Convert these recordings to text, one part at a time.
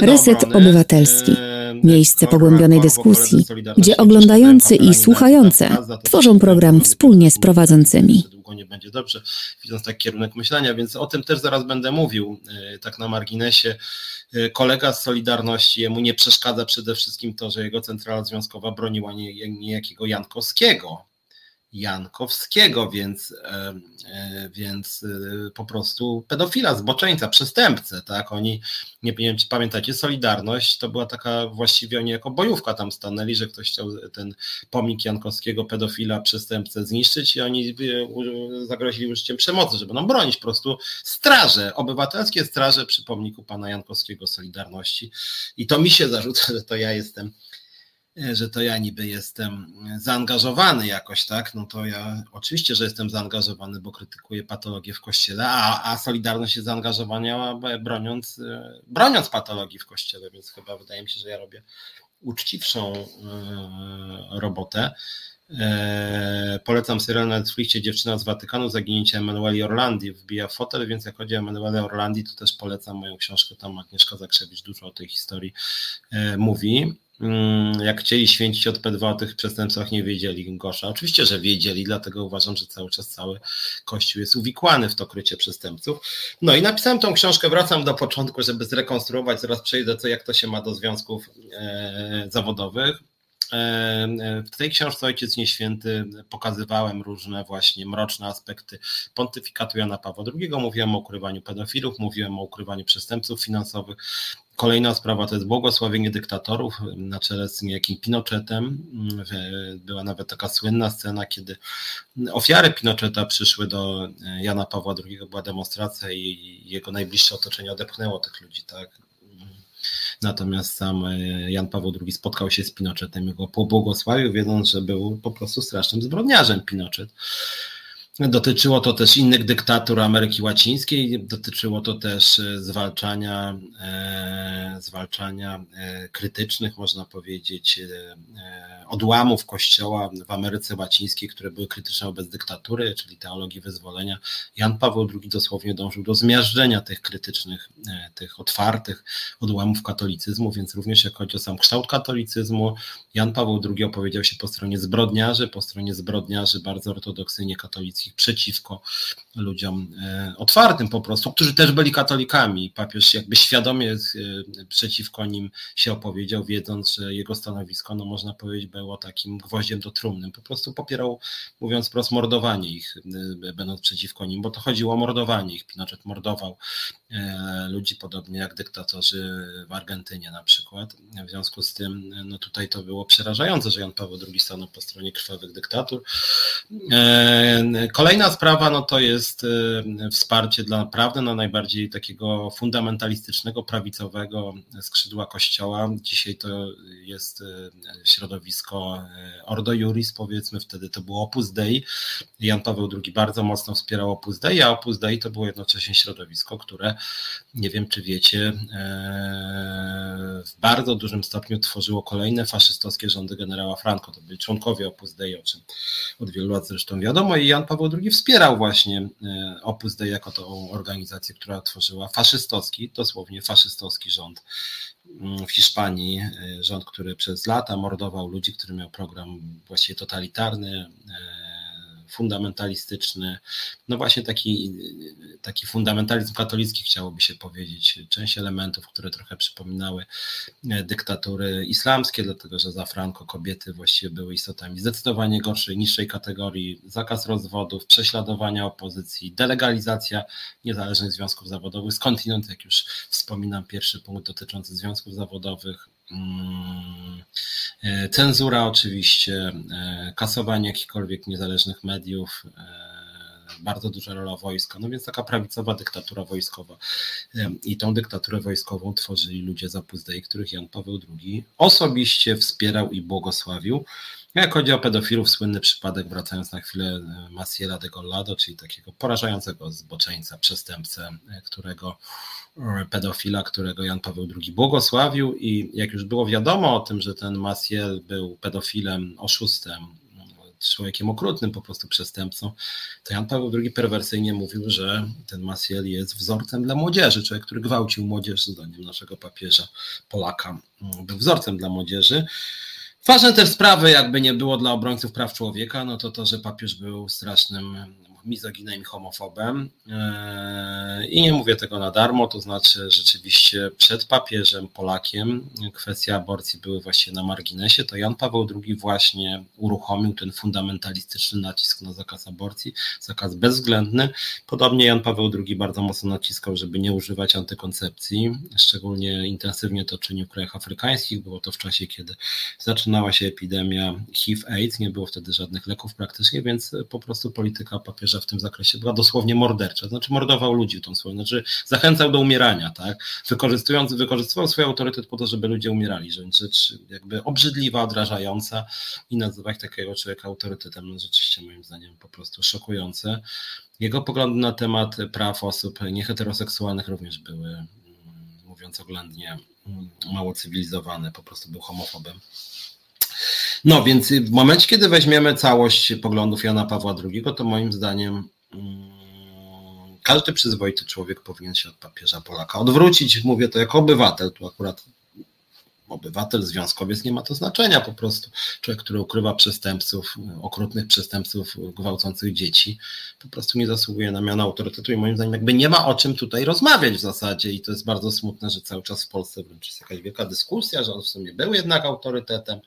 Reset obrony. Obywatelski. E, Miejsce pogłębionej dyskusji, gdzie oglądający i to, tworzą program wspólnie z prowadzącymi. nie będzie dobrze, widząc taki kierunek myślenia, więc o tym też zaraz będę mówił, e, tak na marginesie. E, Kolega z Solidarności, jemu nie przeszkadza przede wszystkim to, że jego centrala związkowa broniła nie- niejakiego Jankowskiego, Jankowskiego, więc, e, e, więc e, po prostu pedofila, zboczeńca, przestępcę, tak? Oni, nie wiem czy pamiętacie, Solidarność to była taka właściwie oni jako bojówka tam stanęli, że ktoś chciał ten pomnik Jankowskiego, pedofila, przestępcę zniszczyć i oni zagrozili użyciem przemocy, żeby nam bronić po prostu straże, obywatelskie straże przy pomniku pana Jankowskiego Solidarności i to mi się zarzuca, że to ja jestem że to ja niby jestem zaangażowany jakoś, tak? No to ja oczywiście, że jestem zaangażowany, bo krytykuję patologię w kościele, a, a Solidarność jest zaangażowana b- broniąc, e, broniąc patologii w kościele, więc chyba wydaje mi się, że ja robię uczciwszą e, robotę. E, polecam serial na Netflixie Dziewczyna z Watykanu, zaginięcie Emanueli Orlandi wbija fotel, więc jak chodzi o Emanuelę Orlandi, to też polecam moją książkę, tam Agnieszka Zakrzewicz dużo o tej historii e, mówi. Mm, Jak chcieli święcić od P2 o tych przestępstwach nie wiedzieli gorsza. Oczywiście, że wiedzieli, dlatego uważam, że cały czas cały Kościół jest uwikłany w to krycie przestępców. No i napisałem tą książkę, wracam do początku, żeby zrekonstruować, zaraz przejdę co, jak to się ma do związków e, zawodowych. E, W tej książce Ojciec Nieświęty pokazywałem różne właśnie mroczne aspekty pontyfikatu Jana Pawła II. Mówiłem o ukrywaniu pedofilów, mówiłem o ukrywaniu przestępców finansowych. Kolejna sprawa to jest błogosławienie dyktatorów na czele z niejakim Pinochetem. Była nawet taka słynna scena, kiedy ofiary Pinocheta przyszły do Jana Pawła II, była demonstracja i jego najbliższe otoczenie odepchnęło tych ludzi, tak? Natomiast sam e, Jan Paweł II spotkał się z Pinochetem i go pobłogosławił, wiedząc, że był po prostu strasznym zbrodniarzem Pinochet. Dotyczyło to też innych dyktatur Ameryki Łacińskiej, dotyczyło to też e, zwalczania, e, zwalczania e, krytycznych, można powiedzieć, odłamów kościoła w Ameryce Łacińskiej, które były krytyczne wobec dyktatury, czyli teologii wyzwolenia. Jan Paweł II dosłownie dążył do zmiażdżenia tych krytycznych, tych otwartych odłamów katolicyzmu, więc również jak chodzi o sam kształt katolicyzmu, Jan Paweł II opowiedział się po stronie zbrodniarzy, po stronie zbrodniarzy bardzo ortodoksyjnie katolickich przeciwko ludziom e, otwartym po prostu, którzy też byli katolikami. Papież jakby świadomie e, przeciwko nim się opowiedział, wiedząc, że jego stanowisko, no można powiedzieć, było takim gwoździem do trumny. Po prostu popierał, mówiąc wprost, mordowanie ich, e, będąc przeciwko nim, bo to chodziło o mordowanie ich. Pinochet mordował ludzi podobnie jak dyktatorzy w Argentynie na przykład. W związku z tym, no tutaj to było przerażające, że Jan Paweł II stanął po stronie krwawych dyktatur. Kolejna sprawa, no to jest e, wsparcie dla naprawdę na najbardziej takiego fundamentalistycznego, prawicowego skrzydła kościoła. Dzisiaj to jest e, środowisko e, Ordo Juris, powiedzmy, wtedy to było Opus Dei. Jan Paweł II bardzo mocno wspierał Opus Dei, a Opus Dei to było jednocześnie środowisko, które, nie wiem czy wiecie, e, w bardzo dużym stopniu tworzyło kolejne faszystowskie rządy generała Franco. To byli członkowie Opus Dei, o czym od wielu lat zresztą wiadomo i Jan Paweł II wspierał właśnie Opus Dei jako tą organizację, która tworzyła faszystowski, dosłownie faszystowski rząd mm, w Hiszpanii, e, rząd, który przez lata mordował ludzi, który miał program właściwie totalitarny, e, fundamentalistyczny, no właśnie taki, taki fundamentalizm katolicki chciałoby się powiedzieć, część elementów, które trochę przypominały e, dyktatury islamskie, dlatego że za Franco kobiety właściwie były istotami zdecydowanie gorszej, niższej kategorii, zakaz rozwodów, prześladowania opozycji, delegalizacja niezależnych związków zawodowych, skądinąd, jak już wspominam, pierwszy punkt dotyczący związków zawodowych, cenzura oczywiście, e, kasowanie jakichkolwiek niezależnych mediów, e, bardzo duża rola wojska, no więc taka prawicowa dyktatura wojskowa. I tą dyktaturę wojskową tworzyli ludzie z Opus Dei, których Jan Paweł II osobiście wspierał i błogosławił. Jak chodzi o pedofilów, słynny przypadek, wracając na chwilę, e, Maciela de Gollado, czyli takiego porażającego zboczeńca, przestępcę, e, którego e, pedofila, którego Jan Paweł II błogosławił i jak już było wiadomo o tym, że ten Maciel był pedofilem, oszustem, człowiekiem okrutnym, po prostu przestępcą, to Jan Paweł II perwersyjnie mówił, że ten Maciel jest wzorcem dla młodzieży. Człowiek, który gwałcił młodzież, zdaniem naszego papieża Polaka, mm, był wzorcem dla młodzieży. Ważne też sprawy, jakby nie było dla obrońców praw człowieka, no to to, że papież był strasznym mizoginem i homofobem. Eee, I nie mówię tego na darmo, to znaczy rzeczywiście przed papieżem Polakiem kwestia aborcji były właśnie na marginesie, to Jan Paweł II właśnie uruchomił ten fundamentalistyczny nacisk na zakaz aborcji, zakaz bezwzględny. Podobnie Jan Paweł II bardzo mocno naciskał, żeby nie używać antykoncepcji, szczególnie intensywnie to czynił w krajach afrykańskich, było to w czasie, kiedy zaczynała się epidemia HIV-AIDS, nie było wtedy żadnych leków praktycznie, więc po prostu polityka papieża że w tym zakresie była dosłownie mordercza, znaczy mordował ludzi tą swoją, znaczy zachęcał do umierania, tak, wykorzystując, wykorzystywał swój autorytet po to, żeby ludzie umierali, że rzecz jakby obrzydliwa, odrażająca i nazywać takiego człowieka autorytetem, no rzeczywiście moim zdaniem po prostu szokujące. Jego poglądy na temat praw osób nieheteroseksualnych również były, mm, mówiąc oględnie, mm, mało cywilizowane, po prostu był homofobem. No więc w momencie, kiedy weźmiemy całość poglądów Jana Pawła II, to moim zdaniem mm, każdy przyzwoity człowiek powinien się od papieża Polaka odwrócić. Mówię to jako obywatel, tu akurat obywatel, związkowiec, nie ma to znaczenia po prostu. Człowiek, który ukrywa przestępców, okrutnych przestępców gwałcących dzieci, po prostu nie zasługuje na miano autorytetu i moim zdaniem jakby nie ma o czym tutaj rozmawiać w zasadzie i to jest bardzo smutne, że cały czas w Polsce wręcz jest jakaś wielka dyskusja, że on w sumie był jednak autorytetem.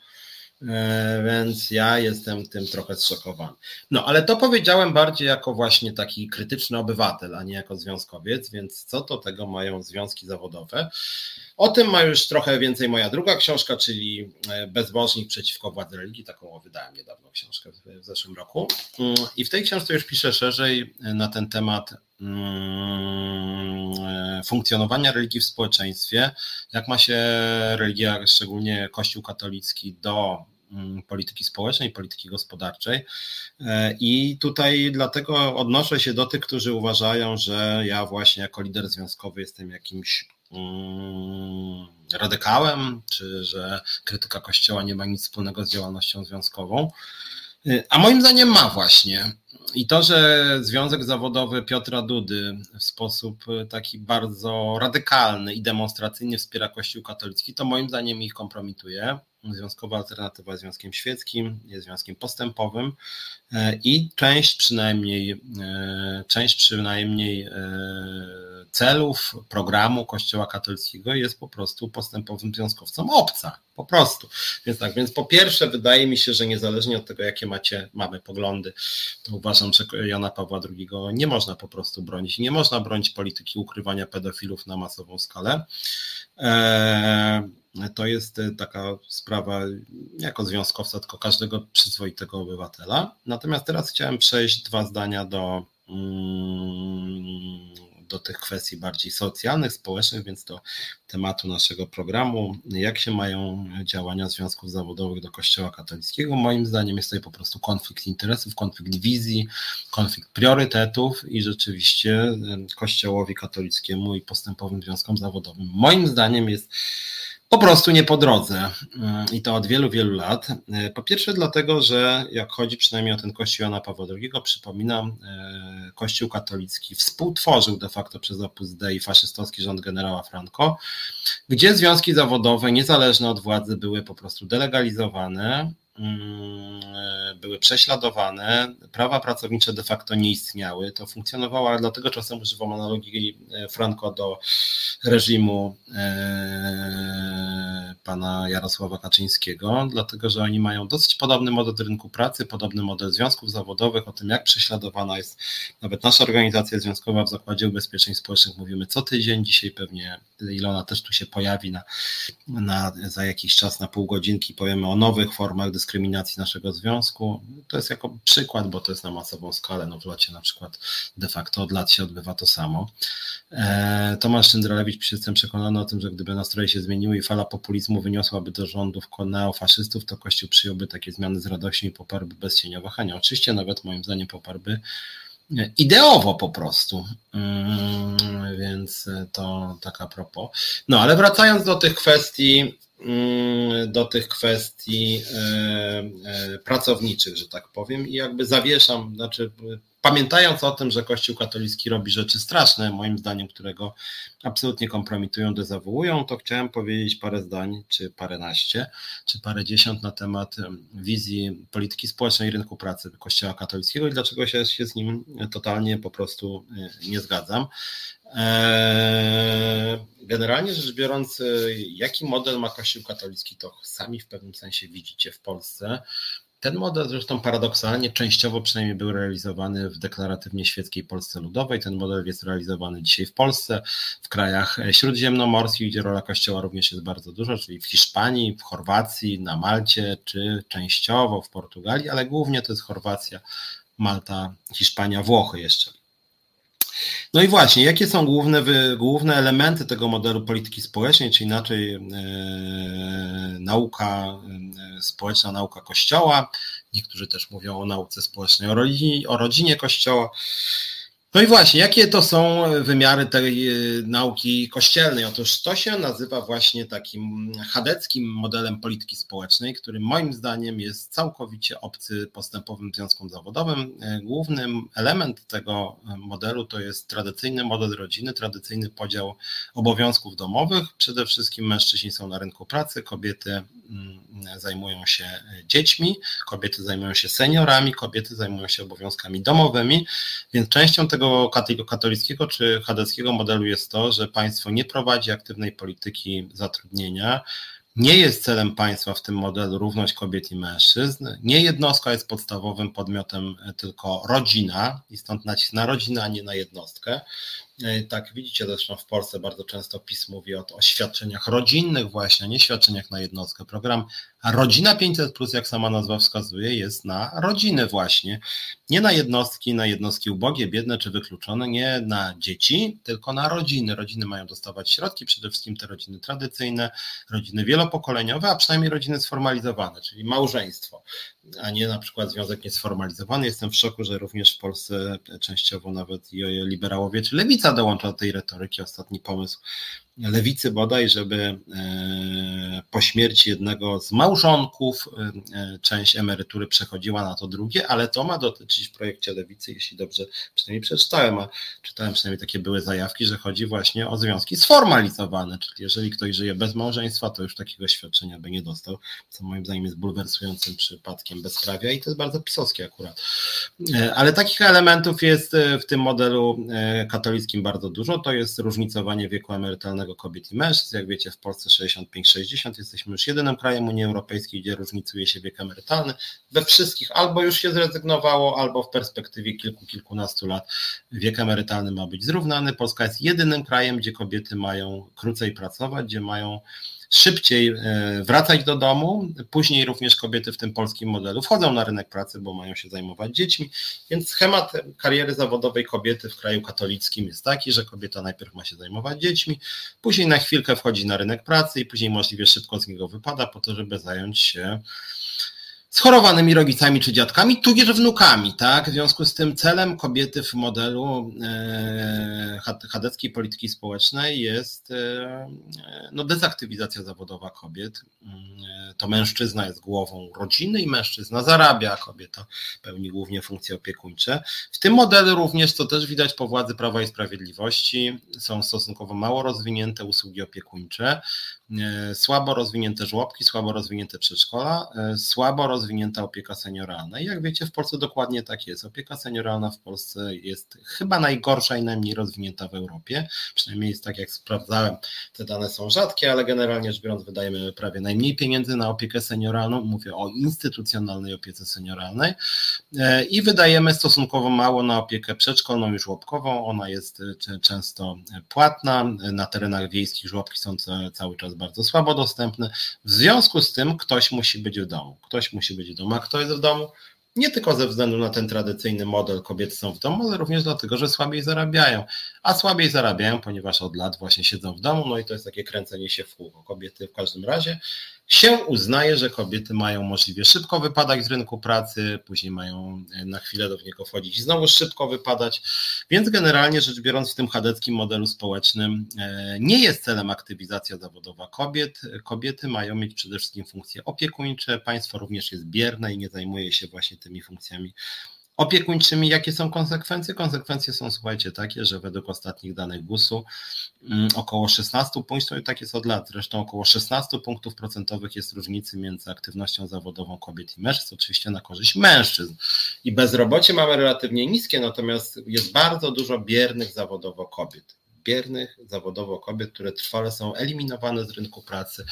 E, więc ja jestem tym trochę zszokowany. No, ale to powiedziałem bardziej jako właśnie taki krytyczny obywatel, a nie jako związkowiec, więc co do tego mają związki zawodowe? O tym ma już trochę więcej moja druga książka, czyli e, Bezbożnik przeciwko władzy religii. Taką wydałem niedawno książkę w zeszłym roku. Mm, I w tej książce już piszę szerzej e, na ten temat funkcjonowania religii w społeczeństwie, jak ma się religia, szczególnie Kościół katolicki, do Mm, polityki społecznej, polityki gospodarczej. E, I tutaj dlatego odnoszę się do tych, którzy uważają, że ja właśnie jako lider związkowy jestem jakimś mm, radykałem, czy że krytyka Kościoła nie ma nic wspólnego z działalnością związkową. E, a moim zdaniem ma właśnie. I to, że Związek Zawodowy Piotra Dudy w sposób taki bardzo radykalny i demonstracyjnie wspiera Kościół katolicki, to moim zdaniem ich kompromituje. Związkowa Alternatywa jest związkiem świeckim, jest związkiem postępowym e, i część przynajmniej, e, część przynajmniej e, celów programu Kościoła katolickiego jest po prostu postępowym związkowcom obca, po prostu. Więc tak, więc po pierwsze wydaje mi się, że niezależnie od tego, jakie macie, mamy poglądy, to uważam, że Jana Pawła II nie można po prostu bronić. Nie można bronić polityki ukrywania pedofilów na masową skalę. To jest e, taka sprawa jako związkowca, tylko każdego przyzwoitego obywatela. Natomiast teraz chciałem przejść dwa zdania do, mm, do tych kwestii bardziej socjalnych, społecznych, więc do tematu naszego programu. Jak się mają działania związków zawodowych do Kościoła katolickiego? Moim zdaniem jest tutaj po prostu konflikt interesów, konflikt wizji, konflikt priorytetów i rzeczywiście e, Kościołowi katolickiemu i postępowym związkom zawodowym, moim zdaniem jest po prostu nie po drodze i to od wielu, wielu lat. Po pierwsze dlatego, że jak chodzi przynajmniej o ten kościół Jana Pawła II, przypominam, e, kościół katolicki współtworzył de facto przez Opus Dei faszystowski rząd generała Franco, gdzie związki zawodowe niezależne od władzy były po prostu delegalizowane, były prześladowane, prawa pracownicze de facto nie istniały. To funkcjonowało, dlatego czasem używam analogii e, Franco do reżimu e, pana Jarosława Kaczyńskiego, dlatego że oni mają dosyć podobny model rynku pracy, podobny model związków zawodowych, o tym jak prześladowana jest nawet nasza organizacja związkowa w Zakładzie Ubezpieczeń Społecznych. Mówimy co tydzień, dzisiaj pewnie Ilona też tu się pojawi na, na, za jakiś czas, na pół godzinki, powiemy o nowych formach dyskryminacji naszego związku. To jest jako przykład, bo to jest na masową skalę. No w locie na przykład de facto od lat się odbywa to samo. E, Tomasz Szyndralewicz, jestem przekonany o tym, że gdyby nastroje się zmieniły i fala populizmu wyniosłaby do rządów neofaszystów, to Kościół przyjąłby takie zmiany z radością i poparłby bez cienia wahania. Oczywiście nawet moim zdaniem poparłby ideowo po prostu. Mm, więc to taka propos. No ale wracając do tych kwestii do tych kwestii pracowniczych, że tak powiem, i jakby zawieszam, znaczy pamiętając o tym, że Kościół katolicki robi rzeczy straszne, moim zdaniem, którego absolutnie kompromitują, dezawuują, to chciałem powiedzieć parę zdań, czy paręnaście, czy parędziesiąt na temat wizji polityki społecznej i rynku pracy Kościoła katolickiego i dlaczego się, się z nim totalnie po prostu e, nie zgadzam. E, generalnie rzecz biorąc, e, jaki model ma Kościół katolicki, to sami w pewnym sensie widzicie w Polsce. Ten model zresztą paradoksalnie częściowo przynajmniej był realizowany w deklaratywnie świeckiej Polsce Ludowej. Ten model jest realizowany dzisiaj w Polsce, w krajach śródziemnomorskich, gdzie rola Kościoła również jest bardzo duża, czyli w Hiszpanii, w Chorwacji, na Malcie, czy częściowo w Portugalii, ale głównie to jest Chorwacja, Malta, Hiszpania, Włochy jeszcze. No i właśnie, jakie są główne, główne elementy tego modelu polityki społecznej, czy inaczej e, nauka e, społeczna, nauka Kościoła. Niektórzy też mówią o nauce społecznej, o o rodzinie Kościoła. No i właśnie, jakie to są wymiary tej e, nauki kościelnej? Otóż to się nazywa właśnie takim chadeckim modelem polityki społecznej, który moim zdaniem jest całkowicie obcy postępowym związkom zawodowym. E, Głównym element tego modelu to jest tradycyjny model rodziny, tradycyjny podział obowiązków domowych. Przede wszystkim mężczyźni są na rynku pracy, kobiety mm, zajmują się dziećmi, kobiety zajmują się seniorami, kobiety zajmują się obowiązkami domowymi, więc częścią tego tego katolickiego czy chadeckiego modelu jest to, że państwo nie prowadzi aktywnej polityki zatrudnienia, nie jest celem państwa w tym modelu równość kobiet i mężczyzn. Nie jednostka jest podstawowym podmiotem, tylko rodzina i stąd nacisk na rodzinę, a nie na jednostkę. E, tak, widzicie zresztą w Polsce bardzo często PiS mówi o, o świadczeniach rodzinnych właśnie, nie świadczeniach na jednostkę. Program Rodzina 500+, jak sama nazwa wskazuje, jest na rodziny właśnie. Nie na jednostki, na jednostki ubogie, biedne czy wykluczone, nie na dzieci, tylko na rodziny. Rodziny mają dostawać środki, przede wszystkim te rodziny tradycyjne, rodziny wielopokoleniowe, a przynajmniej rodziny sformalizowane, czyli małżeństwo a nie na przykład związek niesformalizowany. Jestem w szoku, że również w Polsce częściowo nawet liberałowie czy lewica dołącza do tej retoryki. Ostatni pomysł lewicy bodaj, żeby e, po śmierci jednego z małżonków e, e, część emerytury przechodziła na to drugie, ale to ma dotyczyć w projekcie lewicy, jeśli dobrze przynajmniej przeczytałem, a czytałem przynajmniej takie były zajawki, że chodzi właśnie o związki sformalizowane, czyli jeżeli ktoś żyje bez małżeństwa, to już takiego świadczenia by nie dostał, co moim zdaniem jest bulwersującym przypadkiem bezprawia i to jest bardzo pisowskie akurat. Ale takich elementów jest w tym modelu katolickim bardzo dużo, to jest różnicowanie wieku emerytalnego kobiet i mężczyzn. Jak wiecie, w Polsce 65-60 jesteśmy już jedynym krajem Unii Europejskiej, gdzie różnicuje się wiek emerytalny. We wszystkich albo już się zrezygnowało, albo w perspektywie kilku, kilkunastu lat wiek emerytalny ma być zrównany. Polska jest jedynym krajem, gdzie kobiety mają krócej pracować, gdzie mają szybciej e, wracać do domu. Później również kobiety w tym polskim modelu wchodzą na rynek pracy, bo mają się zajmować dziećmi. Więc schemat kariery zawodowej kobiety w kraju katolickim jest taki, że kobieta najpierw ma się zajmować dziećmi, później na chwilkę wchodzi na rynek pracy i później możliwie szybko z niego wypada po to, żeby zająć się schorowanymi rodzicami czy dziadkami, tudzież wnukami, tak? W związku z tym celem kobiety w modelu e, chadeckiej polityki społecznej jest e, no, dezaktywizacja zawodowa kobiet. E, to mężczyzna jest głową rodziny i mężczyzna zarabia, a kobieta pełni głównie funkcje opiekuńcze. W tym modelu również, co też widać po władzy Prawa i Sprawiedliwości, są stosunkowo mało rozwinięte usługi opiekuńcze, słabo rozwinięte żłobki, słabo rozwinięte przedszkola, słabo rozwinięte rozwinięta opieka senioralna. I jak wiecie, w Polsce dokładnie tak jest. Opieka senioralna w Polsce jest chyba najgorsza i najmniej rozwinięta w Europie. Przynajmniej jest tak, jak sprawdzałem. Te dane są rzadkie, ale generalnie rzecz biorąc, wydajemy prawie najmniej pieniędzy na opiekę senioralną. Mówię o instytucjonalnej opiece senioralnej. E, I wydajemy stosunkowo mało na opiekę przedszkolną i żłobkową. Ona jest e, często płatna. Na terenach wiejskich żłobki są cały czas bardzo słabo dostępne. W związku z tym ktoś musi być w domu. Ktoś musi być w domu. A kto jest w domu? Nie tylko ze względu na ten tradycyjny model kobiety są w domu, ale również dlatego, że słabiej zarabiają. A słabiej zarabiają, ponieważ od lat właśnie siedzą w domu, no i to jest takie kręcenie się w kółko. Kobiety w każdym razie się uznaje, że kobiety mają możliwie szybko wypadać z rynku pracy, później mają e, na chwilę do niego wchodzić i znowu szybko wypadać. Więc generalnie rzecz biorąc, w tym chadeckim modelu społecznym e, nie jest celem aktywizacja zawodowa kobiet. Kobiety mają mieć przede wszystkim funkcje opiekuńcze, państwo również jest bierne i nie zajmuje się właśnie tymi funkcjami opiekuńczymi. Jakie są konsekwencje? Konsekwencje są, słuchajcie, takie, że według ostatnich danych GUS-u mm, około 16 punktów, tak jest od lat, zresztą około 16 punktów procentowych jest różnicy między aktywnością zawodową kobiet i mężczyzn, oczywiście na korzyść mężczyzn. I bezrobocie mamy relatywnie niskie, natomiast jest bardzo dużo biernych zawodowo kobiet biernych zawodowo kobiet, które trwale są eliminowane z rynku pracy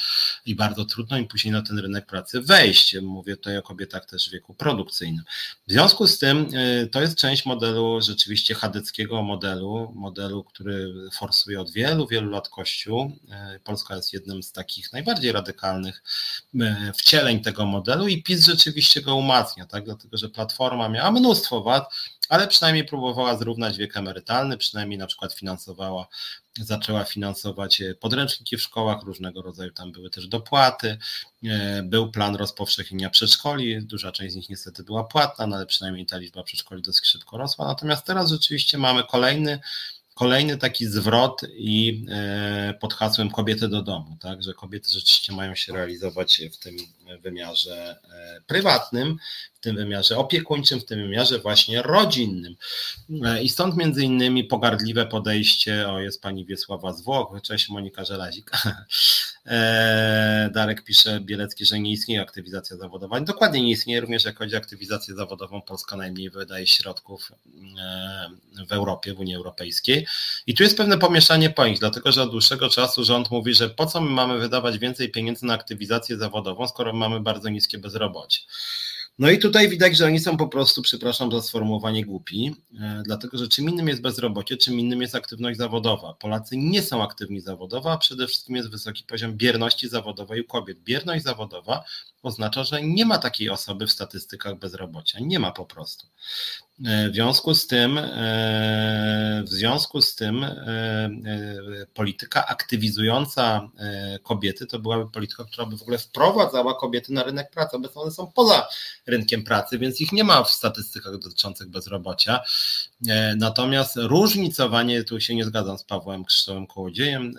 i bardzo trudno im później na ten rynek pracy wejść. Mówię tutaj o kobietach też w wieku produkcyjnym. W związku z tym y, to jest część modelu rzeczywiście chadeckiego modelu, modelu, który forsuje od wielu, wielu lat Kościół. Y, Polska jest jednym z takich najbardziej radykalnych y, wcieleń tego modelu i PiS rzeczywiście go umacnia, tak? dlatego że Platforma miała mnóstwo wad, ale przynajmniej próbowała zrównać wiek emerytalny, przynajmniej na przykład finansowała, zaczęła finansować e, podręczniki w szkołach, różnego rodzaju tam były też dopłaty, e, był plan rozpowszechnienia przedszkoli, duża część z nich niestety była płatna, no ale przynajmniej ta liczba przedszkoli dosyć szybko rosła, natomiast teraz rzeczywiście mamy kolejny kolejny taki zwrot i e, pod hasłem kobiety do domu, tak, że kobiety rzeczywiście mają się realizować w tym wymiarze e, prywatnym, w tym wymiarze opiekuńczym, w tym wymiarze właśnie rodzinnym. E, I stąd między innymi pogardliwe podejście, o jest pani Wiesława z Włoch, cześć Monika Żelazik, Darek pisze Bielecki, że nie istnieje aktywizacja zawodowa. Dokładnie nie istnieje, również jak chodzi o aktywizację zawodową, Polska najmniej wydaje środków w Europie, w Unii Europejskiej. I tu jest pewne pomieszanie pojęć, dlatego że od dłuższego czasu rząd mówi, że po co my mamy wydawać więcej pieniędzy na aktywizację zawodową, skoro mamy bardzo niskie bezrobocie. No i tutaj widać, że oni są po prostu, przepraszam za sformułowanie, głupi, e, dlatego że czym innym jest bezrobocie, czym innym jest aktywność zawodowa. Polacy nie są aktywni zawodowo, a przede wszystkim jest wysoki poziom bierności zawodowej u kobiet. Bierność zawodowa oznacza, że nie ma takiej osoby w statystykach bezrobocia. Nie ma po prostu. E, w związku z tym, e, w związku z tym e, polityka aktywizująca kobiety to byłaby polityka, która by w ogóle wprowadzała kobiety na rynek pracy. Obecnie one są poza rynkiem pracy, więc ich nie ma w statystykach dotyczących bezrobocia. Natomiast różnicowanie, tu się nie zgadzam z Pawłem Krzysztofem Kołodziejem,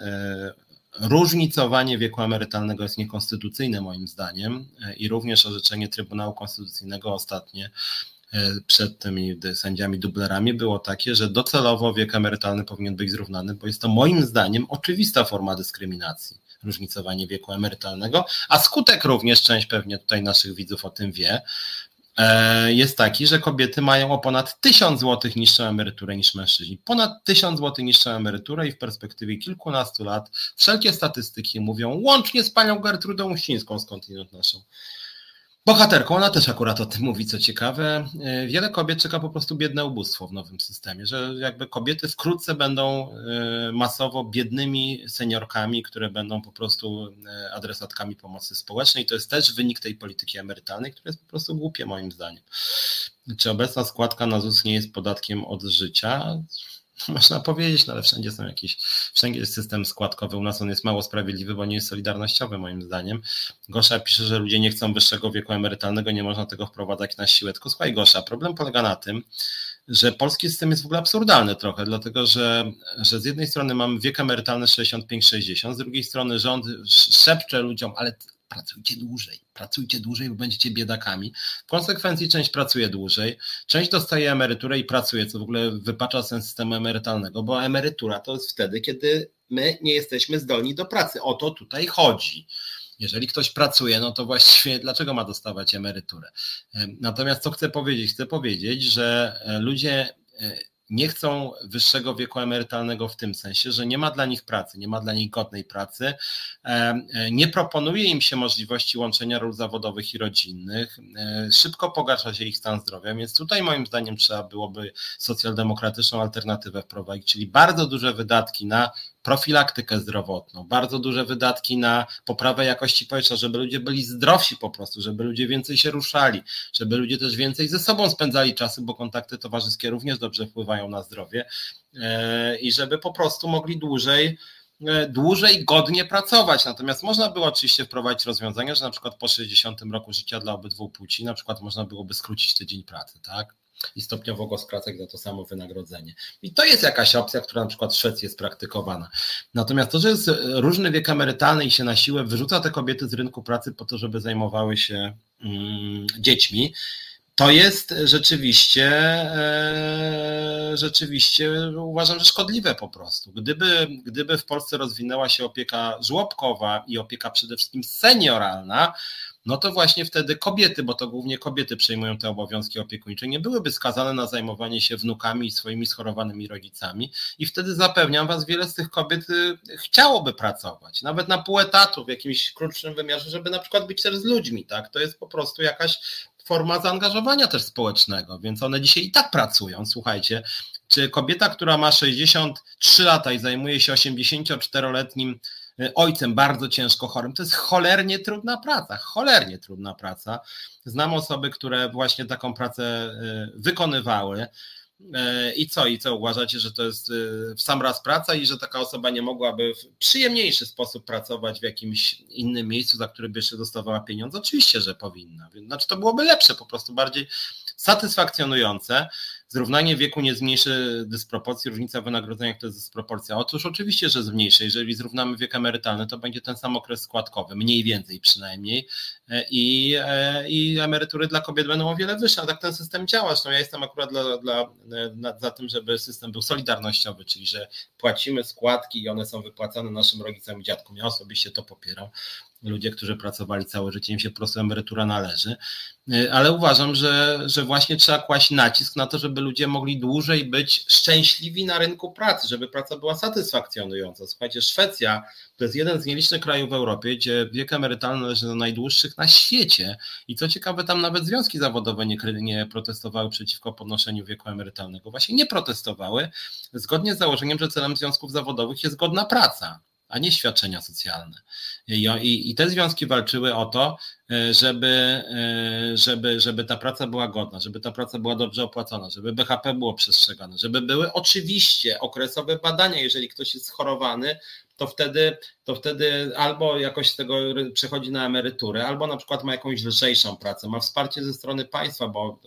Różnicowanie wieku emerytalnego jest niekonstytucyjne moim zdaniem i również orzeczenie Trybunału Konstytucyjnego ostatnie przed tymi sędziami dublerami było takie, że docelowo wiek emerytalny powinien być zrównany, bo jest to moim zdaniem oczywista forma dyskryminacji, różnicowanie wieku emerytalnego, a skutek również, część pewnie tutaj naszych widzów o tym wie, E, jest taki, że kobiety mają o ponad 1000 zł niższą emeryturę niż mężczyźni. Ponad 1000 zł niższą emeryturę i w perspektywie kilkunastu lat wszelkie statystyki mówią, łącznie z panią Gertrudą Uścińską skądinąd naszą, bohaterką. Ona też akurat o tym mówi, co ciekawe. E, wiele kobiet czeka po prostu biedne ubóstwo w nowym systemie, że jakby kobiety wkrótce będą e, masowo biednymi seniorkami, które będą po prostu e, adresatkami pomocy społecznej. To jest też wynik tej polityki emerytalnej, która jest po prostu głupie moim zdaniem. Czy obecna składka na ZUS nie jest podatkiem od życia? Można powiedzieć, no ale wszędzie są jakieś, wszędzie jest system składkowy. U nas on jest mało sprawiedliwy, bo nie jest solidarnościowy, moim zdaniem. Gosza pisze, że ludzie nie chcą wyższego wieku emerytalnego, nie można tego wprowadzać na siłę. Tylko słuchaj, Gosza, problem polega na tym, że polski system jest w ogóle absurdalny trochę, dlatego że, że z jednej strony mamy wiek emerytalny 65-60, z drugiej strony rząd szepcze ludziom, ale pracujcie dłużej, pracujcie dłużej, bo będziecie biedakami. W konsekwencji część pracuje dłużej, część dostaje emeryturę i pracuje, co w ogóle wypacza sens systemu emerytalnego, bo emerytura to jest wtedy, kiedy my nie jesteśmy zdolni do pracy. O to tutaj chodzi. Jeżeli ktoś pracuje, no to właściwie dlaczego ma dostawać emeryturę? Natomiast co chcę powiedzieć? Chcę powiedzieć, że e, ludzie e, nie chcą wyższego wieku emerytalnego w tym sensie, że nie ma dla nich pracy, nie ma dla nich godnej pracy, e, nie proponuje im się możliwości łączenia ról zawodowych i rodzinnych, e, szybko pogarsza się ich stan zdrowia, więc tutaj moim zdaniem trzeba byłoby socjaldemokratyczną alternatywę wprowadzić, czyli bardzo duże wydatki na profilaktykę zdrowotną, bardzo duże wydatki na poprawę jakości powietrza, żeby ludzie byli zdrowsi po prostu, żeby ludzie więcej się ruszali, żeby ludzie też więcej ze sobą spędzali czasy, bo kontakty towarzyskie również dobrze wpływają na zdrowie e, i żeby po prostu mogli dłużej e, dłużej godnie pracować. Natomiast można było oczywiście wprowadzić rozwiązania, że na przykład po 60 roku życia dla obydwu płci na przykład można byłoby skrócić tydzień pracy, tak? I stopniowo go skracać za to samo wynagrodzenie. I to jest jakaś opcja, która na przykład w Szwecji jest praktykowana. Natomiast to, że jest różny wiek emerytalny i się na siłę wyrzuca te kobiety z rynku pracy po to, żeby zajmowały się mm, dziećmi, to jest rzeczywiście, e, rzeczywiście uważam, że szkodliwe po prostu. Gdyby, gdyby w Polsce rozwinęła się opieka żłobkowa i opieka przede wszystkim senioralna, no to właśnie wtedy kobiety, bo to głównie kobiety przejmują te obowiązki opiekuńcze, nie byłyby skazane na zajmowanie się wnukami i swoimi schorowanymi rodzicami i wtedy zapewniam Was, wiele z tych kobiet y, chciałoby pracować, nawet na pół etatu w jakimś krótszym wymiarze, żeby na przykład być też z ludźmi, tak? To jest po prostu jakaś forma zaangażowania też społecznego, więc one dzisiaj i tak pracują. Słuchajcie, czy kobieta, która ma 63 lata i zajmuje się 84-letnim y, ojcem bardzo ciężko chorym, to jest cholernie trudna praca, cholernie trudna praca. Znam osoby, które właśnie taką pracę y, wykonywały. E, I co? I co uważacie, że to jest e, w sam raz praca i że taka osoba nie mogłaby w przyjemniejszy sposób pracować w jakimś innym miejscu, za które by jeszcze dostawała pieniądze? Oczywiście, że powinna. Znaczy to byłoby lepsze, po prostu bardziej satysfakcjonujące. Zrównanie wieku nie zmniejszy dysproporcji, różnica w wynagrodzeniach to jest dysproporcja. Otóż oczywiście, że zmniejszy. Jeżeli zrównamy wiek emerytalny, to będzie ten sam okres składkowy, mniej więcej przynajmniej e, i, e, i emerytury dla kobiet będą o wiele wyższe. A tak ten system działa. Zresztą ja jestem akurat dla, dla, za tym, żeby system był solidarnościowy, czyli że płacimy składki i one są wypłacane naszym rodzicom i dziadkom. Ja osobiście to popieram ludzie, którzy pracowali całe życie, im się po prostu emerytura należy. Y, ale uważam, że, że właśnie trzeba kłaść nacisk na to, żeby ludzie mogli dłużej być szczęśliwi na rynku pracy, żeby praca była satysfakcjonująca. Słuchajcie, Szwecja to jest jeden z nielicznych krajów w Europie, gdzie wiek emerytalny należy do najdłuższych na świecie. I co ciekawe, tam nawet związki zawodowe nie, nie protestowały przeciwko podnoszeniu wieku emerytalnego. Właśnie nie protestowały, zgodnie z założeniem, że celem związków zawodowych jest godna praca a nie świadczenia socjalne. I, i, I, te związki walczyły o to, żeby, e, żeby, żeby ta praca była godna, żeby ta praca była dobrze opłacona, żeby BHP było przestrzegane, żeby były oczywiście okresowe badania, jeżeli ktoś jest schorowany, to wtedy, to wtedy albo jakoś z tego przechodzi na emeryturę, albo na przykład ma jakąś lżejszą pracę, ma wsparcie ze strony państwa, bo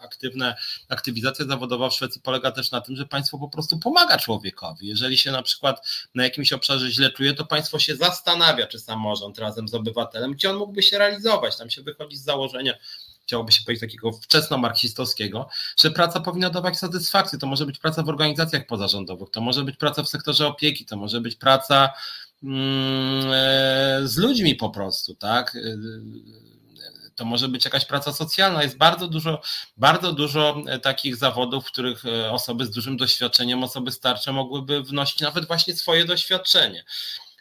aktywne, aktywizacja zawodowa w Szwecji polega też na tym, że państwo po prostu pomaga człowiekowi. Jeżeli się na przykład na jakimś obszarze źle czuje, to państwo się zastanawia, czy samorząd razem z obywatelem, gdzie on mógłby się realizować. Tam się wychodzi z założenia, chciałoby się powiedzieć takiego wczesno-marksistowskiego, że praca powinna dawać satysfakcję. To może być praca w organizacjach pozarządowych, to może być praca w sektorze opieki, to może być praca mm, e, z ludźmi po prostu, tak? E, to może być jakaś praca socjalna. Jest bardzo dużo, bardzo dużo takich zawodów, w których e, osoby z dużym doświadczeniem, osoby starsze mogłyby wnosić nawet właśnie swoje doświadczenie.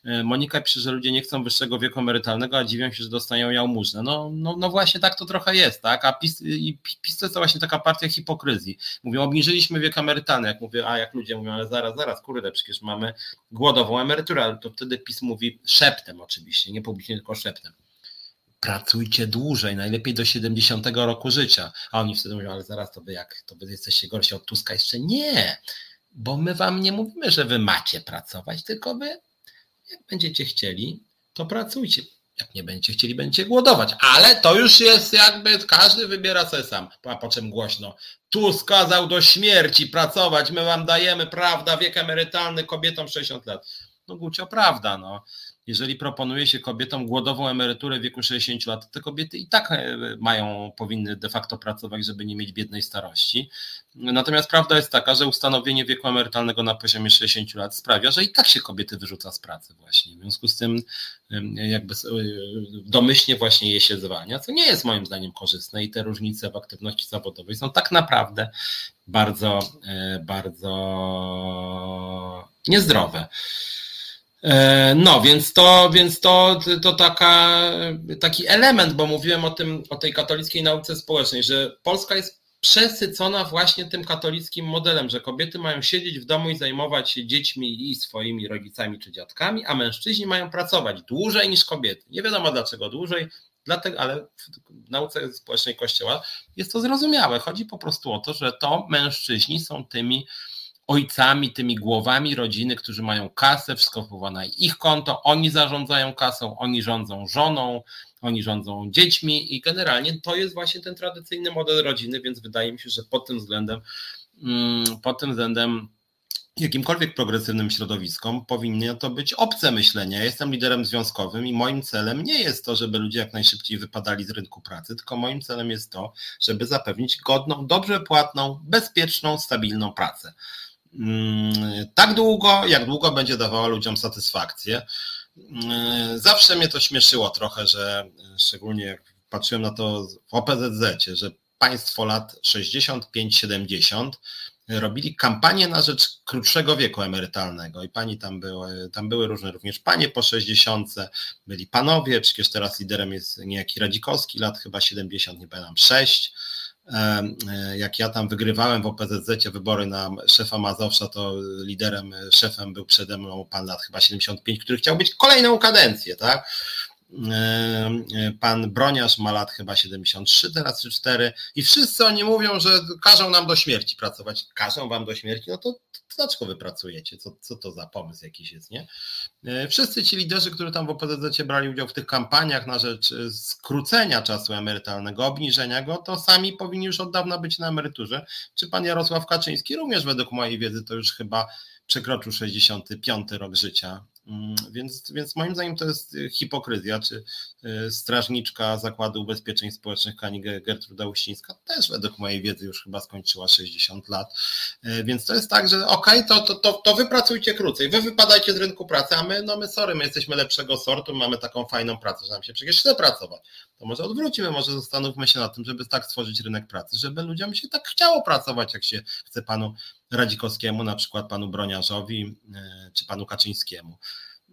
E, Monika pisze, że ludzie nie chcą wyższego wieku emerytalnego, a dziwią się, że dostają jałmużnę. No, no, no właśnie tak to trochę jest, tak? A PiS, i PiS to jest właśnie taka partia hipokryzji. Mówią, obniżyliśmy wiek emerytalny, jak mówię, a jak ludzie mówią, ale zaraz, zaraz, kurde, przecież mamy głodową emeryturę, ale to wtedy PiS mówi szeptem oczywiście, nie publicznie, tylko szeptem pracujcie dłużej, najlepiej do 70 roku życia. A oni wtedy mówią, ale zaraz to wy jak, to wy jesteście gorsi od Tuska. Jeszcze nie, bo my wam nie mówimy, że wy macie pracować, tylko wy jak będziecie chcieli, to pracujcie. Jak nie będziecie chcieli, będziecie głodować. Ale to już jest jakby każdy wybiera sobie sam. A po czym głośno. Tu skazał do śmierci pracować, my wam dajemy, prawda, wiek emerytalny kobietom 60 lat. No Gucio, prawda, no jeżeli proponuje się kobietom głodową emeryturę w wieku 60 lat, te kobiety i tak e, mają, powinny de facto pracować, żeby nie mieć biednej starości. Natomiast prawda jest taka, że ustanowienie wieku emerytalnego na poziomie 60 lat sprawia, że i tak się kobiety wyrzuca z pracy właśnie. W związku z tym jakby e, domyślnie właśnie je się zwalnia, co nie jest moim zdaniem korzystne i te różnice w aktywności zawodowej są tak naprawdę bardzo, e, bardzo niezdrowe. E, no, więc to, więc to, to taka, taki element, bo mówiłem o tym, o tej katolickiej nauce społecznej, że Polska jest przesycona właśnie tym katolickim modelem, że kobiety mają siedzieć w domu i zajmować się dziećmi i swoimi rodzicami czy dziadkami, a mężczyźni mają pracować dłużej niż kobiety. Nie wiadomo dlaczego dłużej, dlatego, ale w nauce społecznej Kościoła jest to zrozumiałe. Chodzi po prostu o to, że to mężczyźni są tymi ojcami, tymi głowami rodziny, którzy mają kasę, wszystko wpływa na ich konto, oni zarządzają kasą, oni rządzą żoną, oni rządzą dziećmi i generalnie to jest właśnie ten tradycyjny model rodziny, więc wydaje mi się, że pod tym względem, mm, pod tym względem jakimkolwiek progresywnym środowiskom powinno to być obce myślenie. Ja jestem liderem związkowym i moim celem nie jest to, żeby ludzie jak najszybciej wypadali z rynku pracy, tylko moim celem jest to, żeby zapewnić godną, dobrze płatną, bezpieczną, stabilną pracę. Tak długo, jak długo będzie dawała ludziom satysfakcję. Zawsze mnie to śmieszyło trochę, że szczególnie jak patrzyłem na to w OPZZ, że państwo lat 65-70 robili kampanię na rzecz krótszego wieku emerytalnego i pani tam były, tam były różne również panie po 60, byli panowie, przecież teraz liderem jest niejaki Radzikowski, lat chyba 70, nie pamiętam, 6. E, jak ja tam wygrywałem w OPZZ wybory na szefa Mazowsza, to liderem, szefem był przede mną pan lat chyba 75, który chciał być kolejną kadencję, tak? Pan Broniarz ma lat chyba 73 teraz czy 4 i wszyscy oni mówią, że każą nam do śmierci pracować. Każą wam do śmierci, no to, to dlaczego wy pracujecie? Co, co to za pomysł jakiś jest, nie? E, wszyscy ci liderzy, którzy tam w OPZZ brali udział w tych kampaniach na rzecz e, skrócenia czasu emerytalnego, obniżenia go, to sami powinni już od dawna być na emeryturze. Czy pan Jarosław Kaczyński również według mojej wiedzy to już chyba przekroczył 65 rok życia więc, więc moim zdaniem to jest y, hipokryzja, czy y, strażniczka Zakładu Ubezpieczeń Społecznych Kani Gertruda Uścińska też według mojej wiedzy już chyba skończyła 60 lat. Y, więc to jest tak, że okej, okay, to, to, to, to wy pracujcie krócej, wy wypadajcie z rynku pracy, a my, no my sorry, my jesteśmy lepszego sortu, mamy taką fajną pracę, że nam się przecież chce pracować. To może odwrócimy, może zastanówmy się nad tym, żeby tak stworzyć rynek pracy, żeby ludziom się tak chciało pracować, jak się chce panu Radzikowskiemu, na przykład panu Broniarzowi e, czy panu Kaczyńskiemu.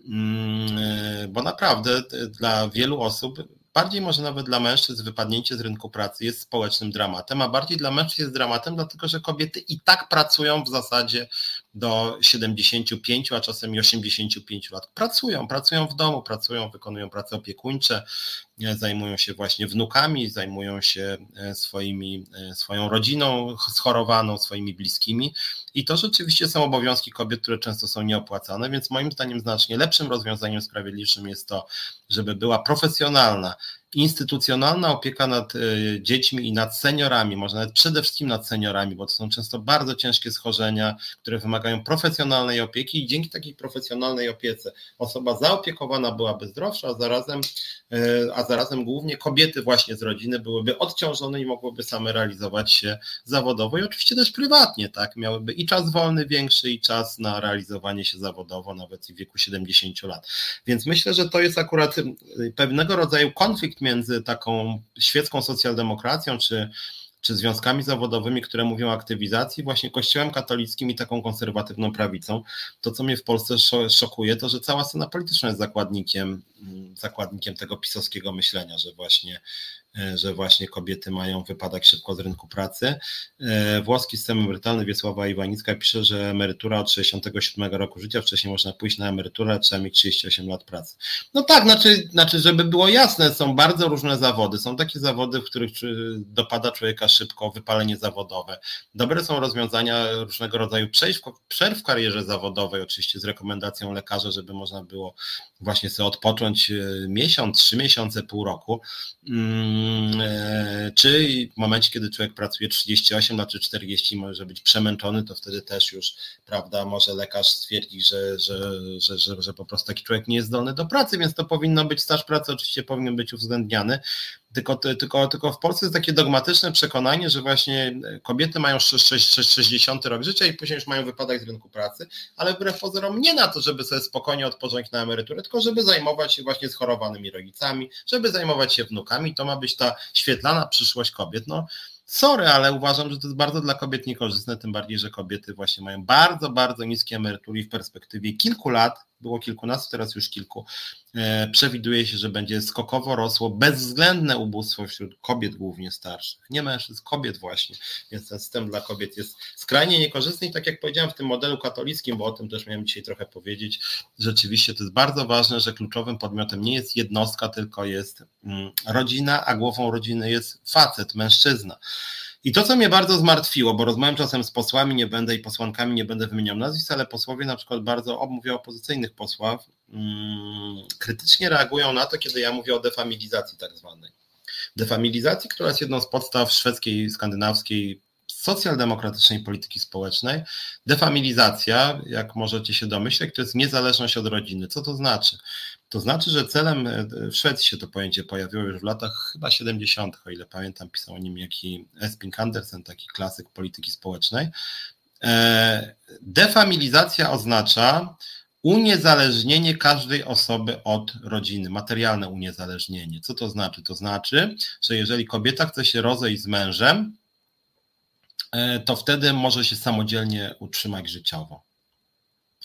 Mm, e, bo naprawdę dla wielu osób bardziej może nawet dla mężczyzn wypadnięcie z rynku pracy jest społecznym dramatem, a bardziej dla mężczyzn jest dramatem, dlatego że kobiety i tak pracują w zasadzie do 75, a czasem i 85 lat. Pracują, pracują w domu, pracują, wykonują prace opiekuńcze, e, zajmują się właśnie wnukami, zajmują się e, swoimi, e, swoją rodziną schorowaną, swoimi bliskimi. I to rzeczywiście są obowiązki kobiet, które często są nieopłacane, więc moim zdaniem znacznie lepszym rozwiązaniem sprawiedliwszym jest to, żeby była profesjonalna instytucjonalna opieka nad e, dziećmi i nad seniorami, może nawet przede wszystkim nad seniorami, bo to są często bardzo ciężkie schorzenia, które wymagają profesjonalnej opieki i dzięki takiej profesjonalnej opiece osoba zaopiekowana byłaby zdrowsza, a zarazem, e, a zarazem głównie kobiety właśnie z rodziny byłyby odciążone i mogłyby same realizować się zawodowo i oczywiście też prywatnie, tak, miałyby i czas wolny większy i czas na realizowanie się zawodowo, nawet w wieku 70 lat. Więc myślę, że to jest akurat e, pewnego rodzaju konflikt między taką świecką socjaldemokracją czy, czy związkami zawodowymi, które mówią o aktywizacji, właśnie Kościołem katolickim i taką konserwatywną prawicą. To, co mnie w Polsce szokuje, to że cała scena polityczna jest zakładnikiem, zakładnikiem tego pisowskiego myślenia, że właśnie że właśnie kobiety mają wypadać szybko z rynku pracy. E, włoski system emerytalny Wiesława Iwanicka pisze, że emerytura od 67 roku życia, wcześniej można pójść na emeryturę, trzeba mieć 38 lat pracy. No tak, znaczy, znaczy, żeby było jasne, są bardzo różne zawody. Są takie zawody, w których dopada człowieka szybko wypalenie zawodowe. Dobre są rozwiązania różnego rodzaju przerw w karierze zawodowej, oczywiście z rekomendacją lekarza, żeby można było właśnie sobie odpocząć e, miesiąc, trzy miesiące, pół roku. Mm, e, czy w momencie, kiedy człowiek pracuje 38 lat czy 40, może być przemęczony, to wtedy też już, prawda, może lekarz stwierdzić, że, że, że, że po prostu taki człowiek nie jest zdolny do pracy, więc to powinno być, staż pracy oczywiście powinien być uwzględniany. Tylko, tylko, tylko w Polsce jest takie dogmatyczne przekonanie, że właśnie kobiety mają 60 rok życia i później już mają wypadać z rynku pracy, ale wbrew pozorom nie na to, żeby sobie spokojnie odpocząć na emeryturę, tylko żeby zajmować się właśnie schorowanymi rodzicami, żeby zajmować się wnukami. To ma być ta świetlana przyszłość kobiet. No, sorry, ale uważam, że to jest bardzo dla kobiet niekorzystne, tym bardziej, że kobiety właśnie mają bardzo, bardzo niskie emerytury i w perspektywie kilku lat, było kilkunastu, teraz już kilku, e, przewiduje się, że będzie skokowo rosło bezwzględne ubóstwo wśród kobiet głównie starszych, nie mężczyzn, kobiet właśnie, więc ten system dla kobiet jest skrajnie niekorzystny. I tak jak powiedziałem w tym modelu katolickim, bo o tym też miałem dzisiaj trochę powiedzieć, rzeczywiście to jest bardzo ważne, że kluczowym podmiotem nie jest jednostka, tylko jest mm, rodzina, a głową rodziny jest facet, mężczyzna. I to, co mnie bardzo zmartwiło, bo rozmawiam czasem z posłami, nie będę i posłankami, nie będę wymieniał nazwisk, ale posłowie na przykład bardzo, mówię o opozycyjnych posłach, mm, krytycznie reagują na to, kiedy ja mówię o defamilizacji tak zwanej. Defamilizacji, która jest jedną z podstaw szwedzkiej, skandynawskiej socjaldemokratycznej polityki społecznej. Defamilizacja, jak możecie się domyśleć, to jest niezależność od rodziny. Co to znaczy? To znaczy, że celem, w Szwecji się to pojęcie pojawiło już w latach chyba 70., o ile pamiętam, pisał o nim jaki Esping Andersen, taki klasyk polityki społecznej. E, defamilizacja oznacza uniezależnienie każdej osoby od rodziny, materialne uniezależnienie. Co to znaczy? To znaczy, że jeżeli kobieta chce się rozejść z mężem, E, to wtedy może się samodzielnie utrzymać życiowo.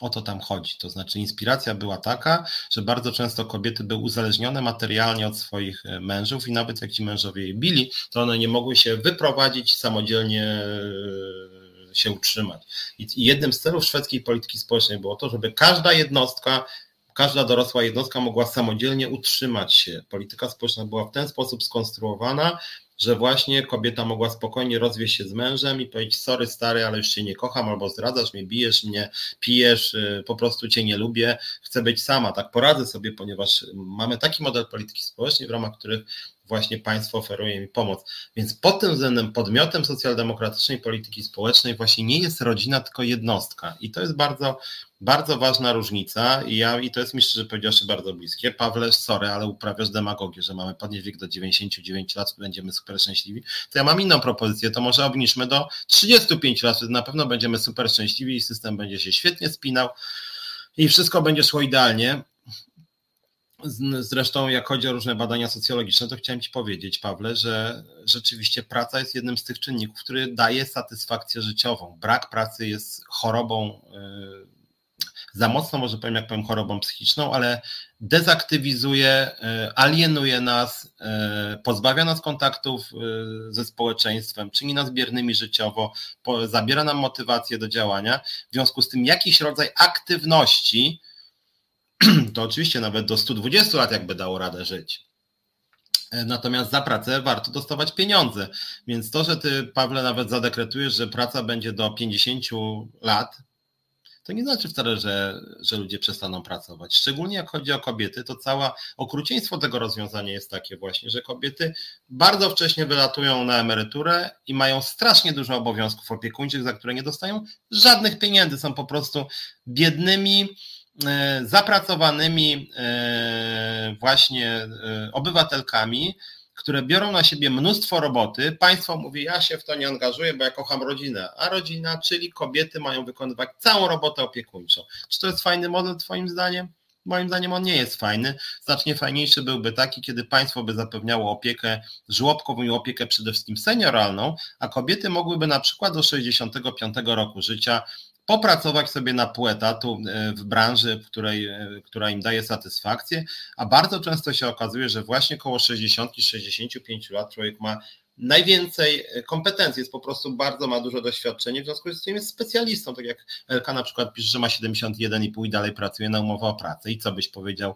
O to tam chodzi. To znaczy, inspiracja była taka, że bardzo często kobiety były uzależnione materialnie od swoich e, mężów, i nawet jak ci mężowie je bili, to one nie mogły się wyprowadzić, samodzielnie e, się utrzymać. I jednym z celów szwedzkiej polityki społecznej było to, żeby każda jednostka każda dorosła jednostka mogła samodzielnie utrzymać się. Polityka społeczna była w ten sposób skonstruowana, że właśnie kobieta mogła spokojnie rozwieść się z mężem i powiedzieć: Sorry, stary, ale już cię nie kocham, albo zdradzasz mnie, bijesz mnie, pijesz, y, po prostu cię nie lubię, chcę być sama. Tak poradzę sobie, ponieważ mamy taki model polityki społecznej, w ramach których właśnie państwo oferuje mi pomoc. Więc pod tym względem podmiotem socjaldemokratycznej polityki społecznej właśnie nie jest rodzina, tylko jednostka. I to jest bardzo, bardzo ważna różnica i, ja, i to jest mi szczerze powiedziawszy bardzo bliskie. Pawle, sorry, ale uprawiasz demagogię, że mamy podnieść wiek do 99 lat, będziemy super szczęśliwi. To ja mam inną propozycję, to może obniżmy do 35 lat, wtedy na pewno będziemy super szczęśliwi i system będzie się świetnie spinał i wszystko będzie szło idealnie. Zresztą, jak chodzi o różne badania socjologiczne, to chciałem Ci powiedzieć, Pawle, że rzeczywiście praca jest jednym z tych czynników, który daje satysfakcję życiową. Brak pracy jest chorobą, y, za mocno może powiem, jak powiem, chorobą psychiczną, ale dezaktywizuje, y, alienuje nas, y, pozbawia nas kontaktów ze społeczeństwem, czyni nas biernymi życiowo, zabiera nam motywację do działania. W związku z tym jakiś rodzaj aktywności, to oczywiście nawet do 120 lat jakby dało radę żyć. E, natomiast za pracę warto dostawać pieniądze. Więc to, że ty, Pawle, nawet zadekretujesz, że praca będzie do 50 lat, to nie znaczy wcale, że, że ludzie przestaną pracować. Szczególnie jak chodzi o kobiety, to całe okrucieństwo tego rozwiązania jest takie właśnie, że kobiety bardzo wcześnie wylatują na emeryturę i mają strasznie dużo obowiązków opiekuńczych, za które nie dostają żadnych pieniędzy, są po prostu biednymi, zapracowanymi e, właśnie e, obywatelkami, które biorą na siebie mnóstwo roboty. Państwo mówi, ja się w to nie angażuję, bo ja kocham rodzinę, a rodzina, czyli kobiety mają wykonywać całą robotę opiekuńczą. Czy to jest fajny model Twoim zdaniem? Moim zdaniem on nie jest fajny. Znacznie fajniejszy byłby taki, kiedy państwo by zapewniało opiekę żłobkową i opiekę przede wszystkim senioralną, a kobiety mogłyby na przykład do 65 roku życia popracować sobie na pół etatu e, w branży, w której, e, która im daje satysfakcję, a bardzo często się okazuje, że właśnie około 60-65 lat człowiek ma najwięcej e, kompetencji, jest po prostu bardzo ma dużo doświadczenia, w związku z tym jest specjalistą, tak jak LK na przykład pisze, że ma 71,5 i dalej pracuje na umowę o pracę. I co byś powiedział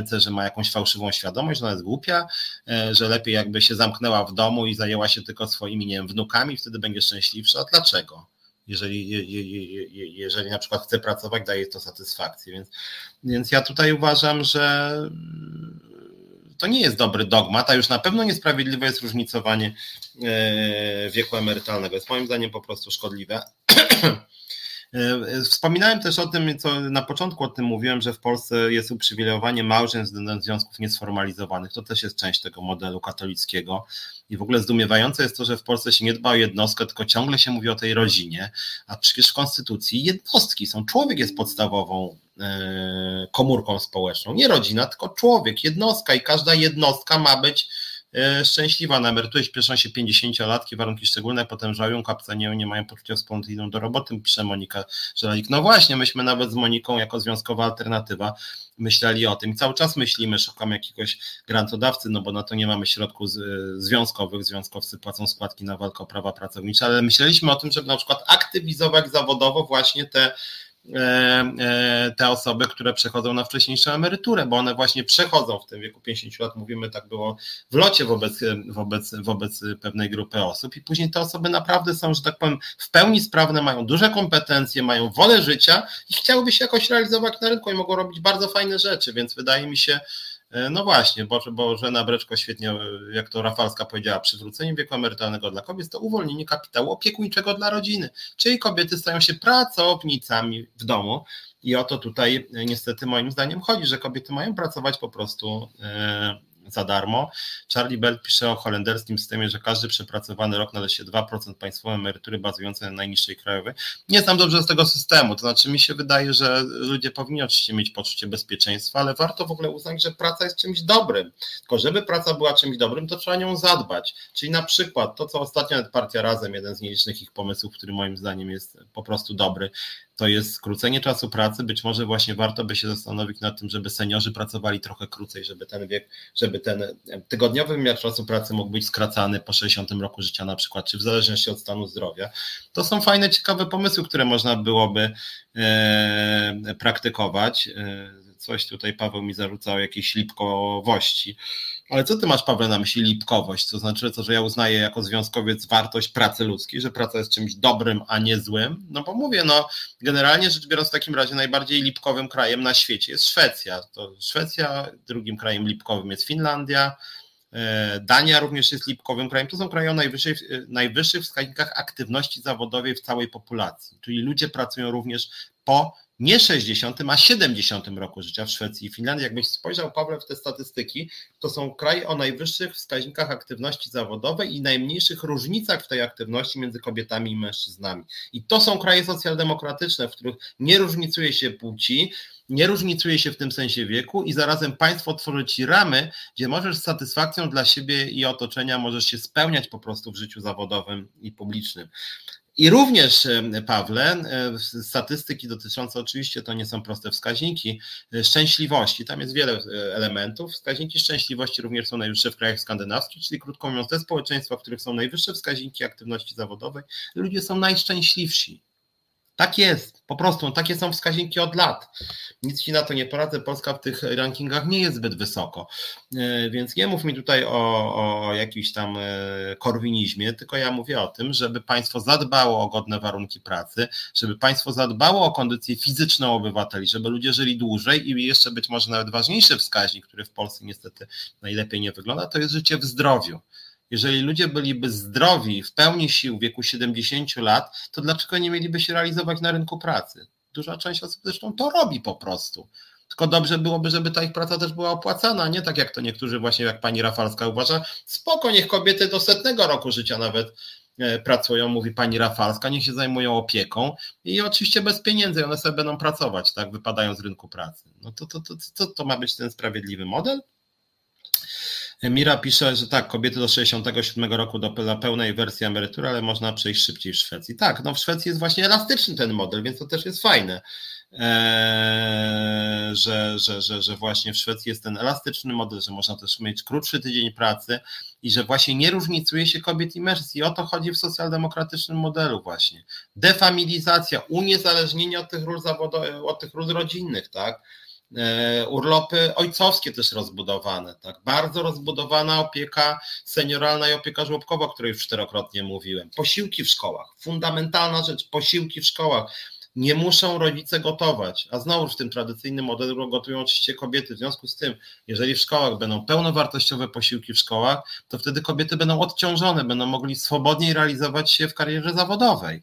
LC, że ma jakąś fałszywą świadomość, że ona jest głupia, że lepiej jakby się zamknęła w domu i zajęła się tylko swoimi, nie wiem, wnukami, wtedy będzie szczęśliwsza. Dlaczego? Jeżeli, jeżeli na przykład chce pracować, daje to satysfakcję. Więc, więc ja tutaj uważam, że to nie jest dobry dogmat, a już na pewno niesprawiedliwe jest różnicowanie e, wieku emerytalnego. Jest moim zdaniem po prostu szkodliwe. E, wspominałem też o tym, co na początku o tym mówiłem, że w Polsce jest uprzywilejowanie małżeństw względem związków niesformalizowanych. To też jest część tego modelu katolickiego. I w ogóle zdumiewające jest to, że w Polsce się nie dba o jednostkę, tylko ciągle się mówi o tej rodzinie, a przecież w Konstytucji jednostki są. Człowiek jest podstawową e, komórką społeczną. Nie rodzina, tylko człowiek, jednostka i każda jednostka ma być szczęśliwa na emeryturze, śpieszą się 50-latki, warunki szczególne, potem żałują, kapce nie, mają poczucia wspólnoty, idą do roboty, pisze Monika Żelalik. No właśnie, myśmy nawet z Moniką jako związkowa alternatywa myśleli o tym i cały czas myślimy, szukamy jakiegoś grantodawcy, no bo na to nie mamy środków związkowych, związkowcy płacą składki na walkę o prawa pracownicze, ale myśleliśmy o tym, żeby na przykład aktywizować zawodowo właśnie te e, e, te osoby, które przechodzą na wcześniejszą emeryturę, bo one właśnie przechodzą w tym wieku 50 lat, mówimy tak było w locie wobec, wobec, wobec pewnej grupy osób i później te osoby naprawdę są, że tak powiem, w pełni sprawne, mają duże kompetencje, mają wolę życia i chciałyby się jakoś realizować na rynku i mogą robić bardzo fajne rzeczy, więc wydaje mi się, E, no właśnie, bo, bo Żena Breczko świetnie, e, jak to Rafalska powiedziała, przywrócenie wieku emerytalnego dla kobiet to uwolnienie kapitału opiekuńczego dla rodziny, czyli kobiety stają się pracownicami w domu. I o to tutaj e, niestety moim zdaniem chodzi, że kobiety mają pracować po prostu za darmo. Charlie Bell pisze o holenderskim systemie, że każdy przepracowany rok należy się 2% państwowej emerytury bazującej na najniższej krajowej. Nie znam dobrze z tego systemu, to znaczy mi się wydaje, że ludzie powinni oczywiście mieć poczucie bezpieczeństwa, ale warto w ogóle uznać, że praca jest czymś dobrym. Tylko żeby praca była czymś dobrym, to trzeba nią zadbać. Czyli na przykład to, co ostatnio Partia Razem, jeden z nielicznych ich pomysłów, który moim zdaniem jest po prostu dobry, to jest skrócenie czasu pracy. Być może właśnie warto by się zastanowić nad tym, żeby seniorzy pracowali trochę krócej, żeby ten wiek, żeby ten tygodniowy wymiar czasu pracy mógł być skracany po 60 roku życia na przykład, czy w zależności od stanu zdrowia. To są fajne, ciekawe pomysły, które można byłoby e, praktykować. E, coś tutaj Paweł mi zarzucał jakieś lipkowości. Ale co ty masz, Paweł, na myśli lipkowość? To znaczy to, że ja uznaję jako związkowiec wartość pracy ludzkiej, że praca jest czymś dobrym, a nie złym? No bo mówię, no generalnie rzecz biorąc w takim razie najbardziej lipkowym krajem na świecie jest Szwecja. To Szwecja, drugim krajem lipkowym jest Finlandia, e, Dania również jest lipkowym krajem. To są kraje o najwyższych, najwyższych wskaźnikach aktywności zawodowej w całej populacji. Czyli ludzie pracują również po nie 60, a 70 roku życia w Szwecji i Finlandii. Jakbyś spojrzał, Paweł, w te statystyki, to są kraje o najwyższych wskaźnikach aktywności zawodowej i najmniejszych różnicach w tej aktywności między kobietami i mężczyznami. I to są kraje socjaldemokratyczne, w których nie różnicuje się płci, nie różnicuje się w tym sensie wieku i zarazem państwo tworzy ci ramy, gdzie możesz z satysfakcją dla siebie i otoczenia możesz się spełniać po prostu w życiu zawodowym i publicznym. I również, Pawle, statystyki dotyczące, oczywiście to nie są proste wskaźniki, e, szczęśliwości, tam jest wiele e, elementów. Wskaźniki szczęśliwości również są najwyższe w krajach skandynawskich, czyli krótko mówiąc, te społeczeństwa, w których są najwyższe wskaźniki aktywności zawodowej, ludzie są najszczęśliwsi. Tak jest, po prostu, takie są wskaźniki od lat. Nic ci na to nie poradzę, Polska w tych rankingach nie jest zbyt wysoko. E, więc nie mów mi tutaj o, o jakimś tam e, korwinizmie, tylko ja mówię o tym, żeby państwo zadbało o godne warunki pracy, żeby państwo zadbało o kondycję fizyczną obywateli, żeby ludzie żyli dłużej i jeszcze być może nawet ważniejszy wskaźnik, który w Polsce niestety najlepiej nie wygląda, to jest życie w zdrowiu. Jeżeli ludzie byliby zdrowi, w pełni sił w wieku 70 lat, to dlaczego nie mieliby się realizować na rynku pracy? Duża część osób zresztą to robi po prostu. Tylko dobrze byłoby, żeby ta ich praca też była opłacana, nie tak jak to niektórzy właśnie, jak pani Rafalska uważa, spoko, niech kobiety do setnego roku życia nawet e, pracują, mówi pani Rafalska, niech się zajmują opieką i oczywiście bez pieniędzy one sobie będą pracować, tak, wypadają z rynku pracy. No to, to, to, to, to ma być ten sprawiedliwy model? Mira pisze, że tak, kobiety do 67 roku do pełnej wersji emerytury, ale można przejść szybciej w Szwecji. Tak, no w Szwecji jest właśnie elastyczny ten model, więc to też jest fajne. Eee, że, że, że, że właśnie w Szwecji jest ten elastyczny model, że można też mieć krótszy tydzień pracy i że właśnie nie różnicuje się kobiet i mężczyzn. I o to chodzi w socjaldemokratycznym modelu właśnie. Defamilizacja, uniezależnienie od tych ról od tych ról rodzinnych, tak? E, urlopy ojcowskie też rozbudowane, tak? Bardzo rozbudowana opieka senioralna i opieka żłobkowa, o której już czterokrotnie mówiłem. Posiłki w szkołach, fundamentalna rzecz, posiłki w szkołach. Nie muszą rodzice gotować, a znowu w tym tradycyjnym modelu gotują oczywiście kobiety. W związku z tym, jeżeli w szkołach będą pełnowartościowe posiłki w szkołach, to wtedy kobiety będą odciążone, będą mogli swobodniej realizować się w karierze zawodowej.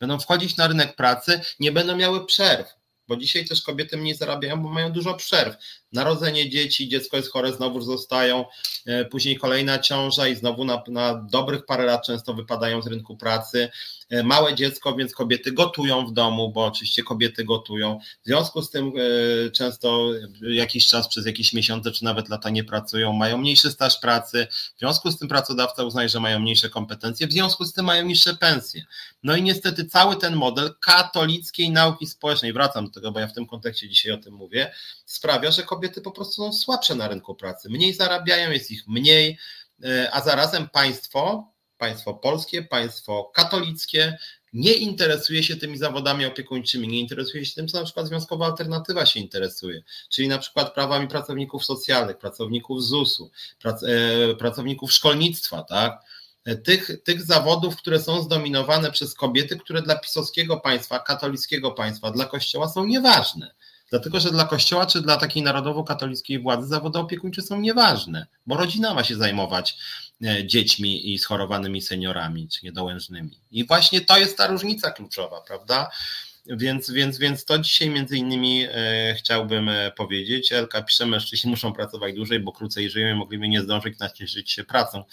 Będą wchodzić na rynek pracy, nie będą miały przerw bo dzisiaj też kobiety mniej zarabiają, bo mają dużo przerw. Narodzenie dzieci, dziecko jest chore, znowu zostają, e, później kolejna ciąża i znowu na, na dobrych parę lat często wypadają z rynku pracy. E, małe dziecko, więc kobiety gotują w domu, bo oczywiście kobiety gotują. W związku z tym e, często jakiś czas, przez jakieś miesiące czy nawet lata nie pracują, mają mniejszy staż pracy. W związku z tym pracodawca uznaje, że mają mniejsze kompetencje, w związku z tym mają niższe pensje. No i niestety cały ten model katolickiej nauki społecznej, wracam do tego, bo ja w tym kontekście dzisiaj o tym mówię, sprawia, że kobiety po prostu są słabsze na rynku pracy, mniej zarabiają, jest ich mniej, e, a zarazem państwo, państwo polskie, państwo katolickie nie interesuje się tymi zawodami opiekuńczymi, nie interesuje się tym, co na przykład Związkowa Alternatywa się interesuje, czyli na przykład prawami pracowników socjalnych, pracowników ZUS-u, prac, e, pracowników szkolnictwa, tak? E, tych, tych zawodów, które są zdominowane przez kobiety, które dla pisowskiego państwa, katolickiego państwa, dla Kościoła są nieważne. Dlatego, że dla Kościoła czy dla takiej narodowo-katolickiej władzy zawody opiekuńcze są nieważne, bo rodzina ma się zajmować e, dziećmi i schorowanymi seniorami czy niedołężnymi. I właśnie to jest ta różnica kluczowa, prawda? Więc, więc, więc to dzisiaj między innymi e, chciałbym e, powiedzieć. Elka pisze, mężczyźni muszą pracować dłużej, bo krócej żyją i mogliby nie zdążyć nacieszyć się pracą.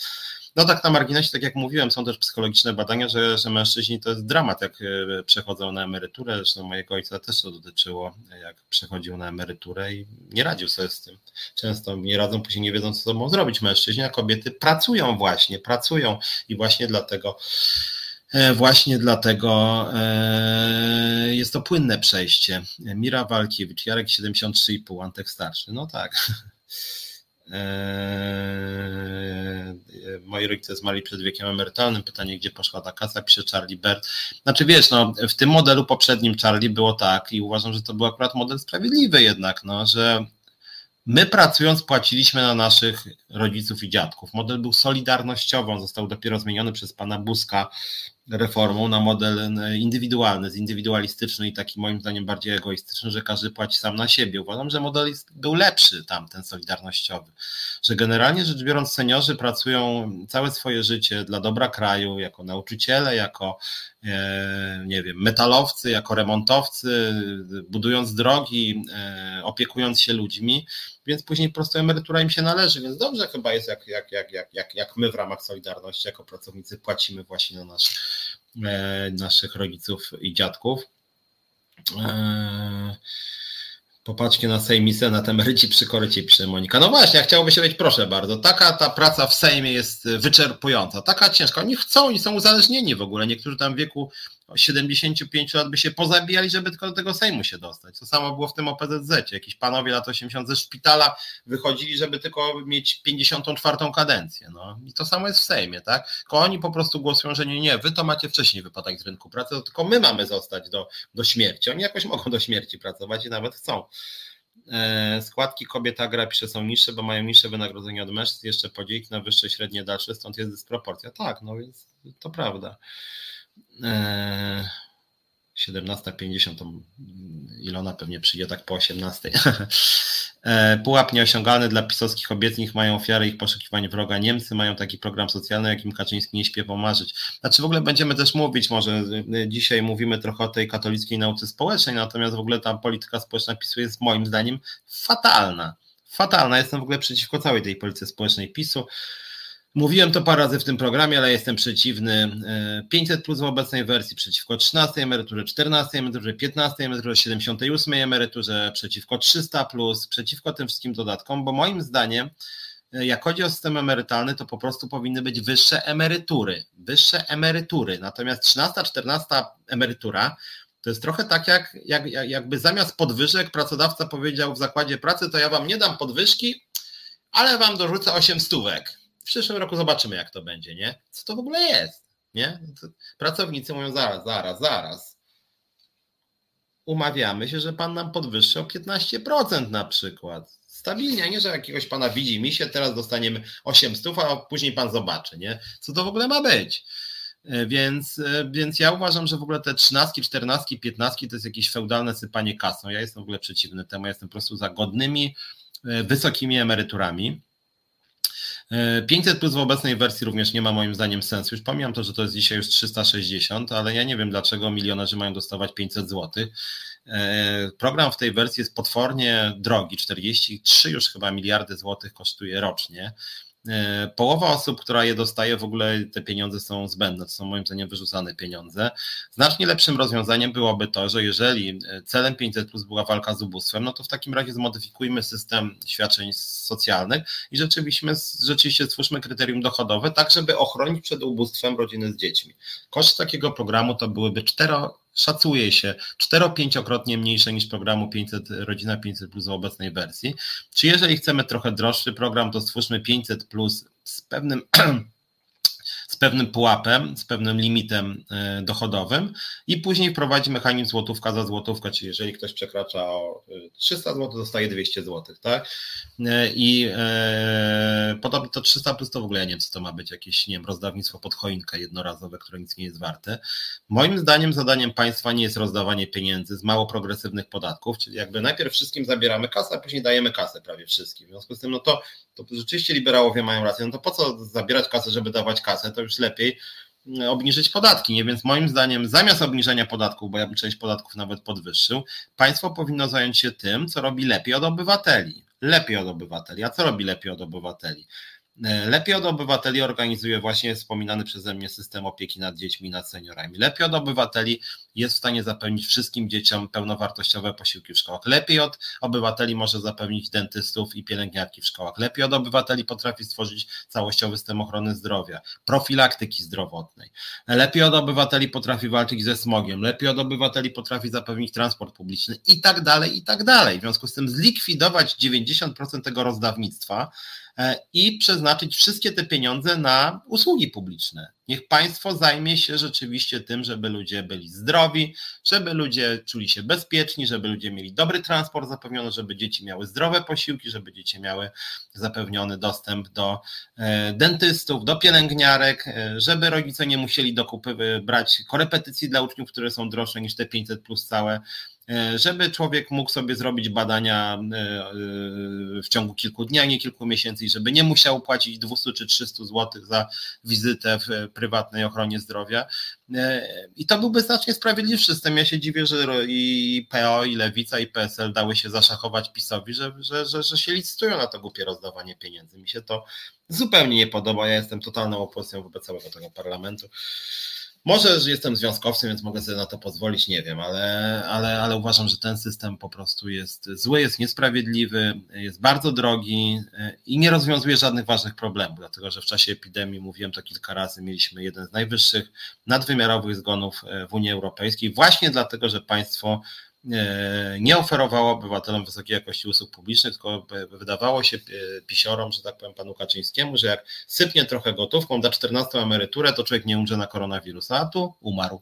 No tak na marginesie, tak jak mówiłem, są też psychologiczne badania, że, że mężczyźni to jest dramat, jak e, przechodzą na emeryturę. Zresztą mojego ojca też to dotyczyło, jak przechodził na emeryturę i nie radził sobie z tym. Często nie radzą, później nie wiedzą, co sobą zrobić mężczyźni, a kobiety pracują właśnie, pracują i właśnie dlatego e, Właśnie dlatego e, jest to płynne przejście. Mira Walkiewicz, Jarek 73,5, Antek starszy. No tak. Eee, moi rodzice zmarli przed wiekiem emerytalnym. Pytanie, gdzie poszła ta kasa, pisze Charlie Bert. Znaczy wiesz, no, w tym modelu poprzednim Charlie było tak i uważam, że to był akurat model sprawiedliwy jednak, no, że my pracując płaciliśmy na naszych rodziców i dziadków. Model był solidarnościowy, on został dopiero zmieniony przez pana Buska reformą na model indywidualny, zindywidualistyczny i taki moim zdaniem bardziej egoistyczny, że każdy płaci sam na siebie. Uważam, że model był lepszy tamten solidarnościowy, że generalnie rzecz biorąc seniorzy pracują całe swoje życie dla dobra kraju, jako nauczyciele, jako e, nie wiem, metalowcy, jako remontowcy, budując drogi, e, opiekując się ludźmi, więc później po prostu emerytura im się należy, więc dobrze chyba jest, jak, jak, jak, jak, jak, jak my w ramach Solidarności jako pracownicy płacimy właśnie na nasz, e, naszych rodziców i dziadków. E, Popatrzcie na Sejm i Senat, emeryci przy korycie, pisze Monika. No właśnie, ja chciałoby się powiedzieć, proszę bardzo, taka ta praca w Sejmie jest wyczerpująca, taka ciężka. Oni chcą, oni są uzależnieni w ogóle. Niektórzy tam w wieku 75 lat by się pozabijali, żeby tylko do tego Sejmu się dostać. To samo było w tym OPZZ. Jakiś panowie lat 80 ze szpitala wychodzili, żeby tylko mieć 54 kadencję. No. I to samo jest w Sejmie, tak? Tylko oni po prostu głosują, że nie, nie, wy to macie wcześniej wypadać z rynku pracy, to tylko my mamy zostać do, do śmierci. Oni jakoś mogą do śmierci pracować i nawet chcą. E, składki kobiet Agra pisze są niższe, bo mają niższe wynagrodzenie od mężczyzn, jeszcze podzieliki na wyższe, średnie, dalsze, stąd jest dysproporcja. Tak, no więc to prawda. 17.50 to Ilona pewnie przyjdzie tak po 18. E, pułap nieosiągalny dla pisowskich obietnic mają ofiary ich poszukiwań wroga. Niemcy mają taki program socjalny, jakim Kaczyński nie śpiewał marzyć. Znaczy w ogóle będziemy też mówić, może e, dzisiaj mówimy trochę o tej katolickiej nauce społecznej, natomiast w ogóle ta polityka społeczna PiSu jest moim zdaniem fatalna. Fatalna. Jestem w ogóle przeciwko całej tej polityce społecznej PiSu. Mówiłem to parę razy w tym programie, ale jestem przeciwny 500 e, plus w obecnej wersji, przeciwko 13 emeryturze, 14 emeryturze, 15 emeryturze, 78 emeryturze, przeciwko 300 plus, przeciwko tym wszystkim dodatkom, bo moim zdaniem, e, jak chodzi o system emerytalny, to po prostu powinny być wyższe emerytury, wyższe emerytury. Natomiast 13, 14 emerytura to jest trochę tak, jak, jak jakby zamiast podwyżek pracodawca powiedział w zakładzie pracy, to ja wam nie dam podwyżki, ale wam dorzucę 8 stówek przyszłym roku zobaczymy, jak to będzie, nie? Co to w ogóle jest, nie? Pracownicy mówią zaraz, zaraz, zaraz. Umawiamy się, że pan nam podwyższy o 15% na przykład. Stabilnie, nie, że jakiegoś pana widzi mi się, teraz dostaniemy 800, a później pan zobaczy, nie? Co to w ogóle ma być? E, więc, e, więc ja uważam, że w ogóle te 13, 14, 15 to jest jakieś feudalne sypanie kasą. Ja jestem w ogóle przeciwny temu, ja jestem po prostu za godnymi, e, wysokimi emeryturami 500 plus w obecnej wersji również nie ma moim zdaniem sensu. Już pomijam to, że to jest dzisiaj już 360, ale ja nie wiem, dlaczego milionerzy mają dostawać 500 zł. E, program w tej wersji jest potwornie drogi, 43 już chyba miliardy złotych kosztuje rocznie. E, połowa osób, która je dostaje, w ogóle te pieniądze są zbędne, to są moim zdaniem wyrzucane pieniądze. Znacznie lepszym rozwiązaniem byłoby to, że jeżeli e, celem 500 plus była walka z ubóstwem, no to w takim razie zmodyfikujmy system świadczeń socjalnych i rzeczywiście, rzeczywiście stwórzmy kryterium dochodowe, tak żeby ochronić przed ubóstwem rodziny z dziećmi. Koszt takiego programu to byłyby cztero szacuje się 4-5-krotnie mniejsze niż programu 500, Rodzina 500 Plus w obecnej wersji. Czy jeżeli chcemy trochę droższy program, to stwórzmy 500 Plus z pewnym z pewnym pułapem, z pewnym limitem e, dochodowym i później wprowadzi mechanizm złotówka za złotówkę, czyli jeżeli ktoś przekracza o 300 zł, dostaje 200 zł, tak? I e, podobnie to 300 plus to w ogóle ja nie wiem, co to ma być, jakieś, nie wiem, rozdawnictwo pod choinkę jednorazowe, które nic nie jest warte. Moim zdaniem zadaniem państwa nie jest rozdawanie pieniędzy z mało progresywnych podatków, czyli jakby najpierw wszystkim zabieramy kasę, a później dajemy kasę prawie wszystkim. W związku z tym, no to, to rzeczywiście liberałowie mają rację, no to po co zabierać kasę, żeby dawać kasę, to już lepiej mm, obniżyć podatki, nie? Więc moim zdaniem zamiast obniżenia podatków, bo ja bym część podatków nawet podwyższył, państwo powinno zająć się tym, co robi lepiej od obywateli. Lepiej od obywateli. A co robi lepiej od obywateli? Lepiej od obywateli organizuje właśnie wspominany przeze mnie system opieki nad dziećmi, nad seniorami. Lepiej od obywateli jest w stanie zapewnić wszystkim dzieciom pełnowartościowe posiłki w szkołach. Lepiej od obywateli może zapewnić dentystów i pielęgniarki w szkołach. Lepiej od obywateli potrafi stworzyć całościowy system ochrony zdrowia, profilaktyki zdrowotnej. Lepiej od obywateli potrafi walczyć ze smogiem. Lepiej od obywateli potrafi zapewnić transport publiczny i tak dalej, i tak dalej. W związku z tym zlikwidować 90% tego rozdawnictwa, i przeznaczyć wszystkie te pieniądze na usługi publiczne. Niech państwo zajmie się rzeczywiście tym, żeby ludzie byli zdrowi, żeby ludzie czuli się bezpieczni, żeby ludzie mieli dobry transport zapewniony, żeby dzieci miały zdrowe posiłki, żeby dzieci miały zapewniony dostęp do e, dentystów, do pielęgniarek, e, żeby rodzice nie musieli dokupy brać korepetycji dla uczniów, które są droższe niż te 500 plus całe E, żeby człowiek mógł sobie zrobić badania e, e, w ciągu kilku dni, a nie kilku miesięcy i żeby nie musiał płacić 200 czy 300 zł za wizytę w prywatnej ochronie zdrowia. I to byłby znacznie sprawiedliwszy system. Ja się dziwię, że i PO, i Lewica, i PSL dały się zaszachować PiSowi, że, że, że, że się licytują na to głupie rozdawanie pieniędzy. Mi się to zupełnie nie podoba. Ja jestem totalną opozycją wobec całego tego parlamentu. Może, że jestem związkowcem, więc mogę sobie na to pozwolić, nie wiem, ale, ale, ale uważam, że ten system po prostu jest zły, jest niesprawiedliwy, jest bardzo drogi e, i nie rozwiązuje żadnych ważnych problemów, dlatego że w czasie epidemii, mówiłem to kilka razy, mieliśmy jeden z najwyższych nadwymiarowych zgonów e, w Unii Europejskiej, właśnie dlatego, że państwo nie oferowało obywatelom wysokiej jakości usług publicznych, tylko wydawało się e, pisiorom, że tak powiem panu Kaczyńskiemu, że jak sypnie trochę gotówką, da 14 emeryturę, to człowiek nie umrze na koronawirusa, a tu umarł.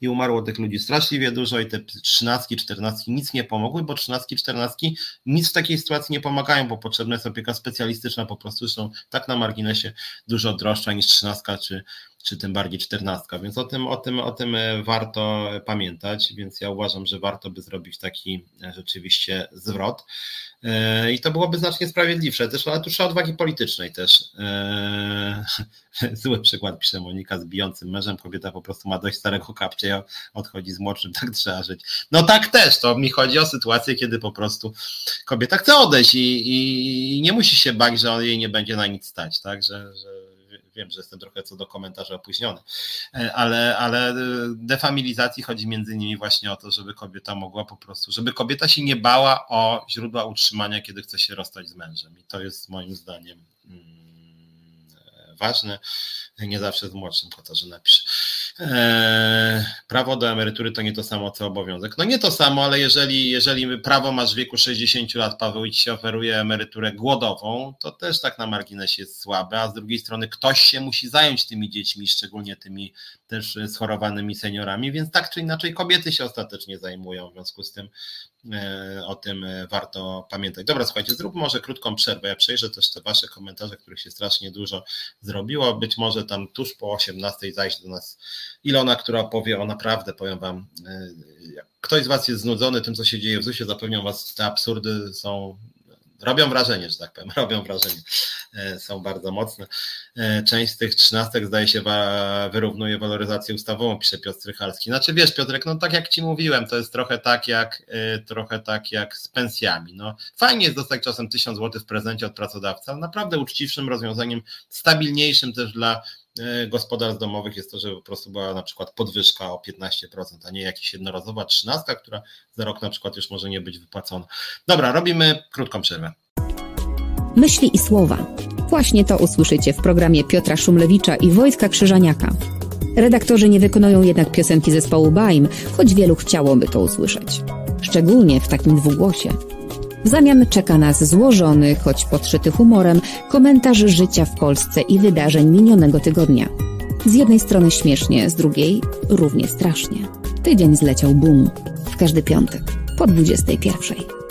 I umarło tych ludzi straszliwie dużo i te trzynastki, czternastki nic nie pomogły, bo trzynastki, czternastki nic w takiej sytuacji nie pomagają, bo potrzebna jest opieka specjalistyczna, po prostu są tak na marginesie dużo droższa niż trzynastka czy czy tym bardziej czternastka, więc o tym, o, tym, o tym e, warto pamiętać, więc ja uważam, że warto by zrobić taki e, rzeczywiście zwrot e, i to byłoby znacznie sprawiedliwsze też, ale tu trzeba odwagi politycznej też. Zły przykład pisze Monika z bijącym mężem, kobieta po prostu ma dość starego kapcia, odchodzi z młodszym, tak trzeba żyć. No tak też, to mi chodzi o sytuację, kiedy po prostu kobieta chce odejść i, i nie musi się bać, że on jej nie będzie na nic stać, tak, że, że wiem, że jestem trochę co do komentarzy opóźniony, e, ale, ale defamilizacji chodzi między innymi właśnie o to, żeby kobieta mogła po prostu, żeby kobieta się nie bała o źródła utrzymania, kiedy chce się rozstać z mężem. I to jest moim zdaniem mm, ważne. Nie zawsze z młodszym Katarzyna napisze. Eee, prawo do emerytury to nie to samo co obowiązek. No nie to samo, ale jeżeli, jeżeli prawo masz w wieku 60 lat, Paweł, i ci się oferuje emeryturę głodową, to też tak na marginesie jest słabe, a z drugiej strony ktoś się musi zająć tymi dziećmi, szczególnie tymi też schorowanymi seniorami, więc tak czy inaczej kobiety się ostatecznie zajmują, w związku z tym o tym e, warto pamiętać. Dobra, słuchajcie, zrób może krótką przerwę. Ja przejrzę też te Wasze komentarze, których się strasznie dużo zrobiło. Być może tam tuż po 18 zajść do nas Ilona, która powie o naprawdę, powiem Wam, e, ktoś z Was jest znudzony tym, co się dzieje w ZUS-ie, zapewniam Was, te absurdy są robią wrażenie, że tak powiem, robią wrażenie, e, są bardzo mocne. E, część z tych trzynastek zdaje się wyrównuje waloryzację ustawową, pisze Piotr Strychalski. Znaczy wiesz Piotrek, no tak jak Ci mówiłem, to jest trochę tak jak, e, trochę tak jak z pensjami. No, fajnie jest dostać czasem tysiąc złotych w prezencie od pracodawcy, ale naprawdę uczciwszym rozwiązaniem, stabilniejszym też dla gospodarstw domowych jest to, że po prostu była na przykład podwyżka o 15%, a nie jakaś jednorazowa trzynastka, która za rok na przykład już może nie być wypłacona. Dobra, robimy krótką przerwę. Myśli i słowa. Właśnie to usłyszycie w programie Piotra Szumlewicza i Wojtka Krzyżaniaka. Redaktorzy nie wykonują jednak piosenki zespołu Baim, choć wielu chciałoby to usłyszeć. Szczególnie w takim dwugłosie. W zamian czeka nas złożony, choć podszyty humorem, komentarz życia w Polsce i wydarzeń minionego tygodnia. Z jednej strony śmiesznie, z drugiej równie strasznie. Tydzień zleciał bum. W każdy piątek po 21.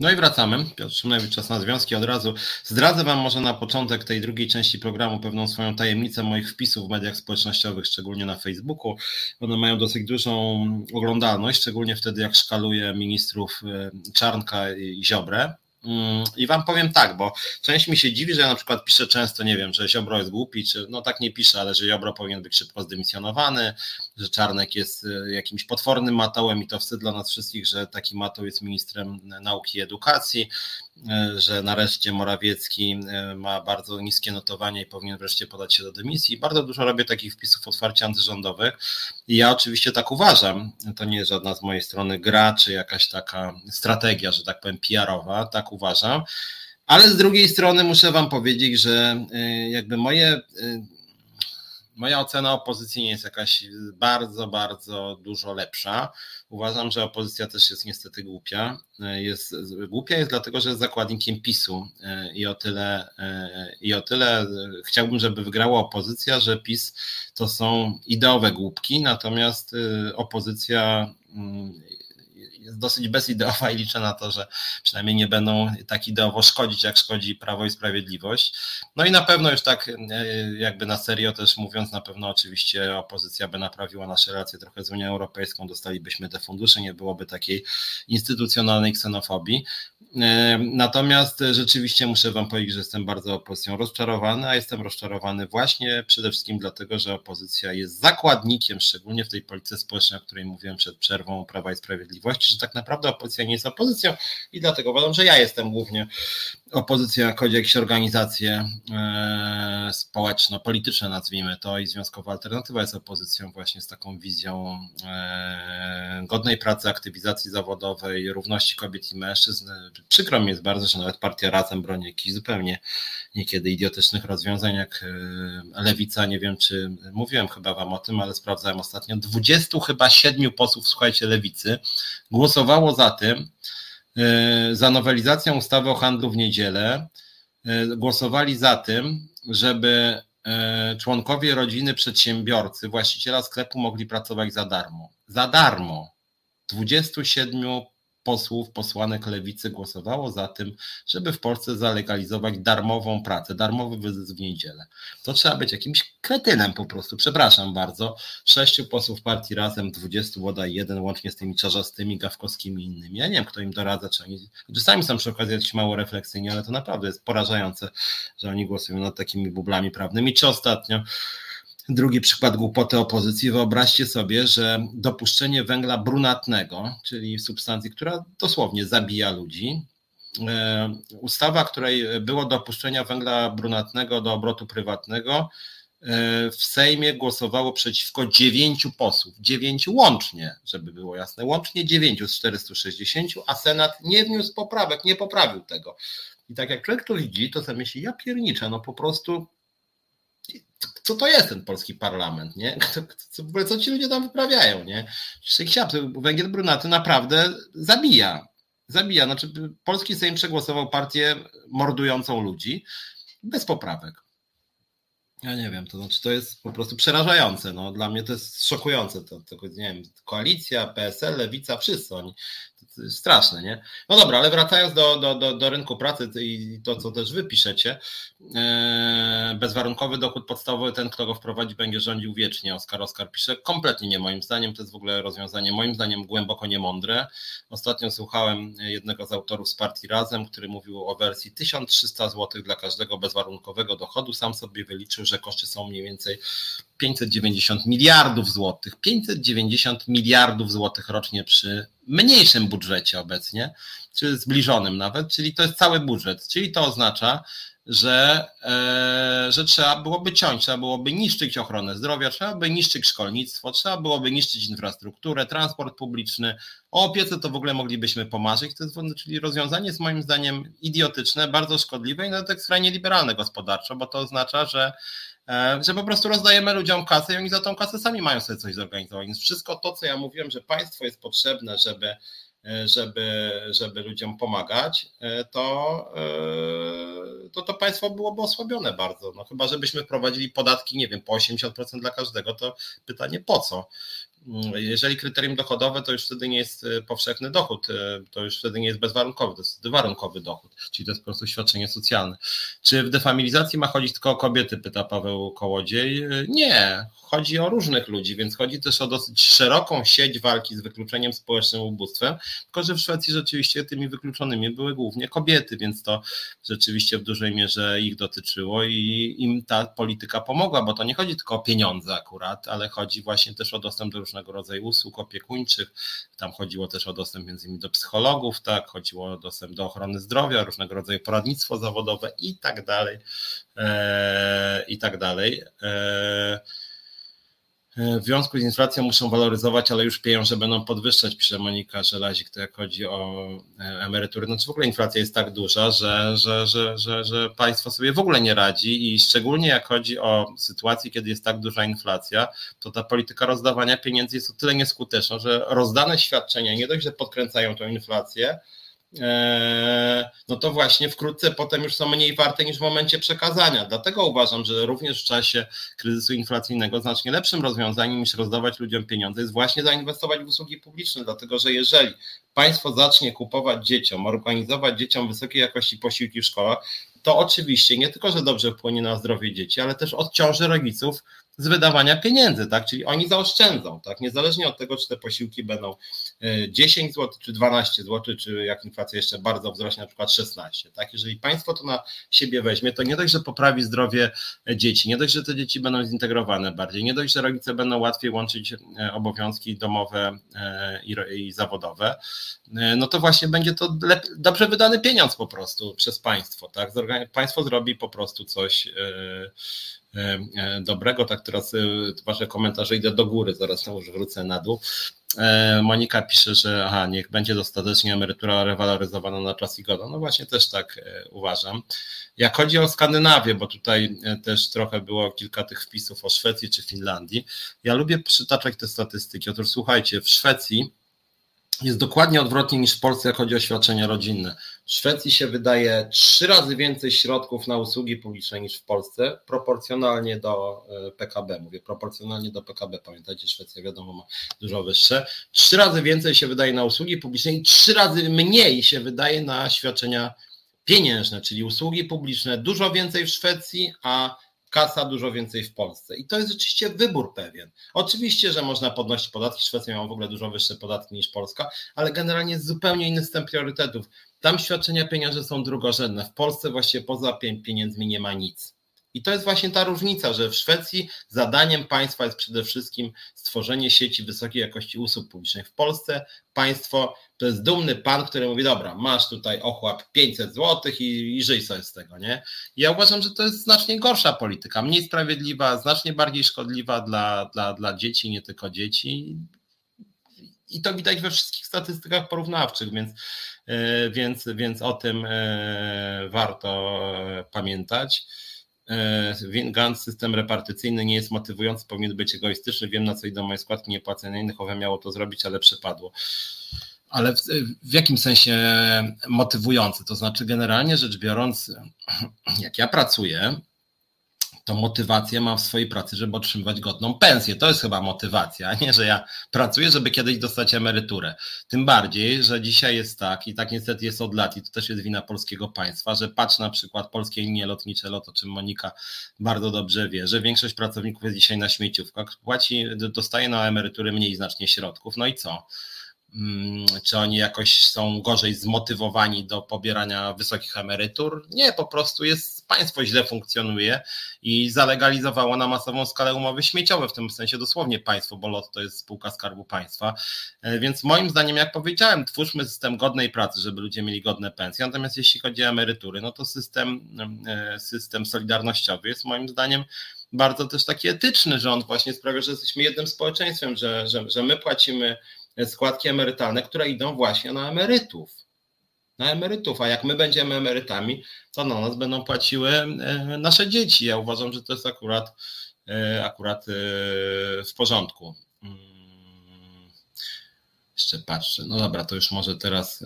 No i wracamy. Piotr Szymlewicz, czas na związki. Od razu zdradzę Wam może na początek tej drugiej części programu pewną swoją tajemnicę moich wpisów w mediach społecznościowych, szczególnie na Facebooku. One mają dosyć dużą oglądalność, szczególnie wtedy jak szkaluję ministrów y, Czarnka i Ziobrę. Mm, I wam powiem tak, bo część mi się dziwi, że ja na przykład piszę często, nie wiem, że Ziobro jest głupi, czy no tak nie piszę, ale że Ziobro powinien być szybko zdymisjonowany, że Czarnek jest y, jakimś potwornym matołem i to wstyd dla nas wszystkich, że taki matoł jest ministrem nauki i edukacji. E, że nareszcie Morawiecki e, ma bardzo niskie notowanie i powinien wreszcie podać się do dymisji. Bardzo dużo robię takich wpisów otwarcie antyrządowych i ja oczywiście tak uważam. To nie jest żadna z mojej strony gra, czy jakaś taka strategia, że tak powiem, PR-owa, tak uważam. Ale z drugiej strony muszę Wam powiedzieć, że e, jakby moje Moja ocena opozycji nie jest jakaś bardzo, bardzo dużo lepsza. Uważam, że opozycja też jest niestety głupia. Jest, głupia jest dlatego, że jest zakładnikiem PiSu i o tyle, i o tyle chciałbym, żeby wygrała opozycja, że PiS to są ideowe głupki, natomiast opozycja mm, dosyć bezideowa i liczę na to, że przynajmniej nie będą tak ideowo szkodzić, jak szkodzi Prawo i Sprawiedliwość. No i na pewno już tak e, jakby na serio też mówiąc, na pewno oczywiście opozycja by naprawiła nasze relacje trochę z Unią Europejską, dostalibyśmy te fundusze, nie byłoby takiej instytucjonalnej ksenofobii. E, natomiast rzeczywiście muszę Wam powiedzieć, że jestem bardzo opozycją rozczarowany, a jestem rozczarowany właśnie przede wszystkim dlatego, że opozycja jest zakładnikiem, szczególnie w tej polityce społecznej, o której mówiłem przed przerwą Prawa i Sprawiedliwości, tak naprawdę opozycja nie jest opozycją i dlatego uważam, że ja jestem głównie opozycją, jak chodzi o jakieś organizacje e, społeczno-polityczne, nazwijmy to, i Związkowa Alternatywa jest opozycją właśnie z taką wizją e, godnej pracy, aktywizacji zawodowej, równości kobiet i mężczyzn. Przykro mi jest bardzo, że nawet partia Razem broni jakichś zupełnie niekiedy idiotycznych rozwiązań, jak e, Lewica, nie wiem czy mówiłem chyba wam o tym, ale sprawdzałem ostatnio, 20 chyba 7 posłów, słuchajcie, Lewicy głosowało za tym, E, za nowelizacją ustawy o handlu w niedzielę e, głosowali za tym, żeby członkowie rodziny przedsiębiorcy, właściciela sklepu mogli pracować za darmo. Za darmo. 27 posłów, posłanek lewicy głosowało za tym, żeby w Polsce zalegalizować darmową pracę, darmowy wyzysk w niedzielę. To trzeba być jakimś kretynem po prostu, przepraszam bardzo. Sześciu posłów partii razem, dwudziestu bodaj jeden, łącznie z tymi czarzastymi, gawkowskimi i innymi. Ja nie wiem, kto im doradza, czy oni, czasami są przy okazji jakieś mało refleksyjni, ale to naprawdę jest porażające, że oni głosują nad takimi bublami prawnymi. Czy ostatnio Drugi przykład głupoty opozycji. Wyobraźcie sobie, że dopuszczenie węgla brunatnego, czyli substancji, która dosłownie zabija ludzi, e, ustawa, której było dopuszczenia węgla brunatnego do obrotu prywatnego, e, w Sejmie głosowało przeciwko dziewięciu posłów, dziewięciu łącznie, żeby było jasne, łącznie dziewięciu z 460, a Senat nie wniósł poprawek, nie poprawił tego. I tak jak człowiek to widzi, to sobie myśli, ja pierniczę, no po prostu co to jest ten polski parlament, nie? Co, co, co ci ludzie tam wyprawiają, nie? Węgiel brunaty naprawdę zabija. Zabija. Znaczy, polski Sejm przegłosował partię mordującą ludzi bez poprawek. Ja nie wiem, to znaczy to jest po prostu przerażające. No, dla mnie to jest szokujące. To, to, nie wiem, koalicja, PSL, Lewica, wszyscy oni straszne, nie? No dobra, ale wracając do, do, do, do rynku pracy i to, co też wy piszecie, e, bezwarunkowy dochód podstawowy, ten, kto go wprowadzi, będzie rządził wiecznie. Oskar Oskar pisze, kompletnie nie moim zdaniem, to jest w ogóle rozwiązanie moim zdaniem głęboko niemądre. Ostatnio słuchałem jednego z autorów z partii Razem, który mówił o wersji 1300 zł dla każdego bezwarunkowego dochodu. Sam sobie wyliczył, że koszty są mniej więcej 590 miliardów złotych. 590 miliardów złotych rocznie przy mniejszym budżecie obecnie, czy zbliżonym nawet, czyli to jest cały budżet. Czyli to oznacza, że, e, że trzeba byłoby ciąć, trzeba byłoby niszczyć ochronę zdrowia, trzeba by niszczyć szkolnictwo, trzeba byłoby niszczyć infrastrukturę, transport publiczny. O opiece to w ogóle moglibyśmy pomarzyć, to jest, czyli rozwiązanie jest moim zdaniem idiotyczne, bardzo szkodliwe i nawet skrajnie liberalne gospodarczo, bo to oznacza, że E, że po prostu rozdajemy ludziom kasę i oni za tą kasę sami mają sobie coś zorganizować. Więc wszystko to, co ja mówiłem, że państwo jest potrzebne, żeby żeby, żeby ludziom pomagać, to, to to państwo byłoby osłabione bardzo. No chyba, żebyśmy wprowadzili podatki, nie wiem, po 80% dla każdego, to pytanie po co? Jeżeli kryterium dochodowe, to już wtedy nie jest e, powszechny dochód, e, to już wtedy nie jest bezwarunkowy, to jest warunkowy dochód, czyli to jest po prostu świadczenie socjalne. Czy w defamilizacji ma chodzić tylko o kobiety, pyta Paweł Kołodziej? E, nie, chodzi o różnych ludzi, więc chodzi też o dosyć szeroką sieć walki z wykluczeniem społecznym ubóstwem, tylko że w Szwecji rzeczywiście tymi wykluczonymi były głównie kobiety, więc to rzeczywiście w dużej mierze ich dotyczyło i im ta polityka pomogła, bo to nie chodzi tylko o pieniądze akurat, ale chodzi właśnie też o dostęp do różnego rodzaju usług opiekuńczych. Tam chodziło też o dostęp między innymi do psychologów, tak, chodziło o dostęp do ochrony zdrowia, różnego rodzaju poradnictwo zawodowe i tak dalej. E, I tak dalej. E, w związku z inflacją muszą waloryzować, ale już pieniądze będą podwyższać, pisze Monika Żelazik, to jak chodzi o e, emerytury. Znaczy w ogóle inflacja jest tak duża, że, że, że, że, że państwo sobie w ogóle nie radzi i szczególnie jak chodzi o sytuację, kiedy jest tak duża inflacja, to ta polityka rozdawania pieniędzy jest o tyle nieskuteczna, że rozdane świadczenia nie dość, że podkręcają tą inflację, E, no to właśnie wkrótce potem już są mniej warte niż w momencie przekazania. Dlatego uważam, że również w czasie kryzysu inflacyjnego znacznie lepszym rozwiązaniem niż rozdawać ludziom pieniądze jest właśnie zainwestować w usługi publiczne, dlatego że jeżeli państwo zacznie kupować dzieciom, organizować dzieciom wysokiej jakości posiłki w szkołach, to oczywiście nie tylko, że dobrze wpłynie na zdrowie dzieci, ale też odciąży rodziców z wydawania pieniędzy, tak? Czyli oni zaoszczędzą, tak? Niezależnie od tego, czy te posiłki będą 10 e, zł, czy 12 zł, czy jak inflacja jeszcze bardzo wzrośnie, na przykład 16, tak? Jeżeli państwo to na siebie weźmie, to nie dość, że poprawi zdrowie dzieci, nie dość, że te dzieci będą zintegrowane bardziej, nie dość, że rodzice będą łatwiej łączyć e, obowiązki domowe e, i, zawodowe, no to właśnie będzie to dobrze wydany pieniądz po prostu przez państwo, tak? Państwo zrobi po prostu coś dobrego. Tak teraz e, wasze komentarze idę do góry, zaraz już wrócę na dół. Monika pisze, że aha, niech będzie dostatecznie emerytura rewaloryzowana na czas i goda. No właśnie też tak uważam. Jak chodzi o Skandynawię, bo tutaj też trochę było kilka tych wpisów o Szwecji czy Finlandii, ja lubię przytaczać te statystyki. Otóż słuchajcie, w Szwecji jest dokładnie odwrotnie niż w Polsce, jak chodzi o świadczenia rodzinne. W Szwecji się wydaje trzy razy więcej środków na usługi publiczne niż w Polsce, proporcjonalnie do e, PKB. Mówię proporcjonalnie do PKB. Pamiętajcie, Szwecja wiadomo ma dużo wyższe. Trzy razy więcej się wydaje na usługi publiczne i trzy razy mniej się wydaje na świadczenia pieniężne, czyli usługi publiczne. Dużo więcej w Szwecji, a kasa dużo więcej w Polsce. I to jest rzeczywiście wybór pewien. Oczywiście, że można podnosić podatki. Szwecja ma w ogóle dużo wyższe podatki niż Polska, ale generalnie jest zupełnie inny system priorytetów. Tam świadczenia pieniężne są drugorzędne. W Polsce właściwie poza pieniędzmi nie ma nic. I to jest właśnie ta różnica, że w Szwecji zadaniem państwa jest przede wszystkim stworzenie sieci wysokiej jakości usług publicznych. W Polsce państwo to jest dumny pan, który mówi: Dobra, masz tutaj ochłap 500 zł i, i żyj sobie z tego, nie? ja uważam, że to jest znacznie gorsza polityka, mniej sprawiedliwa, znacznie bardziej szkodliwa dla, dla, dla dzieci, nie tylko dzieci. I to widać we wszystkich statystykach porównawczych, więc, e, więc, więc o tym e, warto pamiętać. Gans system repartycyjny nie jest motywujący, powinien być egoistyczny. Wiem, na co idą moje składki niepłacone innych, owe miało to zrobić, ale przepadło. Ale w, w, jakim sensie motywujący? To znaczy, generalnie rzecz biorąc, jak ja pracuję, to mam w swojej pracy, żeby otrzymywać godną pensję. To jest chyba motywacja, nie, że ja pracuję, żeby kiedyś dostać emeryturę. Tym bardziej, że dzisiaj jest tak i tak niestety jest od lat i to też jest wina polskiego państwa, że patrz na przykład polskie linie lotnicze, LOT, o czym Monika bardzo dobrze wie, że większość pracowników jest dzisiaj na śmieciówkach, płaci, dostaje na emerytury mniej znacznie środków. No i co? Mm, czy oni jakoś są gorzej zmotywowani do pobierania wysokich emerytur? Nie, po prostu jest państwo źle funkcjonuje i zalegalizowało na masową skalę umowy śmieciowe, w tym sensie dosłownie państwo, bo LOT to jest spółka Skarbu Państwa. E, więc moim zdaniem, jak powiedziałem, twórzmy system godnej pracy, żeby ludzie mieli godne pensje. Natomiast jeśli chodzi o emerytury, no to system, e, system solidarnościowy jest moim zdaniem bardzo też taki etyczny, że on właśnie sprawia, że jesteśmy jednym społeczeństwem, że, że, że my płacimy składki emerytalne, które idą właśnie na emerytów. Na emerytów, a jak my będziemy emerytami, to na nas będą płaciły e, nasze dzieci. Ja uważam, że to jest akurat, e, akurat e, w porządku. Mm. Jeszcze patrzę. No dobra, to już może teraz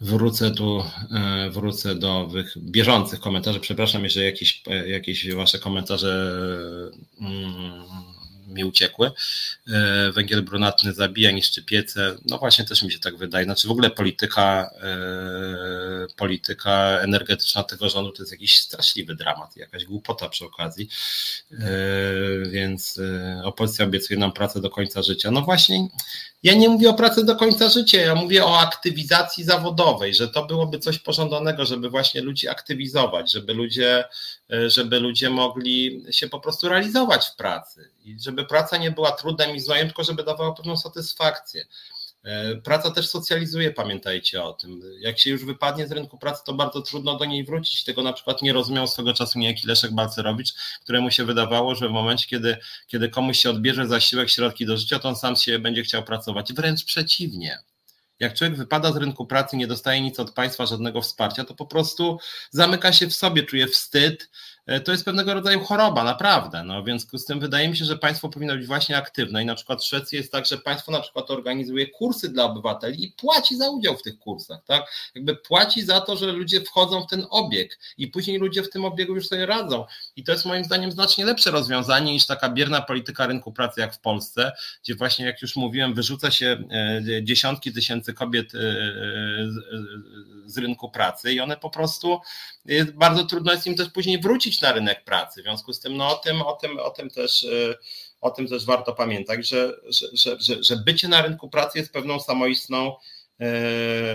wrócę tu, wrócę do bieżących komentarzy. Przepraszam, jeżeli jakieś, jakieś wasze komentarze mm, mi uciekły. E, węgiel brunatny zabija, niszczy piece. No właśnie też mi się tak wydaje. Znaczy w ogóle polityka, e, polityka energetyczna tego rządu to jest jakiś straszliwy dramat, jakaś głupota przy okazji. E, więc opozycja obiecuje nam pracę do końca życia. No właśnie ja nie mówię o pracy do końca życia, ja mówię o aktywizacji zawodowej, że to byłoby coś pożądanego, żeby właśnie ludzi aktywizować, żeby ludzie, żeby ludzie mogli się po prostu realizować w pracy i żeby praca nie była trudem i znojem, tylko żeby dawała pewną satysfakcję. E, praca też socjalizuje, pamiętajcie o tym. Jak się już wypadnie z rynku pracy, to bardzo trudno do niej wrócić. Tego na przykład nie rozumiał swego czasu niejaki Leszek Balcerowicz, któremu się wydawało, że w momencie, kiedy, kiedy komuś się odbierze zasiłek, środki do życia, to on sam się będzie chciał pracować. Wręcz przeciwnie. Jak człowiek wypada z rynku pracy, nie dostaje nic od państwa, żadnego wsparcia, to po prostu zamyka się w sobie, czuje wstyd, to jest pewnego rodzaju choroba, naprawdę. No, w związku z tym wydaje mi się, że państwo powinno być właśnie aktywne i na przykład w Szwecji jest tak, że państwo na przykład organizuje kursy dla obywateli i płaci za udział w tych kursach, tak? Jakby płaci za to, że ludzie wchodzą w ten obieg i później ludzie w tym obiegu już sobie radzą. I to jest moim zdaniem znacznie lepsze rozwiązanie niż taka bierna polityka rynku pracy jak w Polsce, gdzie właśnie jak już mówiłem, wyrzuca się e, dziesiątki tysięcy kobiet e, z rynku pracy i one po prostu bardzo trudno jest im też później wrócić na rynek pracy. W związku z tym, no o tym, o tym, o tym też. Y, o tym też warto pamiętać, że, że, że, że bycie na rynku pracy jest pewną samoistną,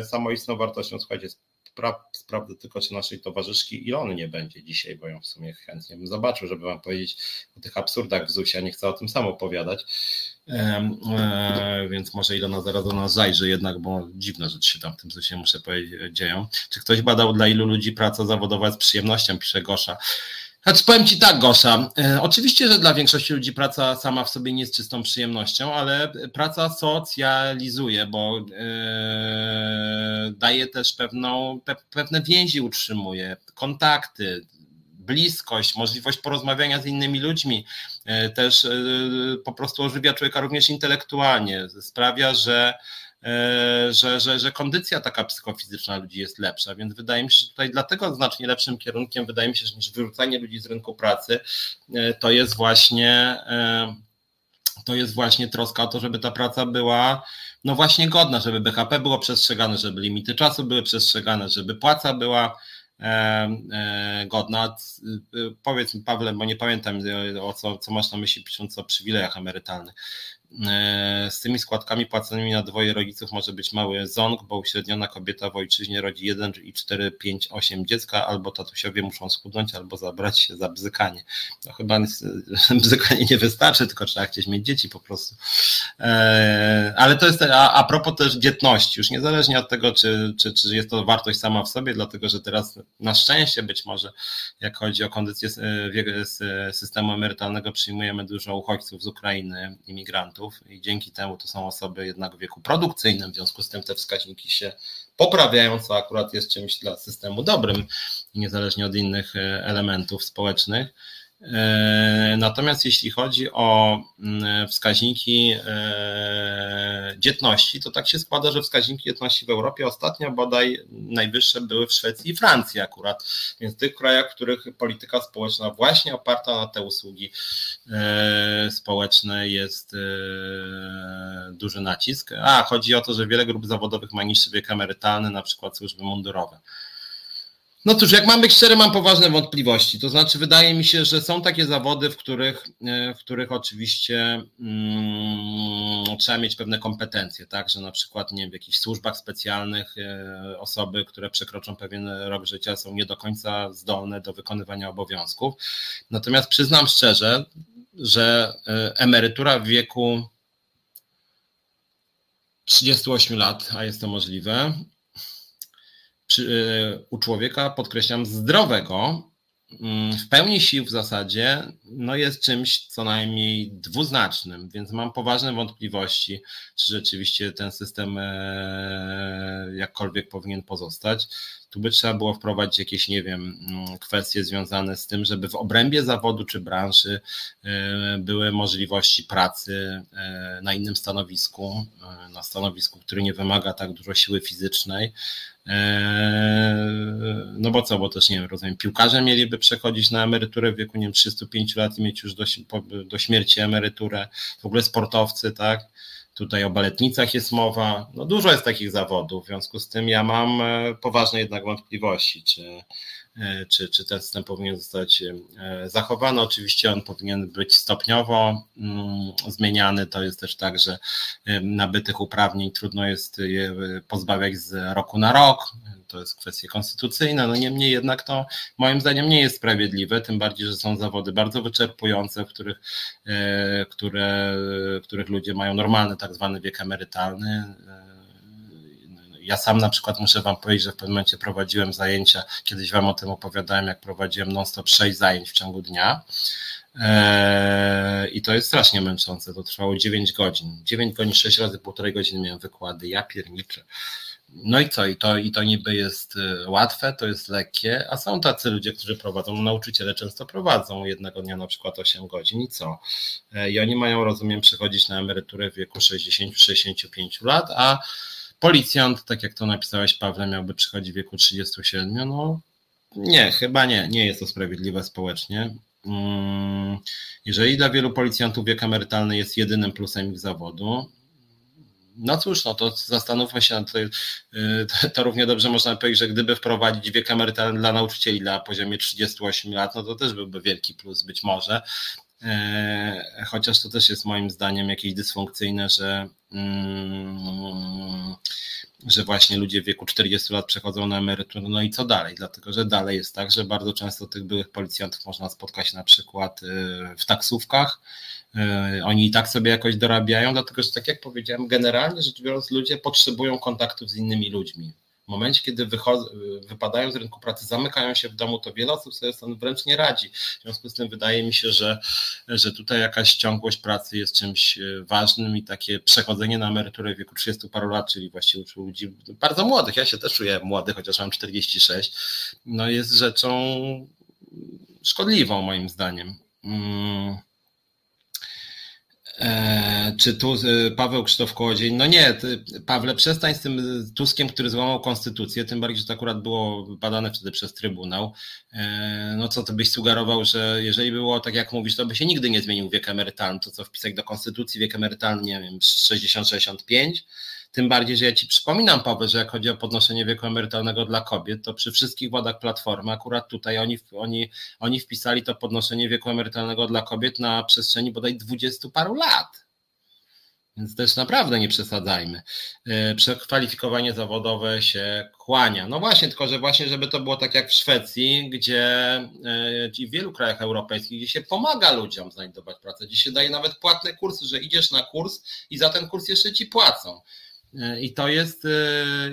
y, samoistną wartością. Słuchajcie, spra sprawdzę tylko, czy naszej towarzyszki Ilony nie będzie dzisiaj, bo ją w sumie chętnie bym zobaczył, żeby wam powiedzieć o tych absurdach w ZUS-ie, nie chcę o tym sam opowiadać. E, więc może Ilona zaraz do nas zajrzy jednak, bo dziwne rzeczy się tam w tym ZUS-ie, muszę powiedzieć, dzieją. Czy ktoś badał, dla ilu ludzi praca zawodowa jest przyjemnością, pisze Gosza. Znaczy powiem Ci tak, Gosza. E, oczywiście, że dla większości ludzi praca sama w sobie nie jest czystą przyjemnością, ale praca socjalizuje, bo e, daje też pewną, pe, pewne więzi utrzymuje, kontakty, bliskość, możliwość porozmawiania z innymi ludźmi, e, też po prostu ożywia człowieka również intelektualnie, sprawia, że E, że, że, że kondycja taka psychofizyczna ludzi jest lepsza, więc wydaje mi się, że tutaj dlatego znacznie lepszym kierunkiem wydaje mi się, że niż wyrzucanie ludzi z rynku pracy, e, to jest właśnie e, to jest właśnie troska o to, żeby ta praca była no właśnie godna, żeby BHP było przestrzegane, żeby limity czasu były przestrzegane, żeby płaca była godna. Powiedz mi Pawle, bo nie pamiętam o co, co masz na myśli pisząc o przywilejach emerytalnych. E, z tymi składkami płaconymi na dwoje rodziców może być mały ząg, bo uśredniona kobieta w ojczyźnie rodzi 1 i 4, 5, 8 dziecka, albo tatusiowie muszą schudnąć, albo zabrać się za bzykanie. No chyba bzykanie nie wystarczy, tylko trzeba chcieć mieć dzieci po prostu. E, ale to jest, a, a propos też dzietności, już niezależnie od tego, czy, czy, czy jest to wartość sama w sobie, dlatego że teraz na szczęście być może, jak chodzi o kondycję e, systemu emerytalnego, przyjmujemy dużo uchodźców z Ukrainy, imigrantów, i dzięki temu to są osoby jednak w wieku produkcyjnym, w związku z tym te wskaźniki się poprawiają, co akurat jest czymś dla systemu dobrym, niezależnie od innych e, elementów społecznych. E, natomiast jeśli chodzi o mm, wskaźniki e, dzietności, to tak się składa, że wskaźniki dzietności w Europie ostatnio bodaj najwyższe były w Szwecji i Francji akurat, więc w tych krajach, w których polityka społeczna właśnie oparta na te usługi e, społeczne jest duży nacisk. A, chodzi o to, że wiele grup zawodowych ma niższy wiek emerytalny, na przykład służby mundurowe. No cóż, jak mam być szczery, mam poważne wątpliwości. To znaczy, wydaje mi się, że są takie zawody, w których, e, w których oczywiście mm, trzeba mieć pewne kompetencje, tak? Że na przykład nie wiem, w jakichś służbach specjalnych e, osoby, które przekroczą pewien rok życia, są nie do końca zdolne do wykonywania obowiązków. Natomiast przyznam szczerze, że e, emerytura w wieku 38 lat, a jest to możliwe, przy, e, u człowieka, podkreślam, zdrowego, mm, w pełni sił w zasadzie, no jest czymś co najmniej dwuznacznym, więc mam poważne wątpliwości, czy rzeczywiście ten system e, jakkolwiek powinien pozostać. Tu by trzeba było wprowadzić jakieś, nie wiem, mm, kwestie związane z tym, żeby w obrębie zawodu czy branży były możliwości pracy na innym stanowisku, na stanowisku, który nie wymaga tak dużo siły fizycznej, no bo co, bo też nie wiem, rozumiem, piłkarze mieliby przechodzić na emeryturę w wieku nie wiem, 35 lat i mieć już do, do śmierci emeryturę, w ogóle sportowcy, tak? Tutaj o baletnicach jest mowa. No dużo jest takich zawodów, w związku z tym ja mam e, poważne jednak wątpliwości, czy, e, czy, czy ten system powinien zostać e, zachowany. Oczywiście on powinien być stopniowo mm, zmieniany. To jest też tak, że nabytych uprawnień trudno jest je pozbawiać z roku na rok. To jest kwestia konstytucyjna. No niemniej jednak to moim zdaniem nie jest sprawiedliwe, tym bardziej, że są zawody bardzo wyczerpujące, w których, które, których ludzie mają normalny tak zwany wiek emerytalny ja sam na przykład muszę Wam powiedzieć, że w pewnym momencie prowadziłem zajęcia, kiedyś Wam o tym opowiadałem, jak prowadziłem non-stop 6 zajęć w ciągu dnia. Eee, I to jest strasznie męczące. To trwało 9 godzin. 9 godzin, 6 razy półtorej godziny miałem wykłady. Ja pierniczę. No i co? I to, I to niby jest y, łatwe, to jest lekkie, a są tacy ludzie, którzy prowadzą, nauczyciele często prowadzą jednego dnia na przykład 8 godzin i co? E, I oni mają, rozumiem, przychodzić na emeryturę w wieku 60-65 lat, a Policjant, tak jak to napisałeś, Pawle, miałby przychodzić w wieku 37. No nie, chyba nie, nie jest to sprawiedliwe społecznie. Mm, jeżeli dla wielu policjantów wiek emerytalny jest jedynym plusem ich zawodu, no cóż, no to zastanówmy się, to, y, to równie dobrze można powiedzieć, że gdyby wprowadzić wiek emerytalny dla nauczycieli na poziomie 38 lat, no to też byłby wielki plus być może. E, chociaż to też jest moim zdaniem jakieś dysfunkcyjne, że, mm, że właśnie ludzie w wieku 40 lat przechodzą na emeryturę, no i co dalej? Dlatego, że dalej jest tak, że bardzo często tych byłych policjantów można spotkać na przykład y, w taksówkach, y, oni i tak sobie jakoś dorabiają, dlatego że tak jak powiedziałem, generalnie rzecz biorąc ludzie potrzebują kontaktów z innymi ludźmi. W momencie, kiedy wypadają z rynku pracy, zamykają się w domu, to wiele osób sobie tym wręcz nie radzi. W związku z tym wydaje mi się, że, że tutaj jakaś ciągłość pracy jest czymś e, ważnym i takie przechodzenie na emeryturę w wieku 30 paru lat, czyli właściwie u ludzi bardzo młodych, ja się też czuję młody, chociaż mam 46, no jest rzeczą szkodliwą moim zdaniem. Hmm. E, czy tu e, Paweł Krzysztof Kołodziej? No nie, Pawle, przestań z tym Tuskiem, który złamał konstytucję, tym bardziej, że to akurat było badane wtedy przez Trybunał. E, no co ty byś sugerował, że jeżeli było tak jak mówisz, to by się nigdy nie zmienił wiek emerytalny, to co wpisać do konstytucji wiek emerytalny, nie wiem, 60-65, tym bardziej, że ja Ci przypominam, Paweł, że jak chodzi o podnoszenie wieku emerytalnego dla kobiet, to przy wszystkich władach Platformy, akurat tutaj oni, oni, oni wpisali to podnoszenie wieku emerytalnego dla kobiet na przestrzeni bodaj dwudziestu paru lat. Więc też naprawdę nie przesadzajmy. E, przekwalifikowanie zawodowe się kłania. No właśnie, tylko że właśnie, żeby to było tak jak w Szwecji, gdzie e, i w wielu krajach europejskich, gdzie się pomaga ludziom znajdować pracę, gdzie się daje nawet płatne kursy, że idziesz na kurs i za ten kurs jeszcze ci płacą. I to jest, y,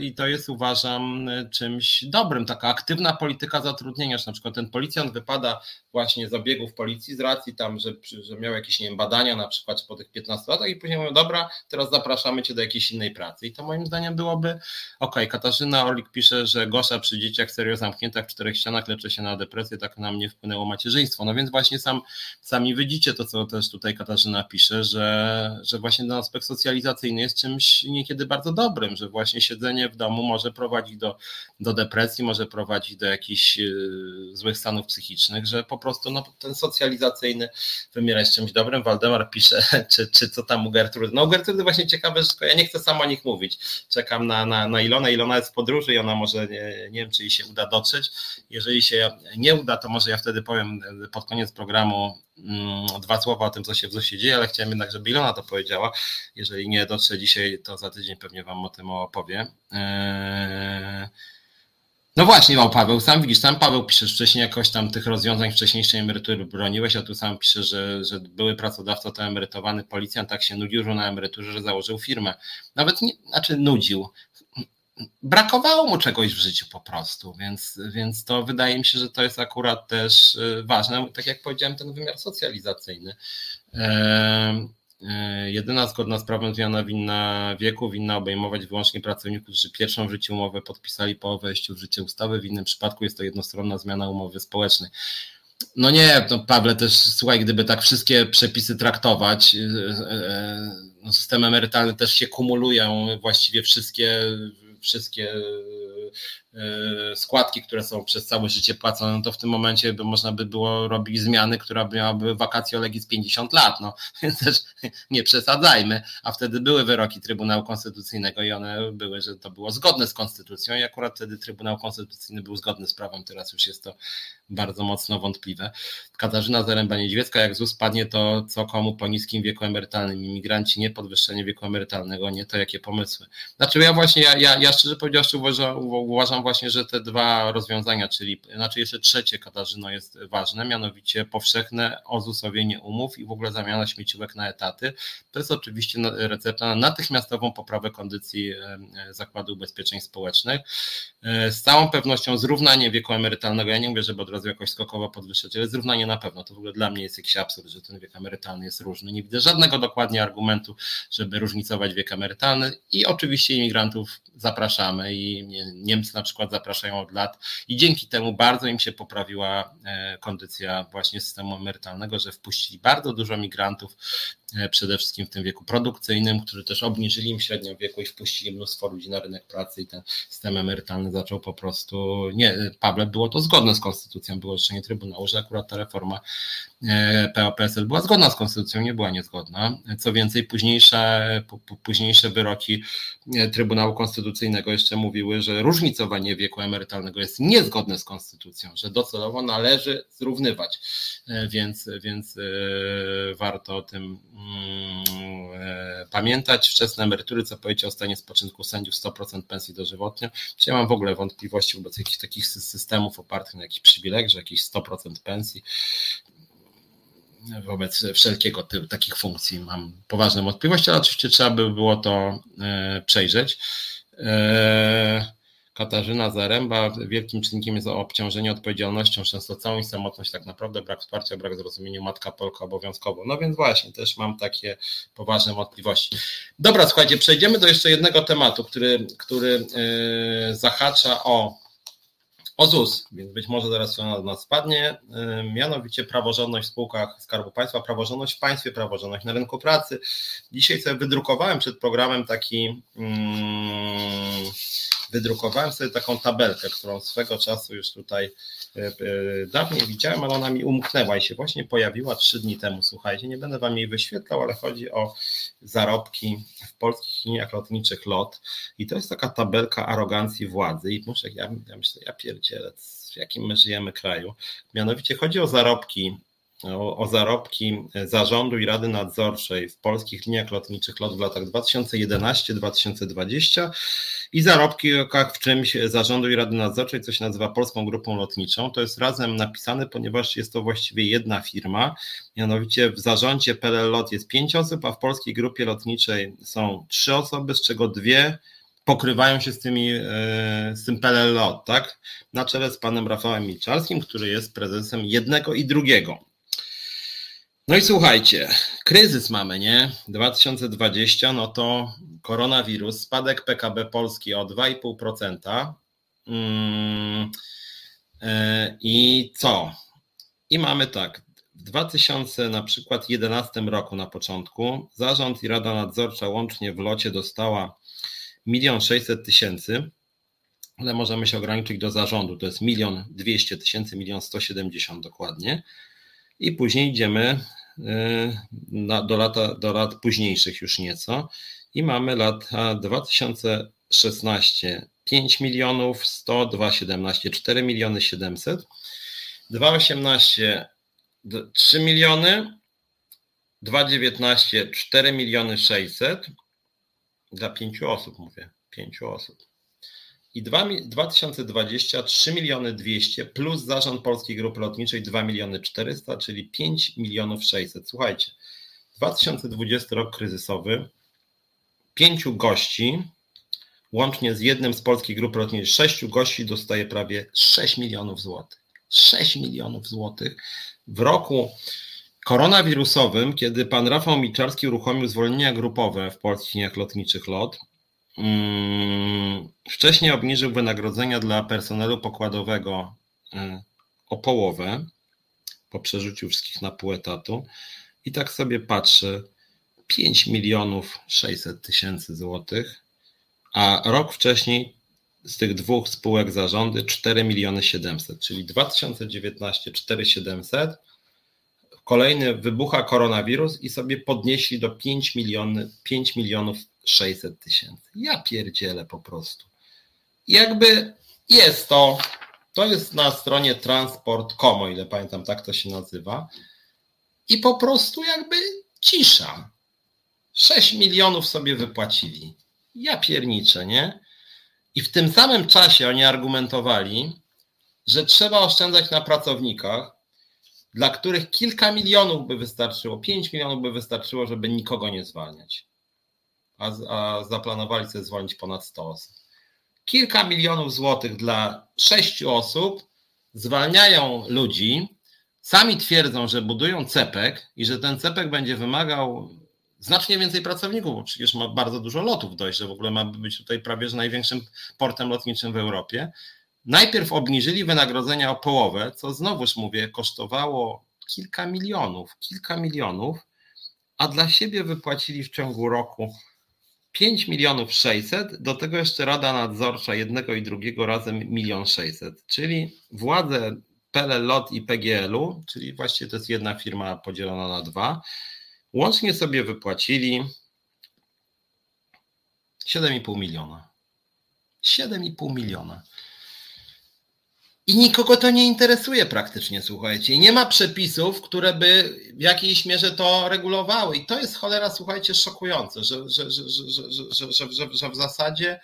i to jest uważam czymś dobrym, taka aktywna polityka zatrudnienia, że na przykład ten policjant wypada właśnie z obiegów policji z racji tam, że, że miał jakieś nie wiem, badania na przykład po tych 15 latach i później mówią, dobra, teraz zapraszamy cię do jakiejś innej pracy. I to moim zdaniem byłoby ok. Katarzyna Orlik pisze, że Gosza przy dzieciach serio zamknięta w czterech ścianach leczy się na depresję, tak na mnie wpłynęło macierzyństwo. No więc właśnie sam, sami widzicie to, co też tutaj Katarzyna pisze, że, że właśnie ten aspekt socjalizacyjny jest czymś niekiedy bardzo dobrym, że właśnie siedzenie w domu może prowadzić do, do depresji, może prowadzić do jakichś yy, złych stanów psychicznych, że po prostu no, ten socjalizacyjny wymiar jest czymś dobrym. Waldemar pisze, czy, czy co tam u Gertrudy. No u Gertrudy właśnie ciekawe, że ja nie chcę sam o nich mówić. Czekam na, na, na Ilonę. Ilona jest w podróży i ona może, nie, nie wiem, czy jej się uda dotrzeć. Jeżeli się nie uda, to może ja wtedy powiem pod koniec programu dwa słowa o tym, co się w ZUS-ie dzieje, ale chciałem jednak, żeby Ilona to powiedziała. Jeżeli nie dotrze dzisiaj, to za tydzień pewnie Wam o tym opowie. Eee... No właśnie, o Paweł, sam widzisz, sam Paweł piszesz wcześniej jakoś tam tych rozwiązań wcześniejszej emerytury broniłeś, a tu sam pisze, że, że były pracodawca to emerytowany policjant tak się nudził, że na emeryturze, że założył firmę. Nawet nie, znaczy nudził. Brakowało mu czegoś w życiu po prostu, więc, więc to wydaje mi się, że to jest akurat też y, ważne. Tak jak powiedziałem, ten wymiar socjalizacyjny. e, jedyna zgodna z prawem zmiana winna wieku winna obejmować wyłącznie pracowników, którzy pierwszą w życiu umowę podpisali po wejściu w życie ustawy. W innym przypadku jest to jednostronna zmiana umowy społecznej. No nie, no Pawle, też słuchaj, gdyby tak wszystkie przepisy traktować, no system emerytalny też się kumulują, właściwie wszystkie, wszystkie składki, które są przez całe życie płacone, no to w tym momencie by można by było robić zmiany, która miałaby wakacje legis 50 lat, no więc też nie przesadzajmy, a wtedy były wyroki Trybunału Konstytucyjnego i one były, że to było zgodne z Konstytucją i akurat wtedy Trybunał Konstytucyjny był zgodny z prawem, teraz już jest to bardzo mocno wątpliwe. Katarzyna Zaręba-Niedźwiecka, jak ZUS padnie, to co komu po niskim wieku emerytalnym, imigranci, nie podwyższenie wieku emerytalnego, nie to jakie pomysły. Znaczy ja właśnie, ja, ja, ja szczerze powiedziawszy uważam właśnie, że te dwa rozwiązania, czyli znaczy jeszcze trzecie Katarzyno jest ważne, mianowicie powszechne ozusowienie umów i w ogóle zamiana śmieciówek na etaty. To jest oczywiście recepta na natychmiastową poprawę kondycji e, Zakładu Ubezpieczeń Społecznych. E, z całą pewnością zrównanie wieku emerytalnego, ja nie mówię, żeby od razu jakoś skokowo podwyższać, ale zrównanie na pewno, to w ogóle dla mnie jest jakiś absurd, że ten wiek emerytalny jest różny. Nie widzę żadnego dokładnie argumentu, żeby różnicować wiek emerytalny i oczywiście imigrantów zapraszamy i Niemcy na przykład zapraszają od lat. I dzięki temu bardzo im się poprawiła e, kondycja właśnie systemu emerytalnego, że wpuścili bardzo dużo migrantów przede wszystkim w tym wieku produkcyjnym, którzy też obniżyli im średnią wieku i wpuścili mnóstwo ludzi na rynek pracy i ten system emerytalny zaczął po prostu, nie, Pawle, było to zgodne z konstytucją, było orzeczenie Trybunału, że akurat ta reforma e, PO-PSL była zgodna z konstytucją, nie była niezgodna. Co więcej, późniejsze, późniejsze wyroki e, Trybunału Konstytucyjnego jeszcze mówiły, że różnicowanie wieku emerytalnego jest niezgodne z konstytucją, że docelowo należy zrównywać, więc, więc warto o tym e, pamiętać. Wczesne emerytury, co powiedział o stanie spoczynku sędziów, 100% pensji dożywotnie. Ja mam w ogóle wątpliwości wobec jakichś takich systemów opartych na jakichś przywilejach, że jakieś 100% pensji wobec wszelkiego typu takich funkcji mam poważne wątpliwości, ale oczywiście trzeba by było to e, przejrzeć. E, Katarzyna Zaręba, wielkim czynnikiem jest obciążenie odpowiedzialnością, często i samotność, tak naprawdę brak wsparcia, brak zrozumienia, matka Polka obowiązkowo. No więc właśnie, też mam takie poważne wątpliwości. Dobra, słuchajcie, przejdziemy do jeszcze jednego tematu, który, który yy, zahacza o, o ZUS, więc być może zaraz to na nas spadnie, yy, mianowicie praworządność w spółkach Skarbu Państwa, praworządność w państwie, praworządność na rynku pracy. Dzisiaj sobie wydrukowałem przed programem taki... Wydrukowałem sobie taką tabelkę, którą swego czasu już tutaj e, e, dawniej widziałem, ale ona mi umknęła i się właśnie pojawiła trzy dni temu. Słuchajcie, nie będę wam jej wyświetlał, ale chodzi o zarobki w polskich liniach lotniczych LOT i to jest taka tabelka arogancji władzy i muszę, ja, ja myślę, ja pierdzielę, w jakim my żyjemy kraju. Mianowicie chodzi o zarobki o, o, zarobki zarządu i Rady Nadzorczej w polskich liniach lotniczych LOT w latach 2011-2020 i zarobki w czymś zarządu i Rady Nadzorczej, co się nazywa Polską Grupą Lotniczą. To jest razem napisane, ponieważ jest to właściwie jedna firma, mianowicie w zarządzie PLL LOT jest pięć osób, a w Polskiej Grupie Lotniczej są trzy osoby, z czego dwie pokrywają się z, tymi, e, z tym PLL LOT, tak? Na czele z panem Rafałem Milczarskim, który jest prezesem jednego i drugiego. No i słuchajcie, kryzys mamy, nie? 2020, no to koronawirus, spadek PKB Polski o 2,5%. Mm, e, I co? I mamy tak, w 2000 na przykład 11 roku na początku zarząd i Rada Nadzorcza łącznie w locie dostała 1 600 tysięcy, ale możemy się ograniczyć do zarządu, to jest 1 200 tysięcy, 1 170 dokładnie i później idziemy y, do, lata, do lat późniejszych już nieco. I mamy lata 2016 5 milionów 100, 2017 4 miliony 700, 2018 3 miliony, 2019 4 miliony 600 dla pięciu osób mówię, pięciu osób i 2, 2020 3 miliony 200 plus zarząd Polskiej Grupy Lotniczej 2 miliony 400, czyli 5 milionów 600. Słuchajcie, 2020 rok kryzysowy, pięciu gości, łącznie z jednym z Polskiej Grupy Lotniczej, sześciu gości dostaje prawie 6 milionów złotych. 6 milionów złotych w roku koronawirusowym, kiedy pan Rafał Miczarski uruchomił zwolnienia grupowe w polskich liniach lotniczych LOT, wcześniej obniżył wynagrodzenia dla personelu pokładowego y, o połowę po przerzuciu wszystkich na pół etatu. I tak sobie patrzę 5 milionów 600 tysięcy złotych, a rok wcześniej z tych dwóch spółek zarządy 4 miliony 700, czyli 2019 4700 Kolejny wybucha koronawirus i sobie podnieśli do 5, miliony, 5 milionów 600 tysięcy. Ja pierdzielę po prostu. jakby jest to, to jest na stronie transport.com, o ile pamiętam, tak to się nazywa. I po prostu jakby cisza. 6 milionów sobie wypłacili. Ja pierniczę, nie? I w tym samym czasie oni argumentowali, że trzeba oszczędzać na pracownikach, dla których kilka milionów by wystarczyło, 5 milionów by wystarczyło, żeby nikogo nie zwalniać. A, a zaplanowali sobie zwolnić ponad 100 osób. Kilka milionów złotych dla sześciu osób zwalniają ludzi, sami twierdzą, że budują cepek i że ten cepek będzie wymagał znacznie więcej pracowników, bo przecież ma bardzo dużo lotów dojść, że w ogóle ma być tutaj prawie że największym portem lotniczym w Europie. Najpierw obniżyli wynagrodzenia o połowę, co znowuż mówię, kosztowało kilka milionów, kilka milionów, a dla siebie wypłacili w ciągu roku 5 milionów 600, do tego jeszcze Rada Nadzorcza jednego i drugiego razem milion 600, czyli władze PLL i PGL-u, czyli właściwie to jest jedna firma podzielona na dwa, łącznie sobie wypłacili 7,5 miliona. 7,5 miliona. I nikogo to nie interesuje praktycznie, słuchajcie. I nie ma przepisów, które by w jakiejś mierze to regulowały. I to jest cholera, słuchajcie, szokujące, że, że, że, że, że, że, że w zasadzie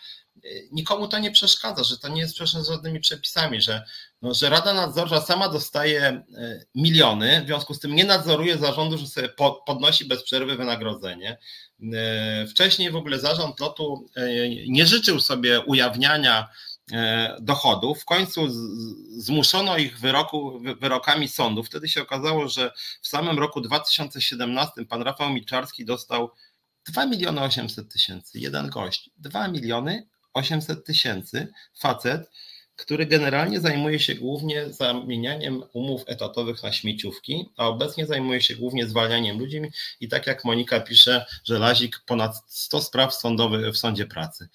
nikomu to nie przeszkadza, że to nie jest sprzeczne z żadnymi przepisami, że, no, że Rada Nadzorcza sama dostaje miliony, w związku z tym nie nadzoruje zarządu, że sobie podnosi bez przerwy wynagrodzenie. Wcześniej w ogóle zarząd lotu nie życzył sobie ujawniania dochodów. W końcu zmuszono ich wyroku, wyrokami sądu. Wtedy się okazało, że w samym roku 2017 pan Rafał Milczarski dostał 2 miliony 800 tysięcy. Jeden gość. 2 miliony 800 tysięcy. Facet, który generalnie zajmuje się głównie zamienianiem umów etatowych na śmieciówki, a obecnie zajmuje się głównie zwalnianiem ludzi i tak jak Monika pisze, że Lazik ponad 100 spraw sądowych w sądzie pracy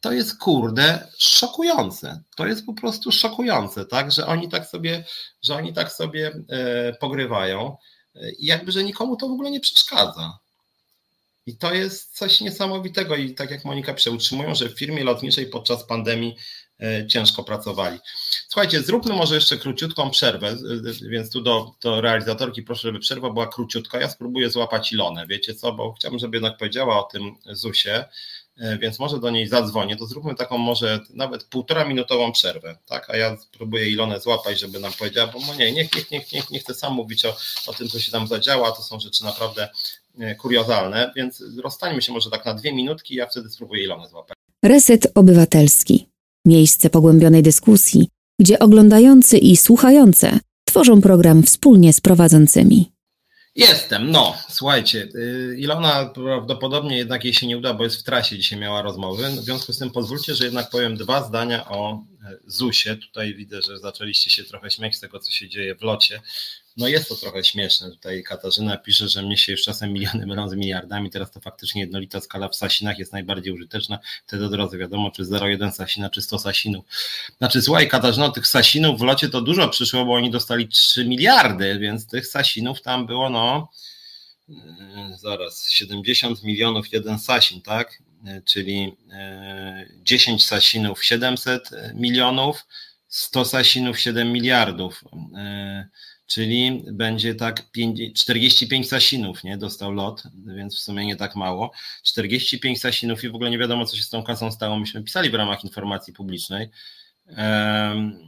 to jest kurde szokujące. To jest po prostu szokujące, tak, że oni tak sobie, że oni tak sobie e, pogrywają i jakby, że nikomu to w ogóle nie przeszkadza. I to jest coś niesamowitego i tak jak Monika przeutrzymują, że w firmie lotniczej podczas pandemii e, ciężko pracowali. Słuchajcie, zróbmy może jeszcze króciutką przerwę, więc tu do, do realizatorki proszę, żeby przerwa była króciutka. Ja spróbuję złapać Ilonę, wiecie co, bo chciałbym, żeby jednak powiedziała o tym ZUS-ie. E, więc może do niej zadzwonię, to zróbmy taką może nawet półtora minutową przerwę, tak, a ja spróbuję Ilonę złapać, żeby nam powiedziała, bo nie, niech, niech, niech, niech, nie chcę sam mówić o, o tym, co się tam zadziała, to są rzeczy naprawdę e, kuriozalne, więc rozstańmy się może tak na dwie minutki, ja wtedy spróbuję Ilonę złapać. Reset Obywatelski. Miejsce pogłębionej dyskusji, gdzie oglądający i słuchające tworzą program wspólnie z prowadzącymi. Jestem, no, słuchajcie, y, Ilona prawdopodobnie jednak jej się nie uda, bo jest w trasie, dzisiaj miała rozmowy. W związku z tym pozwólcie, że jednak powiem dwa zdania o e, ZUS-ie. Tutaj widzę, że zaczęliście się trochę śmiać z tego, co się dzieje w locie. No jest to trochę śmieszne. Tutaj Katarzyna pisze, że mnie się już czasem miliony mylą z miliardami. Teraz to faktycznie jednolita skala w Sasinach jest najbardziej użyteczna. Wtedy od razu wiadomo, czy 0,1 Sasina, czy 100 Sasinów. Znaczy, słuchaj, Katarzyna, tych Sasinów w locie to dużo przyszło, bo oni dostali 3 miliardy, więc tych Sasinów tam było, no, yy, zaraz, 70 milionów jeden Sasin, tak? Yy, czyli 10 yy, Sasinów 700 milionów, 100 Sasinów 7 miliardów czyli będzie tak 45 sasinów, nie? Dostał lot, więc w sumie nie tak mało. 45 sasinów i w ogóle nie wiadomo, co się z tą kasą stało. Myśmy pisali w ramach informacji publicznej. Mm,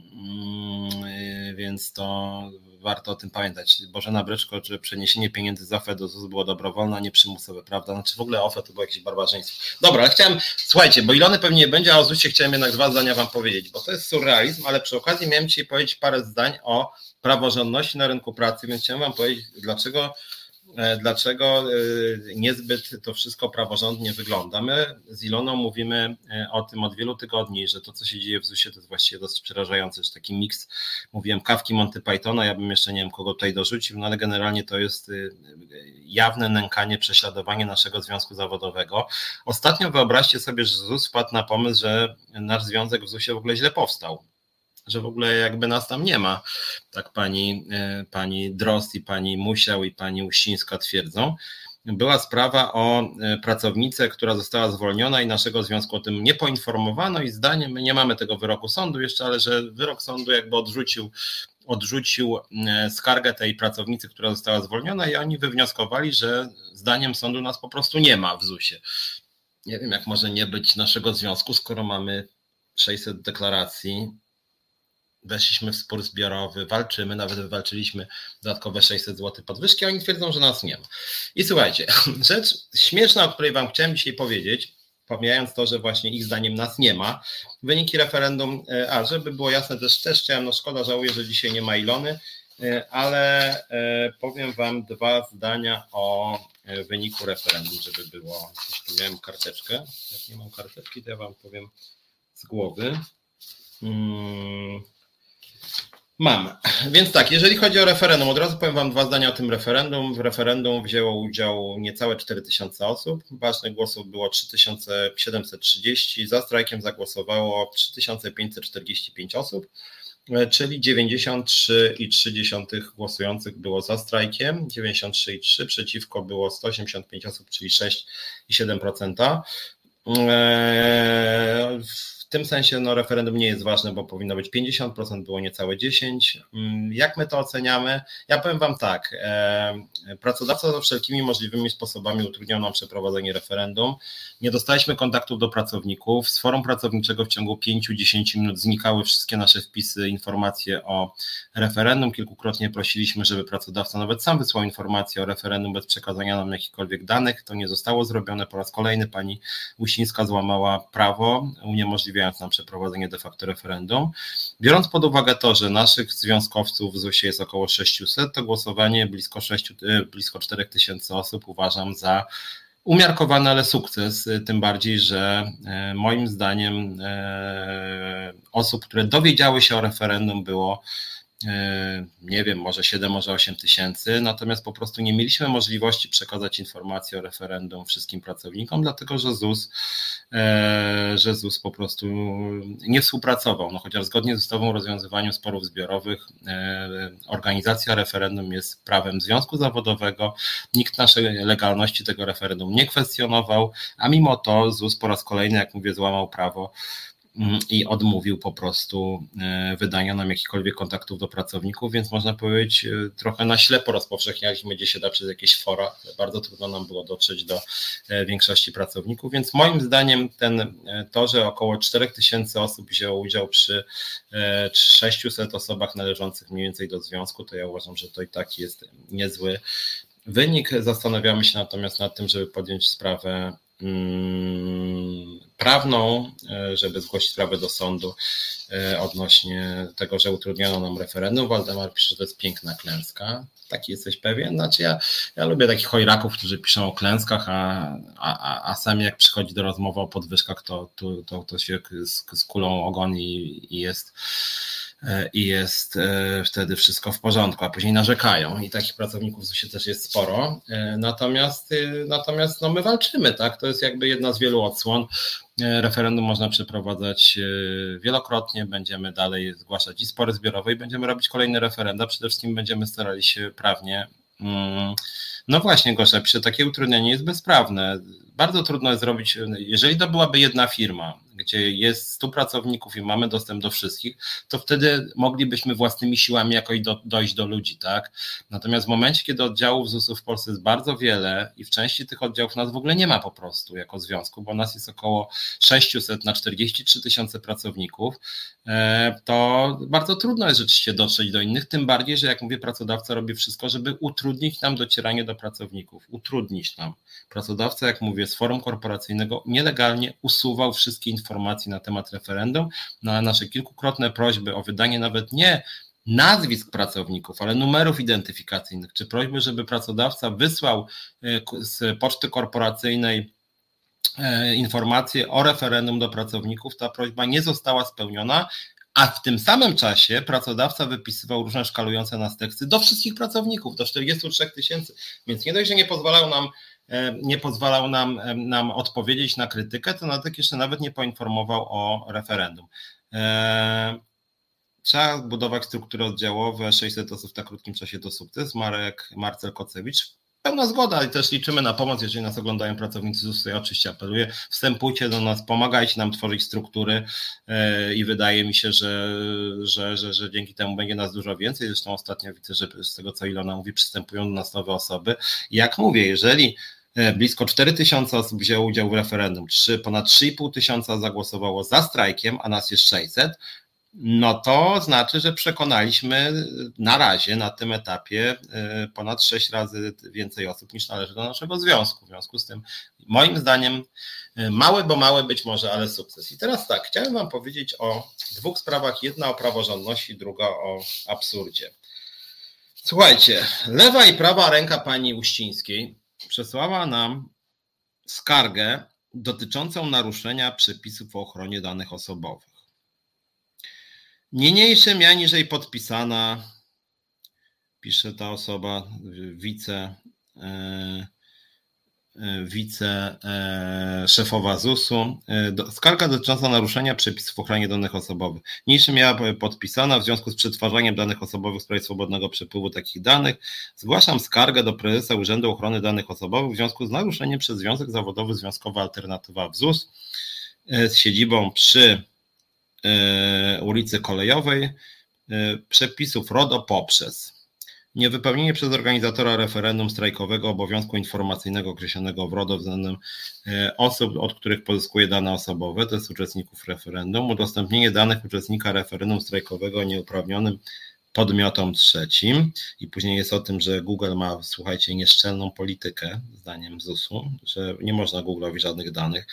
więc to warto o tym pamiętać. Bożena Bryczko, że przeniesienie pieniędzy z OFE do ZUS było dobrowolne, a nie przymusowe, prawda? Znaczy w ogóle OFE to było jakieś barbarzyństwo. Dobra, ale chciałem, słuchajcie, bo Ilony pewnie nie będzie, a o ZUSie chciałem jednak dwa zdania wam powiedzieć, bo to jest surrealizm, ale przy okazji miałem dzisiaj powiedzieć parę zdań o praworządności na rynku pracy, więc chciałem wam powiedzieć, dlaczego dlaczego e, niezbyt to wszystko praworządnie wygląda. My z Iloną mówimy e, o tym od wielu tygodni, że to, co się dzieje w ZUS-ie, to jest właściwie dosyć przerażające, że taki miks, mówiłem, kawki Monty Pythona, ja bym jeszcze nie wiem, kogo tutaj dorzucił, no ale generalnie to jest jawne nękanie, prześladowanie naszego związku zawodowego. Ostatnio wyobraźcie sobie, że ZUS wpadł na pomysł, że nasz związek w ZUS-ie w ogóle źle powstał że w ogóle jakby nas tam nie ma. Tak pani, e, pani Drost i pani Musiał i pani Uścińska twierdzą. Była sprawa o e, pracownicę, która została zwolniona i naszego związku o tym nie poinformowano i zdaniem, my nie mamy tego wyroku sądu jeszcze, ale że wyrok sądu jakby odrzucił odrzucił e, skargę tej pracownicy, która została zwolniona i oni wywnioskowali, że zdaniem sądu nas po prostu nie ma w ZUS-ie. Nie wiem, jak może nie być naszego związku, skoro mamy 600 deklaracji weszliśmy w spór zbiorowy, walczymy, nawet wywalczyliśmy dodatkowe 600 zł podwyżki, a oni twierdzą, że nas nie ma. I słuchajcie, rzecz śmieszna, o której Wam chciałem dzisiaj powiedzieć, pomijając to, że właśnie ich zdaniem nas nie ma, wyniki referendum, e, a żeby było jasne, też, też chciałem, no szkoda, żałuję, że dzisiaj nie ma Ilony, e, ale e, powiem Wam dwa zdania o wyniku referendum, żeby było, jeśli miałem karteczkę, jak nie mam karteczki, to ja Wam powiem z głowy. Hmm. Mam. Więc tak, jeżeli chodzi o referendum, od razu powiem Wam dwa zdania o tym referendum. W referendum wzięło udział niecałe 4000 osób. Ważnych głosów było 3730. Za strajkiem zagłosowało 3545 osób, czyli 93,3 głosujących było za strajkiem, 93,3 przeciwko było 185 osób, czyli 6,7%. W tym sensie no, referendum nie jest ważne, bo powinno być 50%, było niecałe 10%. Mm, jak my to oceniamy? Ja powiem Wam tak. Pracodawca wszelkimi możliwymi sposobami utrudniał nam przeprowadzenie referendum. Nie dostaliśmy kontaktów do pracowników. Z forum pracowniczego w ciągu 5-10 minut znikały wszystkie nasze wpisy, informacje o referendum. Kilkukrotnie prosiliśmy, żeby pracodawca nawet sam wysłał informację o referendum bez przekazania nam jakichkolwiek danych. To nie zostało zrobione. Po raz kolejny pani Łusińska złamała prawo, uniemożliwiając umożliwiając nam przeprowadzenie de facto referendum. Biorąc pod uwagę to, że naszych związkowców w ZUS-ie jest około 600, to głosowanie blisko, 6, e, blisko 4 tysięcy osób uważam za umiarkowany, ale sukces, tym bardziej, że e, moim zdaniem e, osób, które dowiedziały się o referendum było nie wiem, może 7, może 8 tysięcy, natomiast po prostu nie mieliśmy możliwości przekazać informacji o referendum wszystkim pracownikom, dlatego że ZUS, e, że ZUS po prostu nie współpracował. No, chociaż zgodnie z ustawą o rozwiązywaniu sporów zbiorowych e, organizacja referendum jest prawem związku zawodowego, nikt naszej legalności tego referendum nie kwestionował, a mimo to ZUS po raz kolejny, jak mówię, złamał prawo i odmówił po prostu e, wydania nam jakichkolwiek kontaktów do pracowników, więc można powiedzieć e, trochę na ślepo rozpowszechnialiśmy gdzie się da przez jakieś fora. Bardzo trudno nam było dotrzeć do e, większości pracowników, więc moim zdaniem ten, to, że około 4000 osób wzięło udział przy 600 osobach należących mniej więcej do związku, to ja uważam, że to i tak jest niezły wynik. Zastanawiamy się natomiast nad tym, żeby podjąć sprawę Mm, prawną, e, żeby zgłosić sprawę do sądu e, odnośnie tego, że utrudniono nam referendum. Waldemar pisze, że to jest piękna klęska. Taki jesteś pewien? Znaczy ja, ja lubię takich chojraków, którzy piszą o klęskach, a, a, a sami jak przychodzi do rozmowy o podwyżkach, to, to, to, to się z, z kulą ogon i, jest i jest e, wtedy wszystko w porządku, a później narzekają i takich pracowników się też jest sporo. E, natomiast, natomiast no my walczymy, tak? To jest jakby jedna z wielu odsłon. Referendum można przeprowadzać wielokrotnie, będziemy dalej zgłaszać i spory zbiorowe i będziemy robić kolejne referenda. Przede wszystkim będziemy starali się prawnie. Mm, no właśnie, Gosia, pisze, takie utrudnienie jest bezprawne. Bardzo trudno jest zrobić, jeżeli to byłaby jedna firma, gdzie jest 100 pracowników i mamy dostęp do wszystkich, to wtedy moglibyśmy własnymi siłami jakoś do, dojść do ludzi, tak? Natomiast w momencie, kiedy oddziałów ZUS-u w Polsce jest bardzo wiele i w części tych oddziałów nas w ogóle nie ma po prostu jako związku, bo nas jest około 600 na 43 tysiące pracowników, e, to bardzo trudno jest rzeczywiście dotrzeć do innych, tym bardziej, że jak mówię, pracodawca robi wszystko, żeby utrudnić nam docieranie do pracowników, utrudnić nam. Pracodawca, jak mówię, z forum korporacyjnego nielegalnie usuwał wszystkie informacje na temat referendum, no nasze kilkukrotne prośby o wydanie nawet nie nazwisk pracowników, ale numerów identyfikacyjnych, czy prośby, żeby pracodawca wysłał e, z poczty korporacyjnej e, informacje o referendum do pracowników, ta prośba nie została spełniona, a w tym samym czasie pracodawca wypisywał różne szkalujące nas teksty do wszystkich pracowników, do 43 tysięcy, więc nie dość, że nie pozwalał nam nie pozwalał nam, nam odpowiedzieć na krytykę, to nawet jeszcze nawet nie poinformował o referendum. Trzeba budować struktury oddziałowe, 600 osób w tak krótkim czasie to sukces. Marek, Marcel Kocewicz, pełna zgoda i też liczymy na pomoc, jeżeli nas oglądają pracownicy ZUS, ja oczywiście apeluję, wstępujcie do nas, pomagajcie nam tworzyć struktury e, i wydaje mi się, że, że, że, że dzięki temu będzie nas dużo więcej, zresztą ostatnio widzę, że z tego co Ilona mówi, przystępują do nas nowe osoby. jak mówię, jeżeli e, blisko 4 tysiące osób wzięło udział w referendum, 3, ponad 3,5 tysiąca zagłosowało za strajkiem, a nas jest 600, no to znaczy, że przekonaliśmy na razie na tym etapie e, ponad sześć razy więcej osób niż należy do naszego związku. W związku z tym, moim zdaniem, e, mały, bo mały być może, ale sukces. I teraz tak, chciałem Wam powiedzieć o dwóch sprawach. Jedna o praworządności, druga o absurdzie. Słuchajcie, lewa i prawa ręka pani Uścińskiej przesłała nam skargę dotyczącą naruszenia przepisów o ochronie danych osobowych. Niniejszym aniżeli podpisana, pisze ta osoba, wice, e, e, wice e, ZUS-u. Skarga dotycząca naruszenia przepisów o ochronie danych osobowych. Niniejszym miała podpisana w związku z przetwarzaniem danych osobowych w sprawie swobodnego przepływu takich danych. Zgłaszam skargę do prezesa Urzędu Ochrony Danych Osobowych w związku z naruszeniem przez Związek Zawodowy Związkowa Alternatywa w ZUS z siedzibą przy E, ulicy Kolejowej e, przepisów RODO poprzez niewypełnienie przez organizatora referendum strajkowego obowiązku informacyjnego określonego w RODO względem e, osób, od których pozyskuje dane osobowe, to jest uczestników referendum, udostępnienie danych uczestnika referendum strajkowego nieuprawnionym podmiotom trzecim i później jest o tym, że Google ma, słuchajcie, nieszczelną politykę, zdaniem ZUS-u, że nie można Google'owi żadnych danych.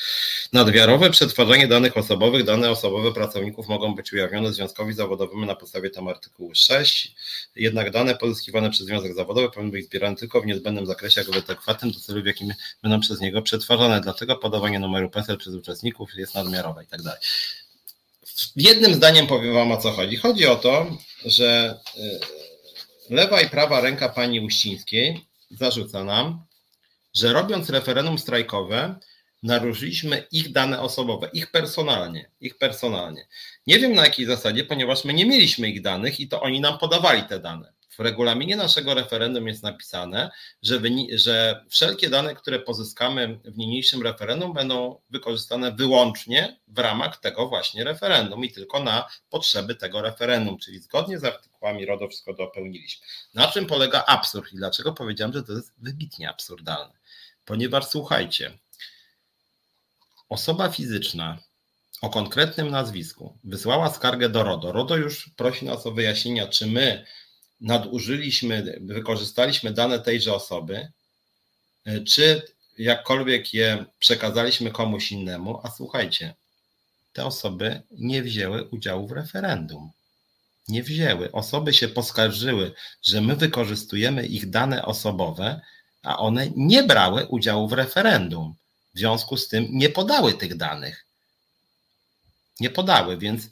Nadwiarowe przetwarzanie danych osobowych, dane osobowe pracowników mogą być ujawnione związkowi zawodowemu na podstawie tam artykułu 6, jednak dane pozyskiwane przez związek zawodowy powinny być zbierane tylko w niezbędnym zakresie, jak adekwatnym do celu, w jakim będą przez niego przetwarzane. Dlatego podawanie numeru PESEL przez uczestników jest nadmiarowe i tak dalej. Jednym zdaniem powiem Wam o co chodzi. Chodzi o to, że y, lewa i prawa ręka pani Uścińskiej zarzuca nam, że robiąc referendum strajkowe, naruszyliśmy ich dane osobowe, ich personalnie, ich personalnie. Nie wiem na jakiej zasadzie, ponieważ my nie mieliśmy ich danych i to oni nam podawali te dane. W regulaminie naszego referendum jest napisane, że, że wszelkie dane, które pozyskamy w niniejszym referendum, będą wykorzystane wyłącznie w ramach tego właśnie referendum i tylko na potrzeby tego referendum, czyli zgodnie z artykułami RODO wszystko dopełniliśmy. Na czym polega absurd i dlaczego powiedziałem, że to jest wybitnie absurdalne? Ponieważ słuchajcie, osoba fizyczna o konkretnym nazwisku wysłała skargę do RODO. RODO już prosi nas o wyjaśnienia, czy my nadużyliśmy, wykorzystaliśmy dane tejże osoby, e, czy jakkolwiek je przekazaliśmy komuś innemu, a słuchajcie, te osoby nie wzięły udziału w referendum. Nie wzięły. Osoby się poskarżyły, że my wykorzystujemy ich dane osobowe, a one nie brały udziału w referendum. W związku z tym nie podały tych danych. Nie podały, więc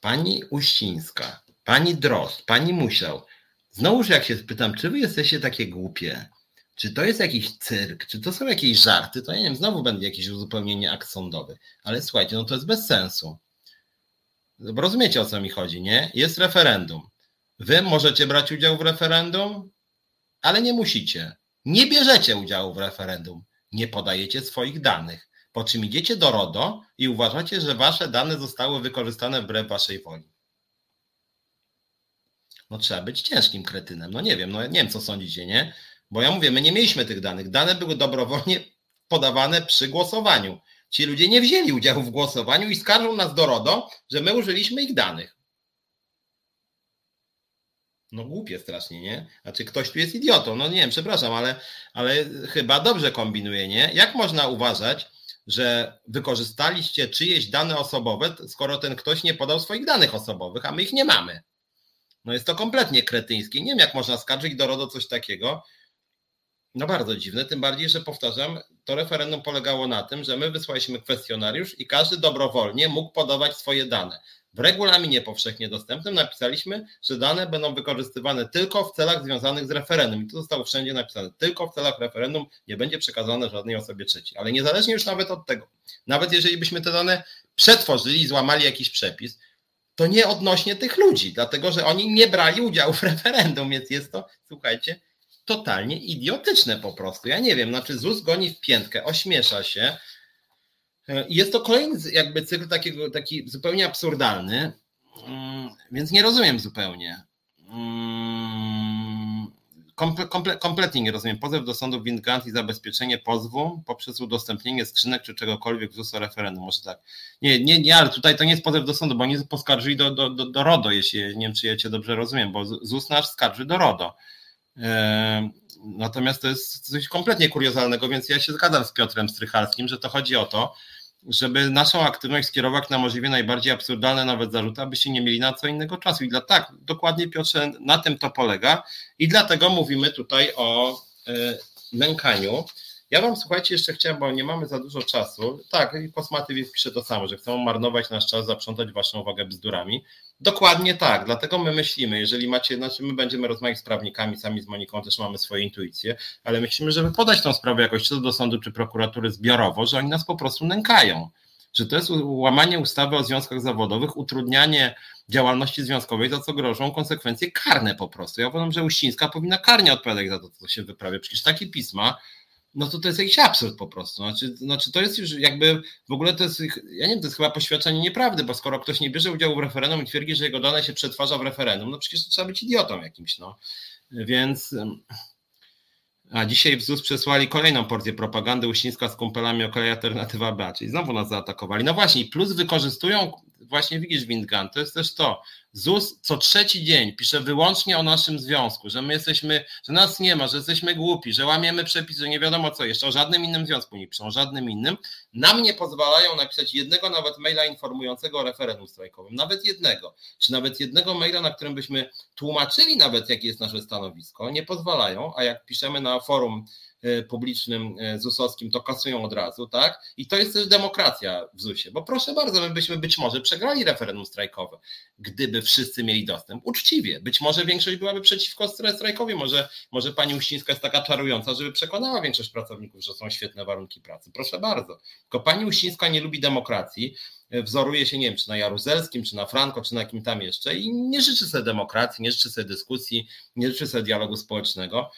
pani Uścińska Pani Drost, pani Musiał, znowuż jak się spytam, czy wy jesteście takie głupie? Czy to jest jakiś cyrk? Czy to są jakieś żarty? To ja nie wiem, znowu będzie jakieś uzupełnienie akt sądowy. Ale słuchajcie, no to jest bez sensu. Rozumiecie o co mi chodzi, nie? Jest referendum. Wy możecie brać udział w referendum, ale nie musicie. Nie bierzecie udziału w referendum. Nie podajecie swoich danych. Po czym idziecie do RODO i uważacie, że wasze dane zostały wykorzystane wbrew waszej woli. No trzeba być ciężkim kretynem. No nie wiem, no nie wiem co sądzicie, nie? Bo ja mówię, my nie mieliśmy tych danych. Dane były dobrowolnie podawane przy głosowaniu. Ci ludzie nie wzięli udziału w głosowaniu i skarżą nas do RODO, że my użyliśmy ich danych. No głupie strasznie, nie? Znaczy ktoś tu jest idiotą, no nie wiem, przepraszam, ale, ale chyba dobrze kombinuje, nie? Jak można uważać, że wykorzystaliście czyjeś dane osobowe, skoro ten ktoś nie podał swoich danych osobowych, a my ich nie mamy? No jest to kompletnie kretyńskie. Nie wiem, jak można skarżyć do RODO coś takiego. No bardzo dziwne, tym bardziej, że powtarzam, to referendum polegało na tym, że my wysłaliśmy kwestionariusz i każdy dobrowolnie mógł podawać swoje dane. W regulaminie powszechnie dostępnym napisaliśmy, że dane będą wykorzystywane tylko w celach związanych z referendum. I to zostało wszędzie napisane. Tylko w celach referendum nie będzie przekazane żadnej osobie trzeciej. Ale niezależnie już nawet od tego, nawet jeżeli byśmy te dane przetworzyli i złamali jakiś przepis, to nie odnośnie tych ludzi, dlatego że oni nie brali udziału w referendum, więc jest to, słuchajcie, totalnie idiotyczne po prostu. Ja nie wiem, znaczy ZUS goni w piętkę, ośmiesza się. E, jest to kolejny jakby cykl takiego, taki zupełnie absurdalny, mm, więc nie rozumiem zupełnie. Komple, komple, kompletnie nie rozumiem. Pozew do sądu wind i zabezpieczenie pozwu poprzez udostępnienie skrzynek czy czegokolwiek w ZUS referendum. Może tak. Nie, nie, nie, ale tutaj to nie jest pozew do sądu, bo oni poskarżyli do, do, do, do RODO, jeśli nie wiem, czy ja cię dobrze rozumiem, bo ZUS nasz skarży do RODO. E, natomiast to jest coś kompletnie kuriozalnego, więc ja się zgadzam z Piotrem Strychalskim, że to chodzi o to, żeby naszą aktywność skierować na możliwie najbardziej absurdalne nawet zarzuty, abyście nie mieli na co innego czasu. I dla tak, dokładnie Piotrze, na tym to polega. I dlatego mówimy tutaj o y, nękaniu. Ja wam słuchajcie, jeszcze chciałem, bo nie mamy za dużo czasu. Tak, i Kosmaty pisze to samo, że chcą marnować nasz czas, zaprzątać waszą uwagę bzdurami. Dokładnie tak, dlatego my myślimy, jeżeli macie, znaczy my będziemy rozmawiać z prawnikami, sami z Moniką też mamy swoje intuicje, ale myślimy, żeby podać tą sprawę jakoś czy do sądu, czy prokuratury zbiorowo, że oni nas po prostu nękają. Że to jest łamanie ustawy o związkach zawodowych, utrudnianie działalności związkowej, za co grożą konsekwencje karne po prostu. Ja uważam, że Uścińska powinna karnie odpowiadać za to, co się wyprawia. Przecież takie pisma no to to jest jakiś absurd po prostu. Znaczy, znaczy to jest już jakby w ogóle to jest, ja nie wiem, to jest chyba poświadczenie nieprawdy, bo skoro ktoś nie bierze udziału w referendum i twierdzi, że jego dane się przetwarza w referendum, no przecież to trzeba być idiotą jakimś, no. Więc a dzisiaj w ZUS przesłali kolejną porcję propagandy Uścińska z kumpelami o kolei alternatywa B, czyli znowu nas zaatakowali. No właśnie, plus wykorzystują, właśnie widzisz Windgun, to jest też to, ZUS co trzeci dzień pisze wyłącznie o naszym związku, że my jesteśmy, że nas nie ma, że jesteśmy głupi, że łamiemy przepisy, nie wiadomo co jeszcze, o żadnym innym związku nie piszą, o żadnym innym. Nam nie pozwalają napisać jednego nawet maila informującego o referendum strajkowym, nawet jednego, czy nawet jednego maila, na którym byśmy tłumaczyli nawet, jakie jest nasze stanowisko, nie pozwalają, a jak piszemy na forum publicznym e, ZUS-owskim, to kasują od razu, tak? I to jest też demokracja w ZUS-ie, bo proszę bardzo, my byśmy być może przegrali referendum strajkowe, gdyby wszyscy mieli dostęp. Uczciwie, być może większość byłaby przeciwko strajkowi, może, może pani Uścińska jest taka czarująca, żeby przekonała większość pracowników, że są świetne warunki pracy. Proszę bardzo. Tylko pani Uścińska nie lubi demokracji, e, wzoruje się, nie wiem, czy na Jaruzelskim, czy na Franco, czy na kim tam jeszcze i nie życzy sobie demokracji, nie życzy sobie dyskusji, nie życzy sobie dialogu społecznego.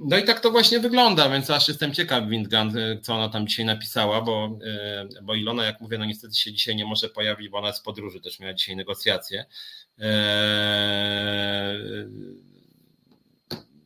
No i tak to właśnie wygląda, więc aż jestem ciekaw, Windgun, y, co ona tam dzisiaj napisała, bo, y, bo Ilona, jak mówię, no niestety się dzisiaj nie może pojawić, bo ona jest w podróży, też miała dzisiaj negocjacje. Eee,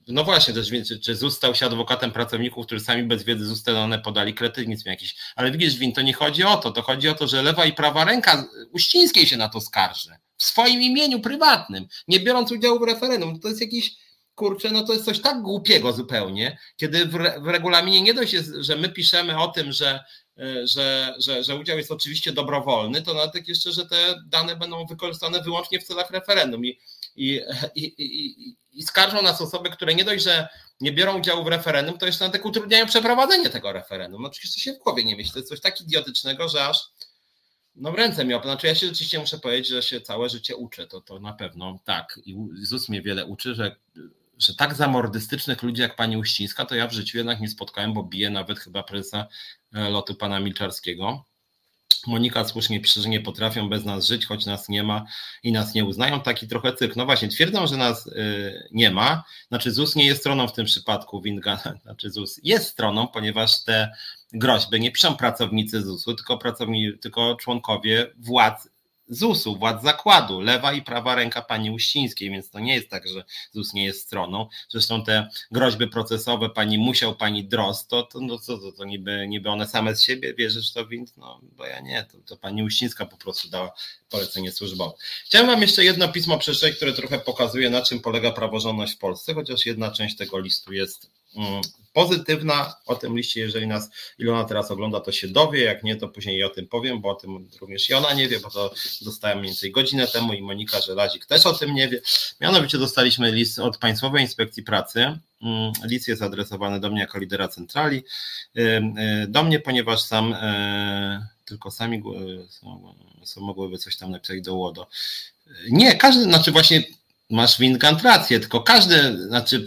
no właśnie, też czy, czy ZUS stał się adwokatem pracowników, którzy sami bez wiedzy ZUS te dane podali, kretynizm jakiś. Ale widzisz, Win, to nie chodzi o to, to chodzi o to, że lewa i prawa ręka Uścińskiej się na to skarży. W swoim imieniu prywatnym, nie biorąc udziału w referendum. To jest jakiś kurczę, no to jest coś tak głupiego zupełnie, kiedy w, re, w regulaminie nie dość jest, że my piszemy o tym, że, e, że, że, że udział jest oczywiście dobrowolny, to nawet jeszcze, że te dane będą wykorzystane wyłącznie w celach referendum i, i, i, i, i skarżą nas osoby, które nie dość, że nie biorą udziału w referendum, to jeszcze na tak utrudniają przeprowadzenie tego referendum. No przecież to się w głowie nie myśli. To jest coś tak idiotycznego, że aż no w ręce miał. Znaczy ja się rzeczywiście muszę powiedzieć, że się całe życie uczę. To, to na pewno tak. I ZUS mnie wiele uczy, że że tak zamordystycznych ludzi jak pani Uścińska, to ja w życiu jednak nie spotkałem, bo bije nawet chyba prezesa e, lotu pana Milczarskiego. Monika słusznie pisze, że nie potrafią bez nas żyć, choć nas nie ma i nas nie uznają. Taki trochę cykl. No właśnie, twierdzą, że nas y, nie ma. Znaczy ZUS nie jest stroną w tym przypadku, Winga, znaczy ZUS jest stroną, ponieważ te groźby nie piszą pracownicy ZUS-u, tylko, pracowni, tylko członkowie władz ZUS-u, władz zakładu, lewa i prawa ręka pani Uścińskiej, więc to nie jest tak, że ZUS nie jest stroną. Zresztą te groźby procesowe pani musiał, pani Drost, to, to, no co, to, to niby, niby one same z siebie, wierzysz to więc no bo ja nie, to, to pani Uścińska po prostu dała polecenie służbowe. Chciałem wam jeszcze jedno pismo przeczytać, które trochę pokazuje, na czym polega praworządność w Polsce, chociaż jedna część tego listu jest pozytywna o tym liście, jeżeli nas Ilona teraz ogląda, to się dowie, jak nie, to później jej o tym powiem, bo o tym również i ona nie wie, bo to dostałem mniej więcej godzinę temu i Monika Żelazik też o tym nie wie. Mianowicie dostaliśmy list od Państwowej Inspekcji Pracy. Mm, list jest adresowany do mnie jako lidera centrali, y, y, do mnie, ponieważ sam y, tylko sami są, mogłyby coś tam napisać do łodo. Nie, każdy, znaczy właśnie masz Winkant rację, tylko każdy, znaczy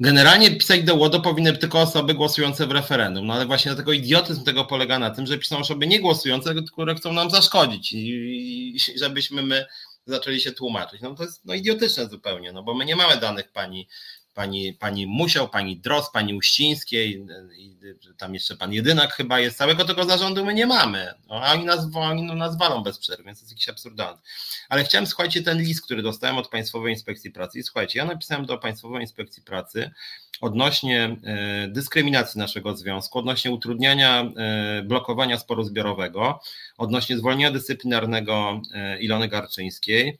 Generalnie pisać do łodo powinny tylko osoby głosujące w referendum, no ale właśnie dlatego idiotyzm tego polega na tym, że piszą osoby nie głosujące, które chcą nam zaszkodzić i, i żebyśmy my zaczęli się tłumaczyć. No to jest no, idiotyczne zupełnie, no bo my nie mamy danych pani pani, pani Musiał, pani Dros, pani Uścińskiej, i tam jeszcze pan Jedynak chyba jest, całego tego zarządu my nie mamy, no, a oni nas, oni nas walą bez przerwy, więc to jest jakiś absurdalne. Ale chciałem, słuchajcie, ten list, który dostałem od Państwowej Inspekcji Pracy. I słuchajcie, ja napisałem do Państwowej Inspekcji Pracy odnośnie dyskryminacji naszego związku, odnośnie utrudniania blokowania sporu zbiorowego, odnośnie zwolnienia dyscyplinarnego Ilony Garczyńskiej,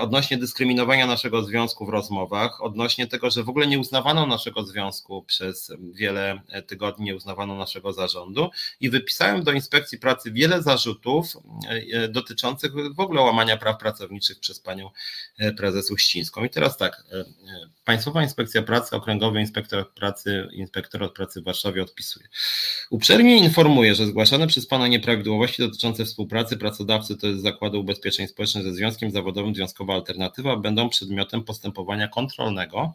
odnośnie dyskryminowania naszego związku w rozmowach, odnośnie tego, że w ogóle nie uznawano naszego związku przez wiele tygodni, nie uznawano naszego zarządu i wypisałem do inspekcji pracy wiele zarzutów e, dotyczących w ogóle łamania praw pracowniczych przez panią e, prezes Uścińską. I teraz tak, Państwowa Inspekcja Pracy, Okręgowy Inspektor Pracy, Inspektorat Pracy w Warszawie odpisuje. Uprzejmie informuję, że zgłaszane przez Pana nieprawidłowości dotyczące współpracy pracodawcy, to jest Zakładu Ubezpieczeń Społecznych ze Związkiem Zawodowym Związkowa Alternatywa, będą przedmiotem postępowania kontrolnego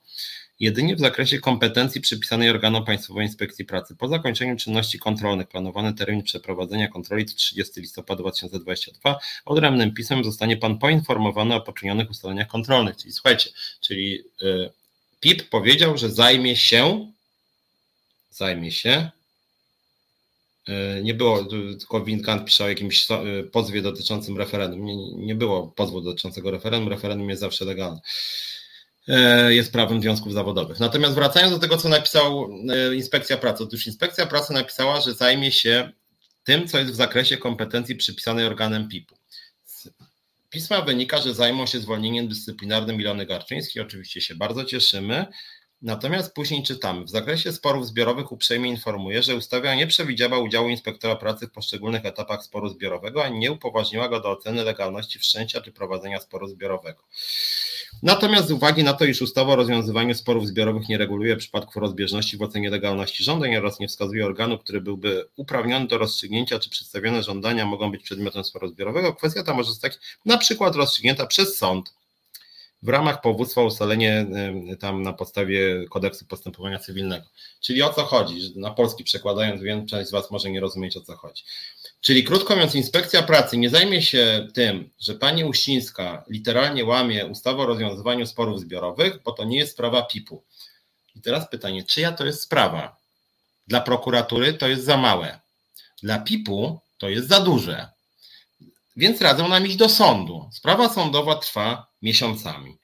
jedynie w zakresie kompetencji przypisanej organom Państwowej Inspekcji Pracy. Po zakończeniu czynności kontrolnych planowany termin przeprowadzenia kontroli to 30 listopada 2022. Odrębnym pismem zostanie Pan poinformowany o poczynionych ustaleniach kontrolnych. Czyli słuchajcie, czyli y, PIP powiedział, że zajmie się, zajmie się nie było, tylko Winkant pisał o jakimś y, pozwie dotyczącym referendum. Nie, nie było pozwu dotyczącego referendum. Referendum jest zawsze legalne. E, jest prawem związków zawodowych. Natomiast wracając do tego, co napisał e, Inspekcja Pracy. Otóż Inspekcja Pracy napisała, że zajmie się tym, co jest w zakresie kompetencji przypisanej organem PIP-u. Z pisma wynika, że zajmą się zwolnieniem dyscyplinarnym Ilony Garczyńskiej. Oczywiście się bardzo cieszymy. Natomiast później czytamy, w zakresie sporów zbiorowych uprzejmie informuje, że ustawa nie przewidziała udziału inspektora pracy w poszczególnych etapach sporu zbiorowego, ani nie upoważniła go do oceny legalności wszczęcia czy prowadzenia sporu zbiorowego. Natomiast z uwagi na to, iż ustawa o rozwiązywaniu sporów zbiorowych nie reguluje przypadków rozbieżności w ocenie legalności żądań oraz nie wskazuje organu, który byłby uprawniony do rozstrzygnięcia, czy przedstawione żądania mogą być przedmiotem sporu zbiorowego, kwestia ta może zostać na przykład rozstrzygnięta przez sąd w ramach powództwa ustalenie tam na podstawie kodeksu postępowania cywilnego. Czyli o co chodzi? Na polski przekładając, wiem, część z Was może nie rozumieć o co chodzi. Czyli krótko mówiąc, inspekcja pracy nie zajmie się tym, że pani Uścińska literalnie łamie ustawę o rozwiązywaniu sporów zbiorowych, bo to nie jest sprawa PIP-u. I teraz pytanie, czyja to jest sprawa? Dla prokuratury to jest za małe. Dla PIP-u to jest za duże. Więc radzą nam iść do sądu. Sprawa sądowa trwa miesiącami.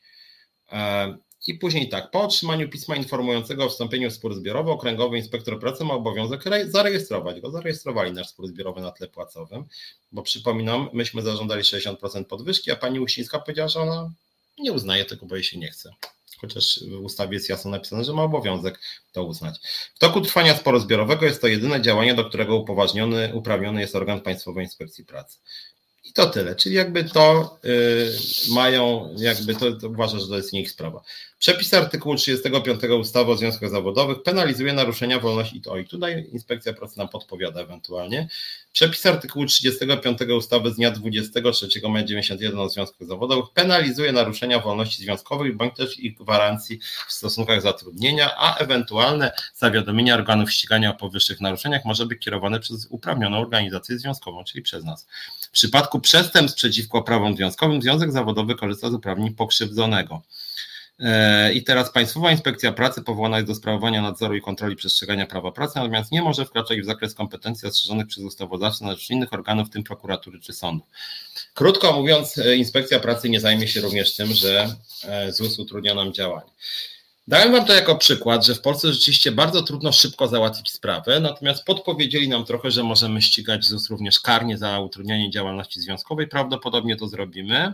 E, I później tak, po otrzymaniu pisma informującego o wstąpieniu w spór zbiorowy, okręgowy inspektor pracy ma obowiązek zarejestrować go. Zarejestrowali nasz spór zbiorowy na tle płacowym, bo przypominam, myśmy zażądali 60% podwyżki, a pani Uścińska powiedziała, że ona nie uznaje tego, bo jej się nie chce. Chociaż w ustawie jest jasno napisane, że ma obowiązek to uznać. W toku trwania sporu zbiorowego jest to jedyne działanie, do którego upoważniony, uprawniony jest organ Państwowej Inspekcji Pracy. To tyle. Czyli jakby to y, mają, jakby to, to uważa, że to jest nie ich sprawa. Przepis artykułu 35 ustawy o związkach zawodowych penalizuje naruszenia wolności. To i tutaj inspekcja pracy nam podpowiada ewentualnie. Przepis artykułu 35 ustawy z dnia 23 maja 91 o związkach zawodowych penalizuje naruszenia wolności związkowych bądź też ich gwarancji w stosunkach zatrudnienia, a ewentualne zawiadomienia organów ścigania o powyższych naruszeniach może być kierowane przez uprawnioną organizację związkową, czyli przez nas. W przypadku przestępstw przeciwko prawom związkowym związek zawodowy korzysta z uprawnień pokrzywdzonego. I teraz Państwowa Inspekcja Pracy powołana jest do sprawowania nadzoru i kontroli przestrzegania prawa pracy, natomiast nie może wkraczać w zakres kompetencji zastrzeżonych przez ustawodawcę na rzecz innych organów, w tym prokuratury czy sądu. Krótko mówiąc, Inspekcja Pracy nie zajmie się również tym, że e, ZUS utrudnia nam działanie. Dałem Wam to jako przykład, że w Polsce rzeczywiście bardzo trudno szybko załatwić sprawę, natomiast podpowiedzieli nam trochę, że możemy ścigać ZUS również karnie za utrudnianie działalności związkowej. Prawdopodobnie to zrobimy.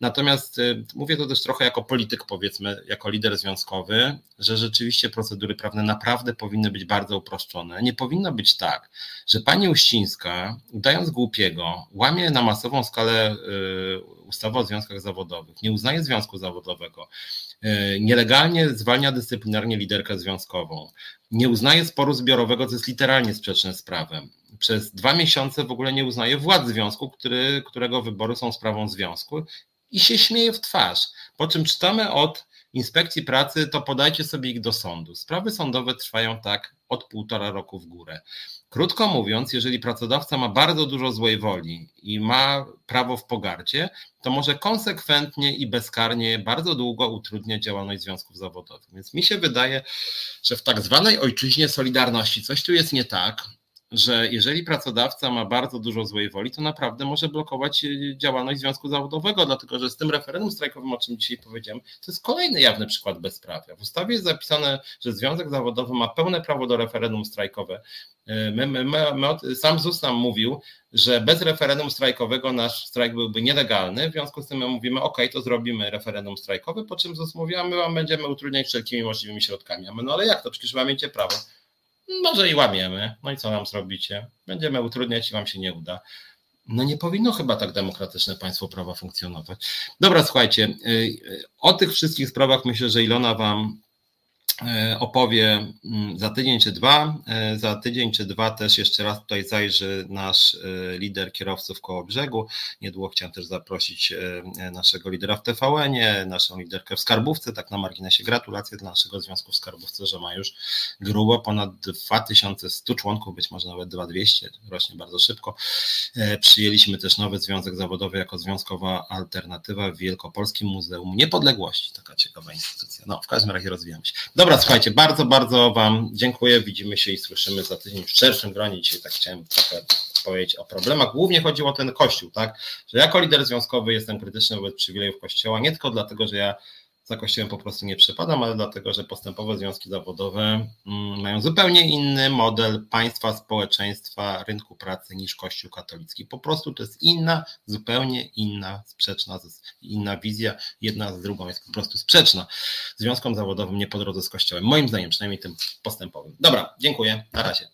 Natomiast y, mówię to też trochę jako polityk, powiedzmy, jako lider związkowy, że rzeczywiście procedury prawne naprawdę powinny być bardzo uproszczone. Nie powinno być tak, że pani Uścińska, udając głupiego, łamie na masową skalę y, ustawę o związkach zawodowych, nie uznaje związku zawodowego, y, nielegalnie zwalnia dyscyplinarnie liderkę związkową, nie uznaje sporu zbiorowego, co jest literalnie sprzeczne z prawem. Przez dwa miesiące w ogóle nie uznaje władz związku, który, którego wybory są sprawą związku i się śmieje w twarz. Po czym czytamy od inspekcji pracy, to podajcie sobie ich do sądu. Sprawy sądowe trwają tak od półtora roku w górę. Krótko mówiąc, jeżeli pracodawca ma bardzo dużo złej woli i ma prawo w pogardzie, to może konsekwentnie i bezkarnie bardzo długo utrudniać działalność związków zawodowych. Więc mi się wydaje, że w tak zwanej ojczyźnie Solidarności coś tu jest nie tak że jeżeli pracodawca ma bardzo dużo złej woli, to naprawdę może blokować e, działalność związku zawodowego, dlatego że z tym referendum strajkowym, o czym dzisiaj powiedziałem, to jest kolejny jawny przykład bezprawia. W ustawie jest zapisane, że związek zawodowy ma pełne prawo do referendum strajkowe. E, my, my, my, sam ZUS nam mówił, że bez referendum strajkowego nasz strajk byłby nielegalny, w związku z tym my mówimy, ok, to zrobimy referendum strajkowe, po czym ZUS mówi, a my wam będziemy utrudniać wszelkimi możliwymi środkami. A my, no ale jak to, przecież macie prawo. Może i łamiemy. No i co nam zrobicie? Będziemy utrudniać i wam się nie uda. No nie powinno chyba tak demokratyczne państwo prawa funkcjonować. Dobra, słuchajcie, y, y, o tych wszystkich sprawach myślę, że Ilona wam opowie mm, za tydzień czy dwa. E, za tydzień czy dwa też jeszcze raz tutaj zajrzy nasz e, lider kierowców koło brzegu. Niedługo chciałem też zaprosić naszego lidera w TVN-ie, naszą liderkę w Skarbówce. Tak na marginesie gratulacje dla naszego związku w Skarbówce, że ma już grubo ponad 2100 członków, być może nawet 2200, rośnie bardzo szybko. Przyjęliśmy też nowy związek zawodowy jako związkowa alternatywa w Wielkopolskim Muzeum Niepodległości. Taka ciekawa instytucja. No, w każdym razie rozwijamy się. Dobra, słuchajcie, bardzo, bardzo Wam dziękuję. Widzimy się i słyszymy za tydzień w szerszym gronie. Dzisiaj tak chciałem trochę powiedzieć o problemach. Głównie chodziło o ten Kościół, tak? Że jako lider związkowy jestem krytyczny wobec przywilejów Kościoła, nie tylko dlatego, że ja za Kościołem po prostu nie przypadam, ale dlatego, że postępowe związki zawodowe mm, mają zupełnie inny model państwa, społeczeństwa, rynku pracy niż Kościół katolicki. Po prostu to jest inna, zupełnie inna, sprzeczna, inna wizja. Jedna z drugą jest po prostu sprzeczna. Związkom zawodowym nie po drodze z Kościołem. Moim zdaniem, przynajmniej tym postępowym. Dobra, dziękuję. Na razie.